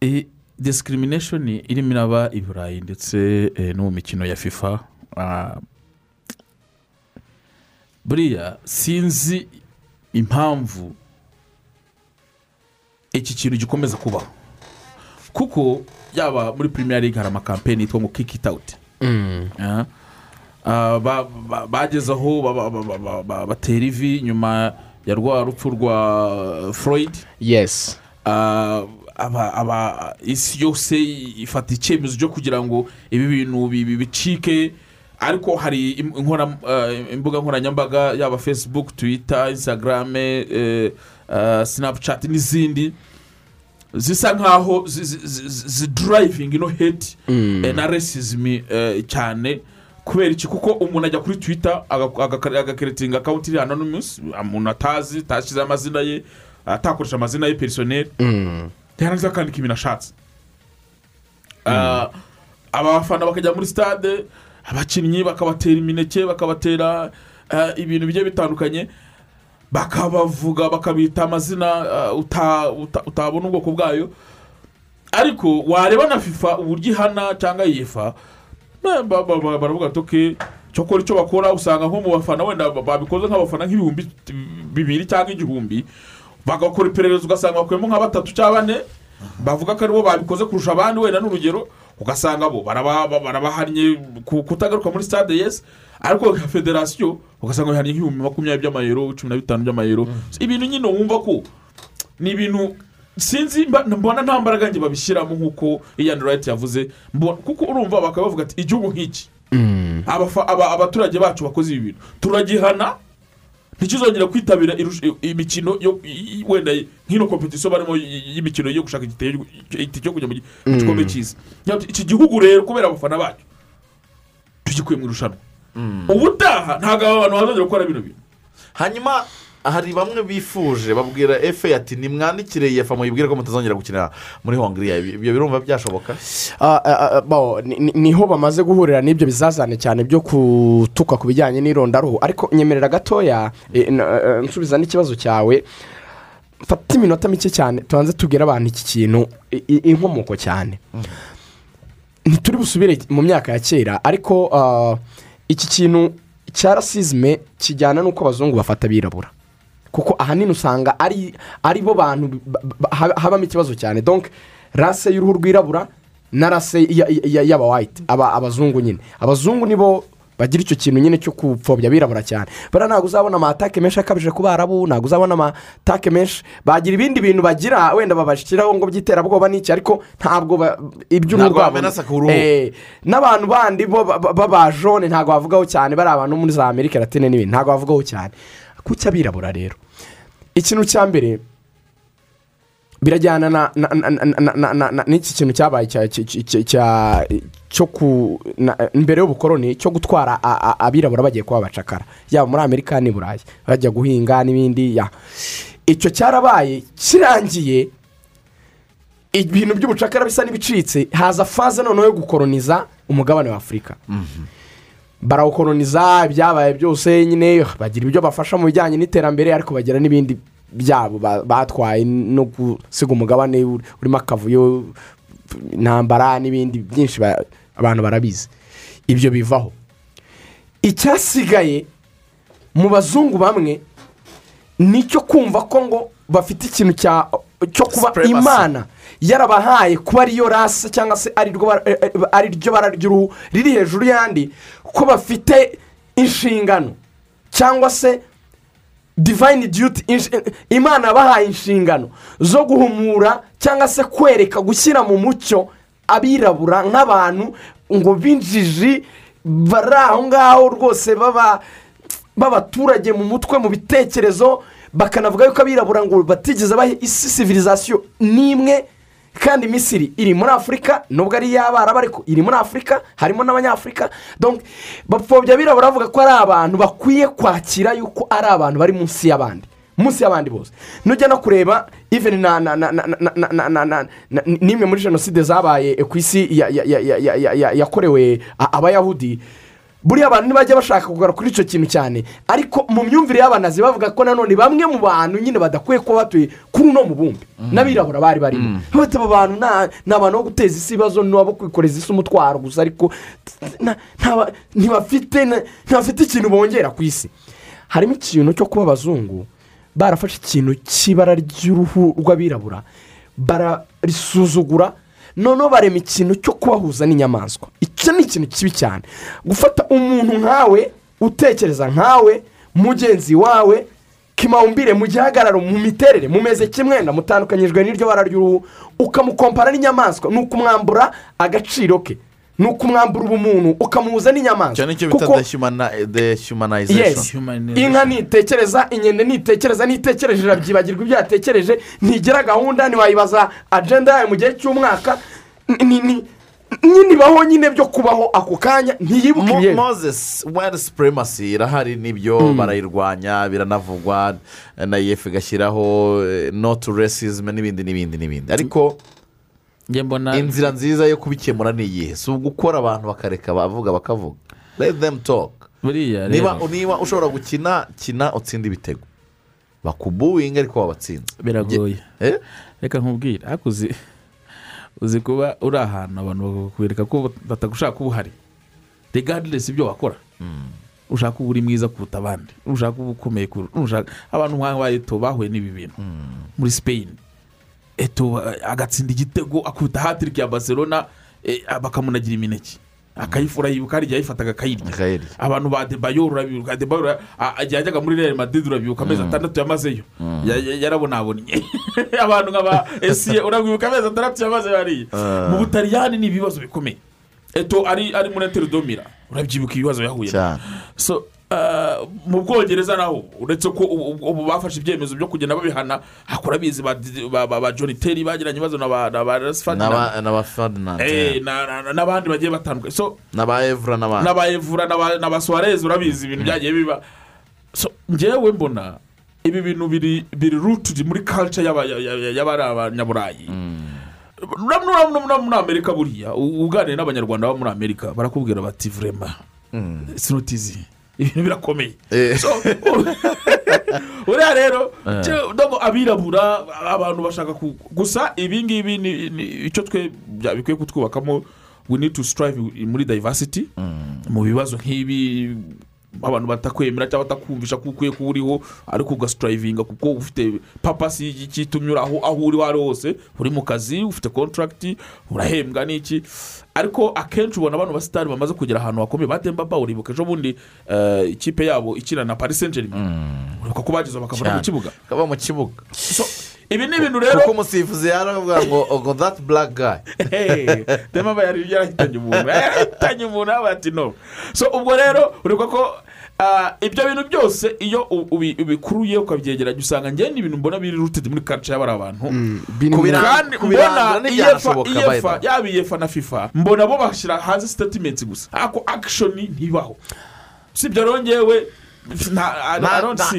Iyi disikirimineshoni irimo iraba i burayi ndetse eh, no mu mikino ya fifa ah, buriya sinzi impamvu iki kintu gikomeza kubaho kuko yaba muri premier league hari amakampeni yitwa ngo kiki it out. Ah. Ah, ba- ba- bageze aho ba- ba- ba- ba- ba- batera ivi nyuma ya rwa rupfu rwa floyd. Yesi Ah, aba- isi yose ifata icyemezo cyo kugira ngo ibi bintu bi- bi- bicike. Ariko hari eh, imbuga nkoranyambaga yaba facebook twitter instagram eh, eh, snapchat n'izindi zisa nkaho zi- zi- zi- zidurayivinga ino heti eh, na resizimi cyane. Kubera iki? Kuko umuntu ajya kuri aga- agakeretinga akawunti iri hano n'umunsi umuntu atazi atashyizeho amazina ye atakoresha amazina ye perisoneri yarangiza akandika ibintu ashatse Ah, abafana bakajya muri stade abakinnyi bakabatera imineke bakabatera ah, ibintu bigiye bitandukanye bakabavuga bakabita amazina ah, uta- uta- utabona ubwoko bwayo. Ariko wareba na fifa uburyo ihana cyangwa yifa baravuga ati cyokora icyo bakora usanga nko mu bafana wenda ba- babikoze nk'abafana nk'ibihumbi bibiri cyangwa igihumbi bagakora iperereza ugasanga bakuyemo nka batatu cyangwa bane bavuga ko ari bo babikoze kurusha abandi wenda n'urugero ugasanga bo baraba- ba- barabahannye ku- kutagaruka muri stade yesi ariko nka federasiyo ugasanga bihannye nk'ibihumbi makumyabiri by'amayero cumi na bitanu by'amayero. Ibintu nyine wumva ko ni ibintu sinzi mba- mbona nta mbaraga njye babishyiramo nk'uko iyani rayiti yavuze. Mbona- kuko urumva bakaba bavuga ati igihugu nk'iki? Aba- abaturage bacu bakoze ibi bintu. Turagihana? Ntikizongera kwitabira imikino wenda nk'ino kompetisiyo barimo y'imikino yo gushaka igitego cyo kujya mu mu gikombe Yavuze, iki gihugu rero kubera abafana bacu tugikuye mu irushanwa. Ubutaha ntabwo aba bantu bazongera gukora bino bintu. Hanyuma hari bamwe bifuje babwira efe ati nimwandikire yefa muyibwire ko mutazongera gukinira muri hongiriya ibyo birumva byashoboka? Ah, ah, ah, ni ho bamaze guhurira n'ibyo bizazane cyane byo kutuka ku bijyanye n'irondaruhu ariko nyemerera gatoya eh, eh, nsubiza n'ikibazo cyawe. Fata iminota mike cyane tubanze tubwire abantu iki kintu inkomoko cyane. Ntituri busubire mu myaka ya kera ariko iki kintu cya rasizime kijyana n'uko abazungu bafata abirabura kuko ahanini usanga ari ari bo bantu ba- ba- haba- habamo ikibazo cyane donc rase y'uruhu rwirabura na rase ya- ya- y'aba wayiti aba abazungu nyine abazungu nibo bagira icyo kintu nyine cyo gupfobya abirabura cyane bariya ntabwo uzabona amatake menshi akabije ku barabu ntabwo uzabona amatake menshi bagira ibindi bintu bagira wenda babashyiraho ngo by'iterabwoba n'iki ariko ntabwo iby'uruhu rwabo. Eh, n'abantu bandi b'abajone ntabwo bavugaho cyane bari abantu muri za amerika latine n'ibindi ntabwo bavugaho cyane kuki abirabura rero. Ikintu cya mbere birajyana na n'iki kintu cyabaye cyo ku mbere y'ubukoroni cyo gutwara abirabura bagiye kuba bacakara yaba muri amerika n'i burayi. Bajya guhinga n'ibindi ya. Icyo cyarabaye kirangiye ibintu by'ubucakara bisa n'ibicitse haza faze noneho yo gukoroniza umugabane wa afurika. Mhm. Barawukoroniza ibyabaye byose nyine bagira ibyo bafasha mu bijyanye n'iterambere ariko bagira n'ibindi byabo ba- batwaye no gusiga umugabane ur- urimo akavuyo intambara n'ibindi byinshi ba- abantu barabizi. Ibyo bivaho. Icyasigaye mu bazungu bamwe ni icyo kumva ko ngo bafite ikintu cya cyo kuba imana yarabahaye kuba ariyo rasi cyangwa se ari ryo bara- eh, eh, ari ryo bara ry'uruhu riri hejuru y'andi ko bafite inshingano cyangwa se divayini diyuti imana yabahaye inshingano zo guhumura cyangwa se kwereka gushyira mu mucyo abirabura nk'abantu ngo b'injiji bari aho ngaho rwose baba b'abaturage mu mutwe mu bitekerezo bakanavuga yuko abirabura ngo batigeze baha isi sivirizasiyo n'imwe kandi misiri iri muri afurika nubwo ari iy'abarabu ariko iri muri afurika harimo n'abanyafurika bapfobya abirabura bavuga ko ari abantu bakwiye kwakira yuko ari abantu bari munsi y'abandi munsi y'abandi bose nujya no kureba iveni na na na na na n'imwe muri jenoside zabaye ku isi yakorewe abayahudi buriya abantu ntibajya bashaka kugaruka kuri icyo kintu cyane. Ariko mu myumvire y'abanazi bavuga ko nanone bamwe mu bantu nyine badakwiye kuba batuye kuri uno mubumbe. N'abirabura bari barimo. Bafite aba bantu nta- ni abantu bo guteza isi ibibazo ni abo kwikoreza isi umutwaro gusa ariko ntibafite ikintu bongera ku isi. Harimo ikintu cyo kuba abazungu barafashe ikintu cy'ibara ry'uruhu rw'abirabura bararisuzugura noneho barema ikintu cyo kubahuza n'inyamaswa. Icyo ni ikintu kibi cyane. Gufata umuntu nkawe utekereza nkawe mugenzi wawe kimawumbire mu gihagararo mu miterere mumeze kimwe mutandukanyijwe n'iryo bara ry'uruhu ukamukompara n'inyamaswa ni ukumwambura agaciro ke. Ni ukumwambura ubumuntu ukamuhuza n'inyamaswa. Icyo ni cyo bita yes. Inka ntitekereza inkende ntitekereza ntitekereje irabyibagirwa ibyo yatekereje ntigira gahunda ntiwayibaza agenda yayo mu gihe cy'umwaka. Ni- ni- ni- nyine ibaho nyine byo kubaho ako kanya ntiyibuke. Mo- ibiyeri moses wadi supremacy irahari ni byo barayirwanya biranavugwa na yefu igashyiraho no to racism n'ibindi n'ibindi n'ibindi. Ariko inzira nziza yo kubikemura ni iyihe? Si ugukora abantu bakareka bavuga bakavuga. Let them talk. Niba ushobora gukina kina utsinde ibitego. Bakubuwinga ariko wabatsinze. Biragoye. Eh? reka nkubwire. Ariko uzi kuba uri ahantu abantu bakakwereka ko batagushaka kuba uhari. Regadilesi ibyo wakora ushaka kuba uri mwiza kuruta abandi. Ushaka kuba ukomeye kuruta abantu nk'aba eto bahuye n'ibi bintu. Muri sipeyini eto eh, agatsinda igitego akubita hatiriki ya barcelona eh, bakamunagira imineke. Akayifura yibuka hari igihe yayifataga akayirya. Abantu ba debayo urabibuka debayo ura- a- igihe yajyaga muri real madrid urabibuka amezi atandatu yamazeyo. Ya- ya- yarabonabonye. Abantu nk'aba esiye urabibuka amezi atandatu yamazeyo hariya. Mu butaliyani ni ibibazo bikomeye. Eto ari ari muri enteridomira urabyibuka ibibazo yahuye. So ah, mu bwongereza naho uretse ko ubu- bafashe ibyemezo byo kugenda babihana hakora bizi ba ba- ba- ba john terry bagiranye ibibazo na ba na ba ferdinand Eh, na- na- na- n'abandi bagiye batandukanye. So n'aba evura n'abandi n'abayevura n'aba suwarez urabizi ibintu byagiye biba. Ngewe mbona ibi bintu biri rutudi muri ya- y'abari abanyaburayi muri amerika buriya uganira n'abanyarwanda baba muri amerika barakubwira bati vurema sinotizi ibintu birakomeye Eh. So, uriya rero Eh. abirabura abantu bashaka gusa ibi ngibi ni icyo twe bikwiye kutwubakamo we need to strive muri diversity mu bibazo nk'ibi abantu batakwemera cyangwa batakumvisha ko ukwiye kuba uriho ariko ugasitarayivinga kuko ufite papasi y'igitumye uri aho aho uri ari hose uri mu kazi ufite kontaragiti urahembwa n'iki. Ariko akenshi ubona abantu basitari bamaze kugera ahantu hakomeye batemba uribuka ejo bundi eh, ikipe yabo ikina na paris saint germain uribuka ko bagezeho bakabona mu Cyane. kibuga. Kaba mu kibuga. Ibi ni ibintu rero kuko umusifuzi yaravuga ngo ngo that black guy. Hey, dema aba yari yarahitanye umuntu yarahitanye umuntu aba ati no so ubwo rero uribuka ko ah, ibyo bintu byose iyo ubikuruye ukabyegeranya usanga njyewe ni ibintu mbona biri rutedi muri kaca y'abari abantu Kubira- kandi mbona iyefa yaba iyefa na fifa mbona bo bashyira hanze sitatimenti gusa. Ariko akishoni ntibaho. Si ibyo rero ngewe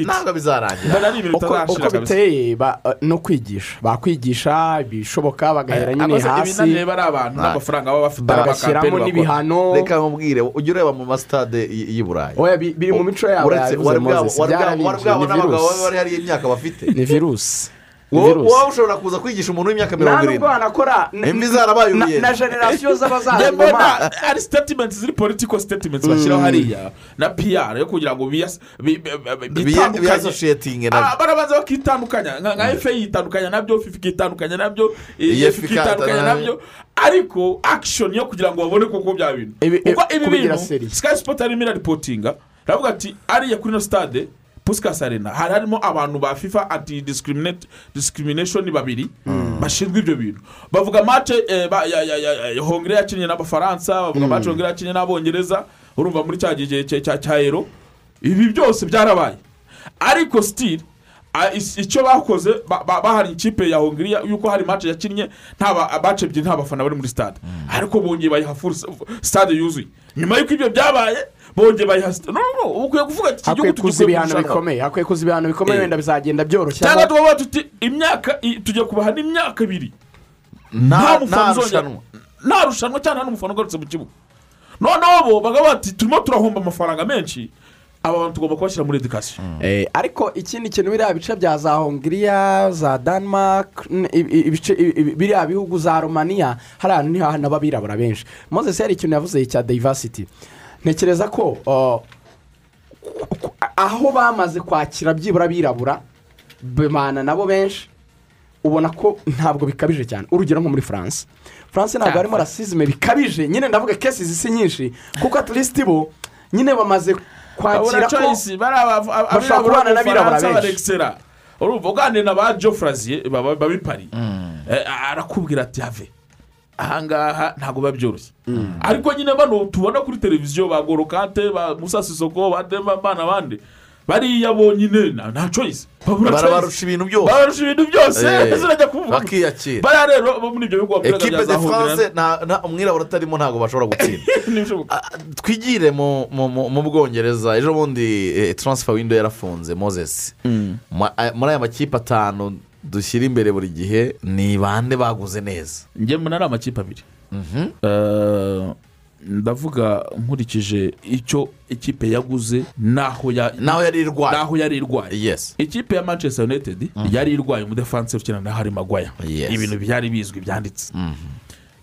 ntabwo bizarangira mbona ari ibintu uko biteye ba- eh, no kwigisha bakwigisha ibishoboka bagahera nyine Abaza hasi. ibinanireba ari abantu n'amafaranga baba bafite bagashyiramo n'ibihano. Reka nkubwire ujya ureba mu masitade y'i burayi. Biri mu mico yabo byarabinjiye, bwabo ni n'abagabo virusi. baba bari hariya imyaka bafite. Ni virusi wowe ushobora kuza kwigisha umuntu w'imyaka mirongo nta nubwo irindwi wanakora Imvi zarabaye na- uruyenzi. na generasiyo njye z'abazaza mbona inyuma ari sitatimenti ziri politiko sitatimenti bashyiraho hariya na piyara yo kugira ngo bitandukanye. Ah, na byo. Barabanza bakitandukanya. Nka efe yitandukanya na byo fifa ikitandukanya na byo FIFA ikitandukanya na byo. Ariko akishoni yo kugira ngo babone koko bya bintu. Kuko ibi- bintu sikayi sipoti arimo iraripotinga aravuga ati ariya kuri ino sitade pusikasi arena hari harimo abantu ba fifa anti discrimination babiri. Bashinzwe ibyo bintu. Bavuga mace hongire yakinnye n'abafaransa bavuga mace hongire yakinnye n'abongereza urumva muri cya gihe cya- ero ibi byose byarabaye. Ariko sitiri icyo bakoze ba- ba- bahari ikipe ya hongiriya yuko hari mace yakinnye nta ba- mace ebyiri nta bafana bari muri stade. Ariko bongeye bayiha full s- stade yuzuye. Nyuma y'uko ibyo byabaye bongeye bayiha sitade no no ukwiye kuvuga ati iki gihugu tugikwiye ibihano bikomeye hakwiye kuza ibihano bikomeye Eh. wenda bizagenda byoroshya cyangwa tubavuga tuti imyaka tugiye kubaha n'imyaka ibiri. Nta mufana uzongera rushanwa. Nta rushanwa cyangwa nta n'umufana ugarutse mu kibuga. Noneho bo bakaba bati turimo turahomba amafaranga menshi aba bantu tugomba kubashyira muri edikasiyo Eh, ariko ikindi kintu biriya bice bya za hongiriya za denmark biriya bihugu za romania hari ahantu ni ho haba abirabura benshi. Moses hari ikintu yavuze cya diversity. Ntekereza ko aho bamaze kwakira byibura abirabura bimana nabo benshi ubona ko ntabwo bikabije cyane. Urugero nko muri france. France ntabwo harimo rasizime bikabije. Nyine ndavuga kesi zisi nyinshi. Kuko at least bo nyine bamaze kwakira ko bashobora kubana n'abirabura benshi. urumva uganira na ba jo furaziye baba baba i pari Eh, arakubwira ati have ahangaha ntabwo biba byoroshye. Ariko nyine bano tubona kuri televiziyo ba gorokate ba musasisoko ba demba n'abandi bariya bonyine nta choice. barabarusha ibintu byose. Babarusha ibintu byose. Eh, zirajya kuvuga. bakiyakira. Bariya rero bo muri ibyo wabwiraga ekipe de france umwirabura utarimo ntabwo bashobora gutsinda. Ah, twigire mu bwongereza ejo bundi eh, transfer window yarafunze moses. Ma- aya- muri aya makipe atanu dushyira imbere buri gihe ni bande baguze neza. Njye mbona ari amakipe abiri. Eh, ndavuga nkurikije icyo ikipe yaguze n'aho ya- naho yari irwaye. n'aho yari irwaye. Ikipe ya manchester united yari irwaye umudefanse ukina na hari magwaya ibintu byari bizwi byanditse.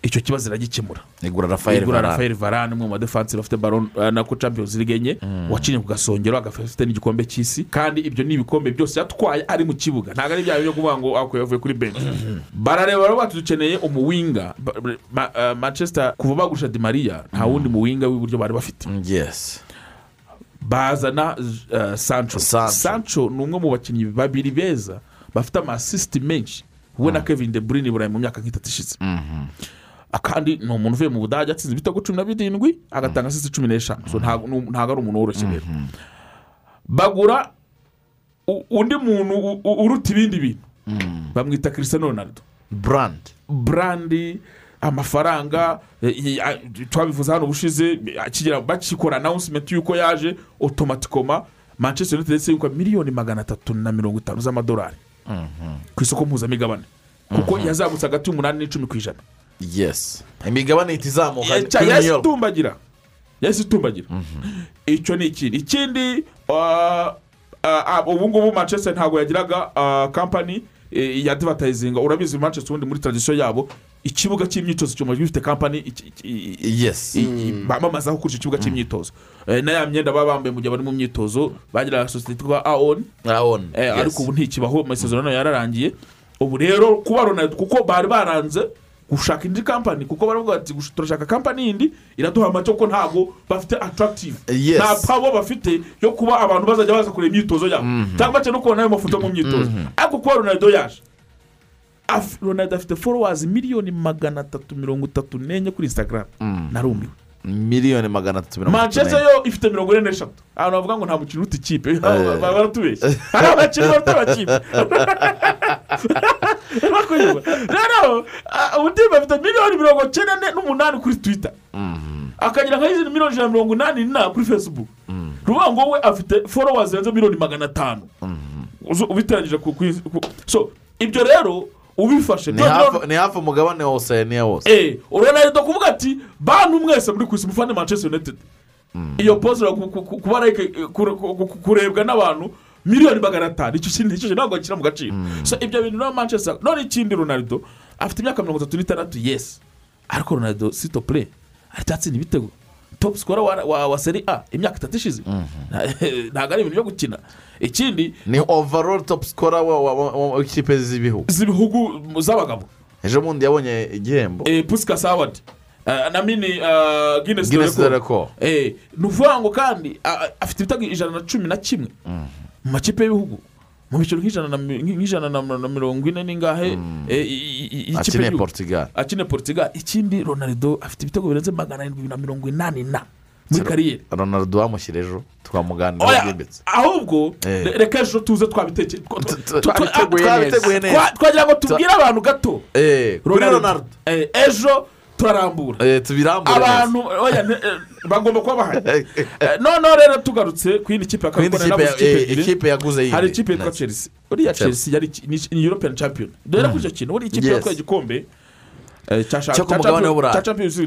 Icyo kibazo iragikemura. Igura rafael igura varane. Umwe mu badefanse bafite baro eh, nako champions league enye wakinnye ku gasongero agafite n'igikombe cy'isi. Kandi ibyo ni ibikombe byose yatwaye ari mu kibuga. Ntabwo ari bya byo kuvuga ngo akuye avuye kuri benshi barareba rero bati dukeneye umuwinga. Eh, manchester kuva bagusha di maria nta wundi muwinga w'iburyo bari bafite. Yes. Bazana eh, sancho. Sancho. sancho ni umwe mu bakinnyi babiri beza bafite amasisiti menshi. We na kevin de bruyne burayi mu myaka nk'itatu ishize. Kandi ni umuntu uvuye mu budage atsinze ibitego cumi na birindwi agatanga asisiti cumi n'eshanu. So ntabwo ari umuntu woroshye rero. Bagura u- undi muntu uruta ibindi bintu. Bamwita Cristiano Ronaldo. Burandi burandi amafaranga a- twabivuze hano ubushize bakikora anawusimenti y'uko yaje otomatikoma manchester united ndetse yunguka miliyoni magana atatu na mirongo itanu z'amadolari. Ku isoko mpuzamigabane. Kuko yazamutse hagati y'umunani n'icumi ku ijana. Yesi imigabane ihita izamuka yahise New York. itumbagira yahise itumbagira icyo ni ikindi. Ikindi ah, ah, ah, ubu ngubu manchester ntabwo yagiraga kampani eh, ya advertising urabizi manchester ubundi muri tradisiyo yabo ikibuga cy'imyitozo cyuma gifite kampani yesi i- bamamazaho kuri icyo kibuga cy'imyitozo. Eh, na ya myenda baba bambaye mu gihe bari mu myitozo bagira sosiyete yitwa aon urabona Eh, ariko ubu ntikibaho amasezerano yararangiye. Ubu rero kuba ronaldo kuko bari baranze gushaka indi kampani kuko baravuga bati "Gush- turashaka kampani yindi iraduha amacyo ko ntabwo bafite atarakitive Yes. nta pabo bafite yo kuba abantu bazajya baza kureba imyitozo yabo. Cyangwa bace no kubona ayo mafoto mu myitozo. Ariko kuba ronaldo yaje ronaldo afite followers miliyoni magana atatu mirongo itatu n'enye kuri instagram. Narumiwe. Miliyoni magana atatu mirongo itatu manchester yo ifite mirongo ine n'eshatu. Abantu bavuga ngo nta mukino uruta ikipe baba baratubeshya hari abakinnyi baruta amakipe. Rero ah, ubu timu afite miliyoni mirongo cyenda ne- n'umunani kuri twitter. Akagira nka izindi miliyoni ijana na mirongo inani na kuri facebook. Ruvuga ngo we afite followers zirenze miliyoni magana atanu. Uzu- ubiteranyije ku- so ibyo rero ubifashe. Ni hafi umugabane wa osayaniya wose. Eh, uranahita kuvuga ati bantu mwese muri ku isi mufane manchester united. Iyo pose kurebwa n'abantu miliyoni magana atanu. Icyo kintu icyo kintu ntabwo gishyira mu gaciro. So ibyo bintu rero manchester none ikindi ronaldo afite imyaka mirongo itatu n'itandatu yesi ariko ronaldo sito pure aracyatsinda ibitego. Topu sikora wa, seri a imyaka itatu ishize. Ntabwo ari ibintu byo gukina. Ikindi ni overall top scorer w'ikipe z'ibihugu z'ibihugu z'abagabo ejo bundi yabonye igihembo. Eh, pusikasi awadi na mini record. Eh, ni ukuvuga ngo kandi a- afite ibitego ijana na cumi na kimwe mu makipe y'ibihugu. Mu biciro nk'ijana na mirongo ine n'ingahe eh, i- i- i- ikipe akiniye y'igihugu. portugal. Akine portugal. Ikindi ronaldo afite ibitego birenze magana arindwi na mirongo inani na muri kariyeri ronaldo wamushyira ejo twamuganira byimbitse ahubwo Eh. re- reka ejo tuze twabiteguye neza. twagira ngo tubwire abantu gato. Eh, kuri ronaldo. Eh, ejo turarambura. Abantu bagomba kuba bahari. Eh, noneho rero tugarutse ku yindi kipe ikipe yaguze yindi. Hari ikipe yitwa chelsea. Uriya chelsea. Ni european champion. Dore ko icyo kintu uriya ikipe yatwaye igikombe Cyo ku mugabane w'Uburayi.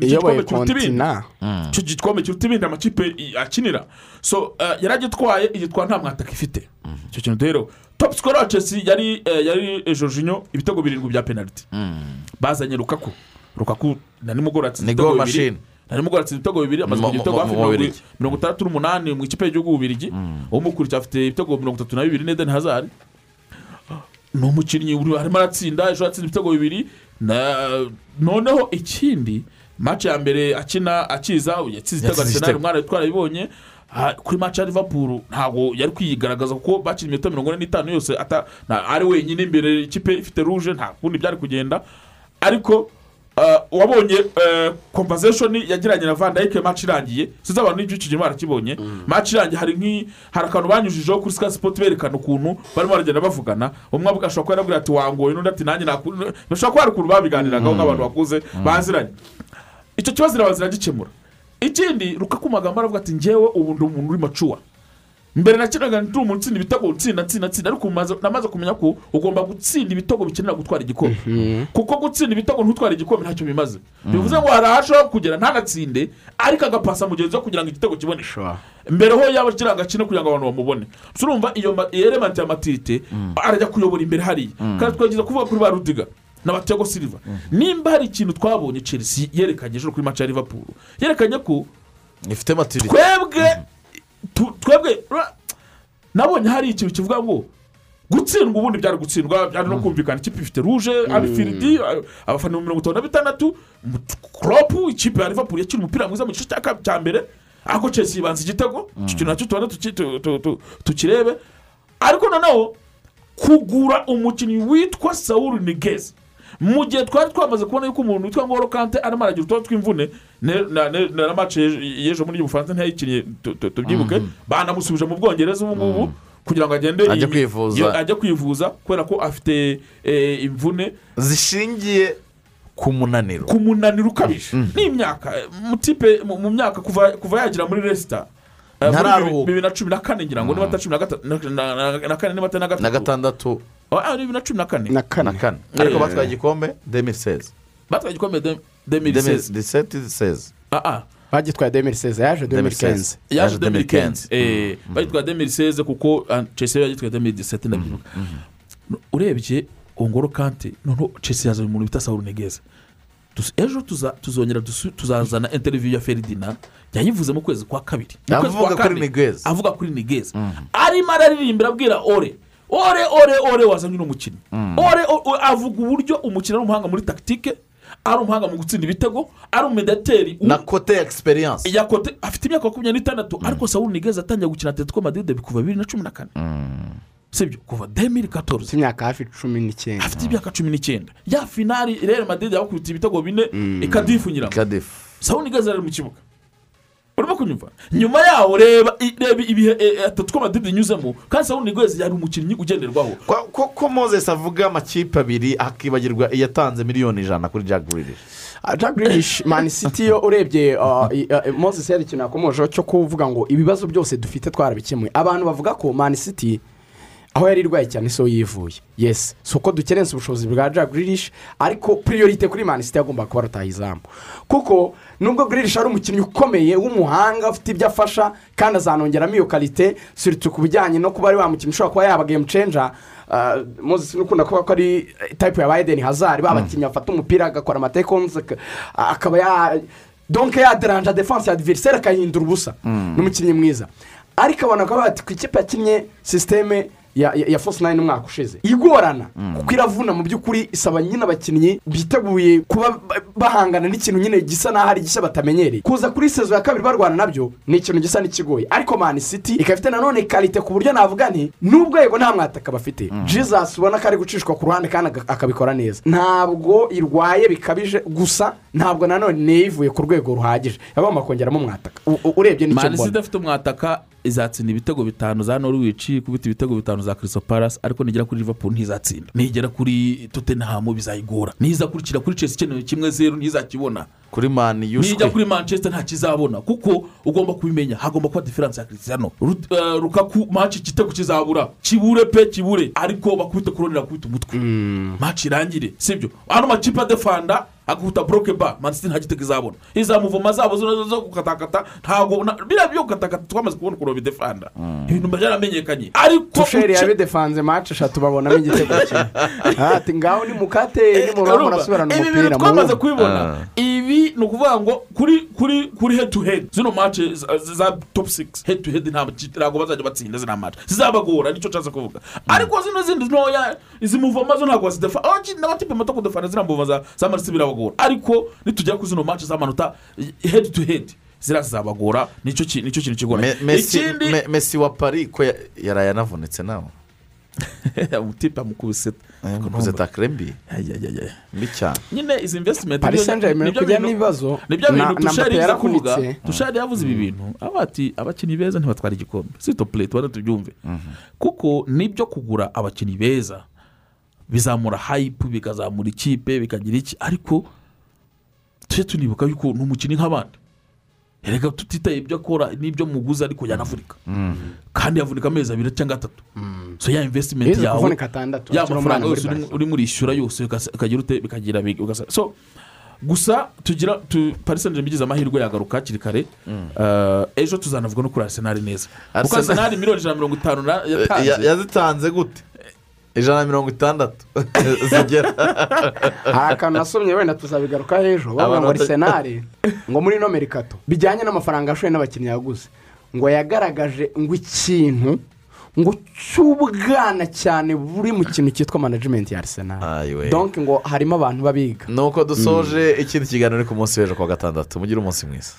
iyoboye kontina icyo gikombe kiruta ibindi amakipe akinira. So eh, yaragitwaye igitwara nta mwataka ifite. Icyo kintu rero top scorer wa chelsea yari eh, yari eh, jorginho ibitego birindwi bya penaliti bazanye rukaku rukaku na nimugoroba atsinze ibitego bibiri. na nimugoroba atsinze ibitego bibiri amaze kugira ibitego hafi mirongo itandatu n'umunani mu ikipe y'igihugu bubirigi. Umukurikiye afite ibitego mirongo itatu na bibiri n'edeni hazari ni umukinnyi uri- arimo aratsinda ejo yatsinze ibitego bibiri. Noneho ikindi maci ya mbere akina akiza yatsinze igitego. umwana twarabibonye kuri maci ya livapuru ntabwo yari kwiyigaragaza kuko bakina iminota mirongo ine n'itanu yose ari wenyine imbere ikipe ifite ruje nta kundi byari kugenda ariko wabonye kompazeshoni yagiranye na van dayike maci irangiye sinzi abantu n'ibyo gihe barakibonye maci irangiye hari hari akantu banyujijeho kuri sika sipoti berekana ukuntu barimo baragenda bavugana. Umwe ashobora kuba yarabwira ati wangoye n'undi ati nanjye nakuru bashobora kuba hari ukuntu babiganiragaho nk'abantu bakuze baziranye. Icyo kibazo irabanza ziragikemura ikindi rukaku magambo aravuga ati ngewe ubu ndi umuntu uri macuwa mbere nakinaga ndi umuntu utsinda ibitego utsinda atsinda atsinda ariko namaze kumenya ko ugomba gutsinda ibitego bikenera gutwara igikombe kuko gutsinda ibitego ntutware igikombe ntacyo bimaze. Bivuze ngo hari ahashobora kugera ntanatsinde ariko agapasa mugenzi we kugira ngo igitego kibone. Mbere ho yaba akiri agakino kugira ngo abantu bamubone. Gusa urumva iyo elementi ya matirite arajya kuyobora imbere hariya. Kandi twageza kuvuga kuri ba rudiga na batego siliva nimba hari ikintu twabonye chelsea yerekanye ejo kuri maci ya liverpool yerekanye ko twebwe twebwe nabonye hari ikintu kivuga ngo gutsindwa ubundi byari gutsindwa byari no kumvikana ikipe ifite ruje ari firidi a- abafana mirongo itanu na bitandatu koropu ikipe ya liverpool yakina umupira mwiza mu gice cya mbere ariko chelsea yibanza igitego icyo kintu na cyo tubona tuki- tu- tu- tu- tukirebe. Ariko noneho kugura umukinnyi witwa sawuru nigezi mu gihe twari twamaze kubona yuko umuntu witwa ngoro kante arimo aragira utubazo tw'imvune ne- na mace y'ejo muri bufaransa tu- tubyibuke banamusubije mu bwongereza ubu ngubu kugira ngo agende Ajye kwivuza. yo- ajye kwivuza kubera ko afite eh, imvune zishingiye ku munaniro. ku munaniro ukabije. N'imyaka mutipe mu mu myaka kuva yagira muri resita eh, bibiri na cumi na kane ngira ngo niba atari cumi na kane niba atari na gatandatu. Oh, ah, bibiri na cumi na kane na na kane kane ariko batwaye igikombe demiseze batwaye igikombe de- demiri seze demiseze seze ah ah. Bagitwaye demiri seze yaje demiri kenze yaje Yaje demiri 2015. kenzi eee bayitwa demiri seze kuko ah, chelsea yagitwaye demiri diseti ndabyibuka urebye ongoro kante noneho chelsea yazanye umuntu bita sawuru negeza ejo tuzongera tuzazana interiviyu ya feridina yayivuze mu kwezi kwa kabiri. Avuga kuri avuga nigeza arimo araririmbira abwira ore ore ore ore wazanye uno mukinnyi ore o- o- avuga uburyo umukinnyi ari umuhanga muri takitike ari umuhanga mu gutsinda ibitego ari umumedateri na kote egisperiyanse yakote afite imyaka makumyabiri n'itandatu ariko sawuru nigeze atangiye gukina atletico madrid kuva bibiri na cumi na kane. Sibyo kuva demiri katoruze imyaka hafi cumi n'icyenda. Afite imyaka cumi n'icyenda. Ya finari rero madrid yabakubita ibitego bine ikadifunyiramo kadifu sawuru nigeze ari mu kibuga. Urimo kunyumva? Nyuma yaho reba ibihe e, e, atletico madrid inyuzemo kandi sawuru nigeze yari umukinnyi ugenderwaho. Ko- moses avuga amakipe abiri akibagirwa iyatanze miliyoni ijana kuri jack grealish? Jack grealish mani city yo urebye uh, uh, moses yari ikintu yakomojeho cyo kuvuga ngo ibibazo byose dufite twarabikemuye abantu bavuga ko mani city aho yari irwaye cyane so yivuye. Yesi si uko dukerense ubushobozi bwa jack grealish ariko priorite kuri mani city yagomba kuba rutaha izamu. Kuko nubwo grealish ari umukinnyi ukomeye w'umuhanga ufite ibyo afasha kandi azanongeramo iyo karite siritu ku bijyanye no kuba ari wa mukinnyi ushobora kuba yaba game changer Uh, moses n'ukunda kuvuga ko ari tayipu ya bayideni hazari ba bakinnyi bafata umupira agakora amatekonzi aka- akaba ya donke yaderanje defanse ya adiveriseri akahindura ubusa. Ni umukinnyi mwiza. Ariko abona ko bati ku ikipe yakinnye sisiteme ya fosi nayini umwaka ushize. Igorana. Kuko iravuna mu by'ukuri isaba nyine abakinnyi biteguye kuba ba- bahangana n'ikintu nyine gisa n'aho ari gishya batamenyereye. Kuza kuri sezo ya kabiri barwana na byo ni ikintu gisa n'ikigoye. Ariko mani city ikaba ifite nanone karite ku buryo navuga nti nubwo yego nta mwataka bafite. Jesus ubona ko ari gucishwa ku ruhande kandi akabikora neza. Ntabwo irwaye bikabije gusa ntabwo nanone ntiyivuye ku rwego ruhagije. Yagomba kongeramo umwataka urebye n'icyo mbona. idafite umwataka izatsinda ibitego bitanu za norwich kubita ibitego bitanu za kirisito palasi ariko nigera kuri liverpool ntizatsinda. Nigera kuri tottenham bizayigora. Nizakurikira kuri chelsea ikenewe kimwe zeru ntizakibona. Kuri mani nijya yushwe kuri manchester ntakizabona kuko ugomba kubimenya. Hagomba kuba diferanse ya kirisitiyano Ru- eh, rukaku maci igitego kizabura. Kibure pe kibure. Ariko bakubite kurondera kubita umutwe. Maci irangire sibyo? Ano makipe adefanda agahita buroke ba manisiti nta gitego izabona izamuvoma zabo zo gukatakata ntabwo biriya byo gukatakata twamaze kubona ukuntu bidefanda ibintu byaramenyekanye ariko tusheri yabidefanze maci eshatu babonamo igitego kimwe ati ngaho ni mukate ni mu murasubirana ibi umupira bintu twamaze kubibona. Ibi ni ukuvuga ngo kuri kuri kuri head to head. Zino mace za- za top six. Head to head nta makipe ntabwo bazajya batsinda zino mace zizabagora ni cyo nshatse kuvuga ariko zino zindi ntoya izi muvoma zo ntabwo abakiri n'amakipe mato kudefana ziriya muvoma za marisiti birabagora ariko nitugera kuri zino mace z'amanota head to head ziriya zizabagora ni cyo ki- ni cyo kintu kigora Me- Messi- ikindi Me- Messi wa pari ko ya- yaraye anavunitse nawe umutipe amukubise yamukoze takire mbi cyane nyine izi invesitimenti Paris Saint-Germain kujya n'ibibazo ni byo bintu tushari yaza kuvuga tushari yavuze ibi bintu aba ati abakinnyi beza ntibatwara igikombe sito pure tubanza tubyumve kuko ni byo kugura abakinnyi beza bizamura hayipu bikazamura ikipe bikagira iki ariko tujye tunibuka yuko ni umukinnyi nk'abandi reka tutitaye ibyo akora n'ibyo muguzi ariko yanavunika. Kandi yavunika amezi abiri cyangwa atatu so ya invesitimenti yize yawe ya mafaranga yose urimo- urishyura yose ukagira ute bikagira so gusa tugira tu parisanje bigize amahirwe yagaruka hakiri kare Eh, ejo tuzanavuga no kuri arisenali neza. Kuko arisenali miliyoni ijana na mirongo itanu yazitanze gute? Ijana na mirongo itandatu. Zigera. Hari akantu nasomye wenda tuzabigaruka ejo. Bavuga ngo arisenali ngo muri ino merikato bijyanye n'amafaranga yashoye n'abakinnyi yaguze. Ngo yagaragaje ngo ikintu ngo cy'ubwana cyane buri mu kintu cyitwa manajimenti ya arisenali donke ngo harimo abantu babiga. Nuko dusoje ikindi kiganiro ku munsi w'ejo kuwa gatandatu. Mugire umunsi mwiza.